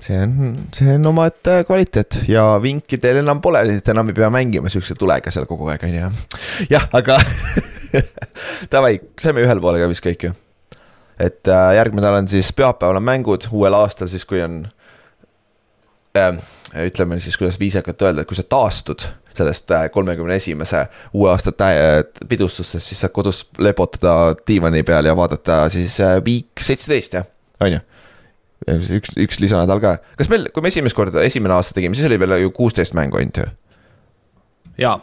see on, see on omaette kvaliteet ja vinki teil enam pole, nii et enam ei pea mängima siukse tulega seal kogu aeg, on ju. jah, aga davai, saime ühele poole ka vist kõik ju. et äh, järgmine nädal on siis pühapäeval on mängud, uuel aastal siis, kui on ütleme siis, kuidas viisakalt öelda, et kui sa taastud sellest äh, kolmekümne esimese uue aasta pidustustest, siis saad kodus lepotada diivani peal ja vaadata siis Week äh, seitseteist, jah, on ju? Üks, üks lisanädal ka, kas meil, kui me esimest korda, esimene aasta tegime, siis oli veel ju kuusteist mängu ainult ju? jaa.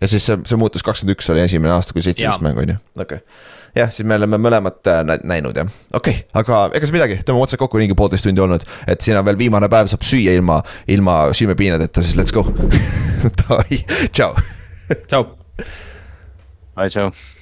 ja siis see, see muutus kakskümmend üks oli esimene aasta, kui seitseteist mängu on ju, okei. okay jah, siis me oleme mõlemat äh, näinud jah, okei okay,, aga ega siis midagi, tõmbame otsad kokku, ringi poolteist tundi olnud. et siin on veel viimane päev, saab süüa ilma, ilma süümepiinadeta, siis let's go Davai, tšau. tšau. Bye, tšau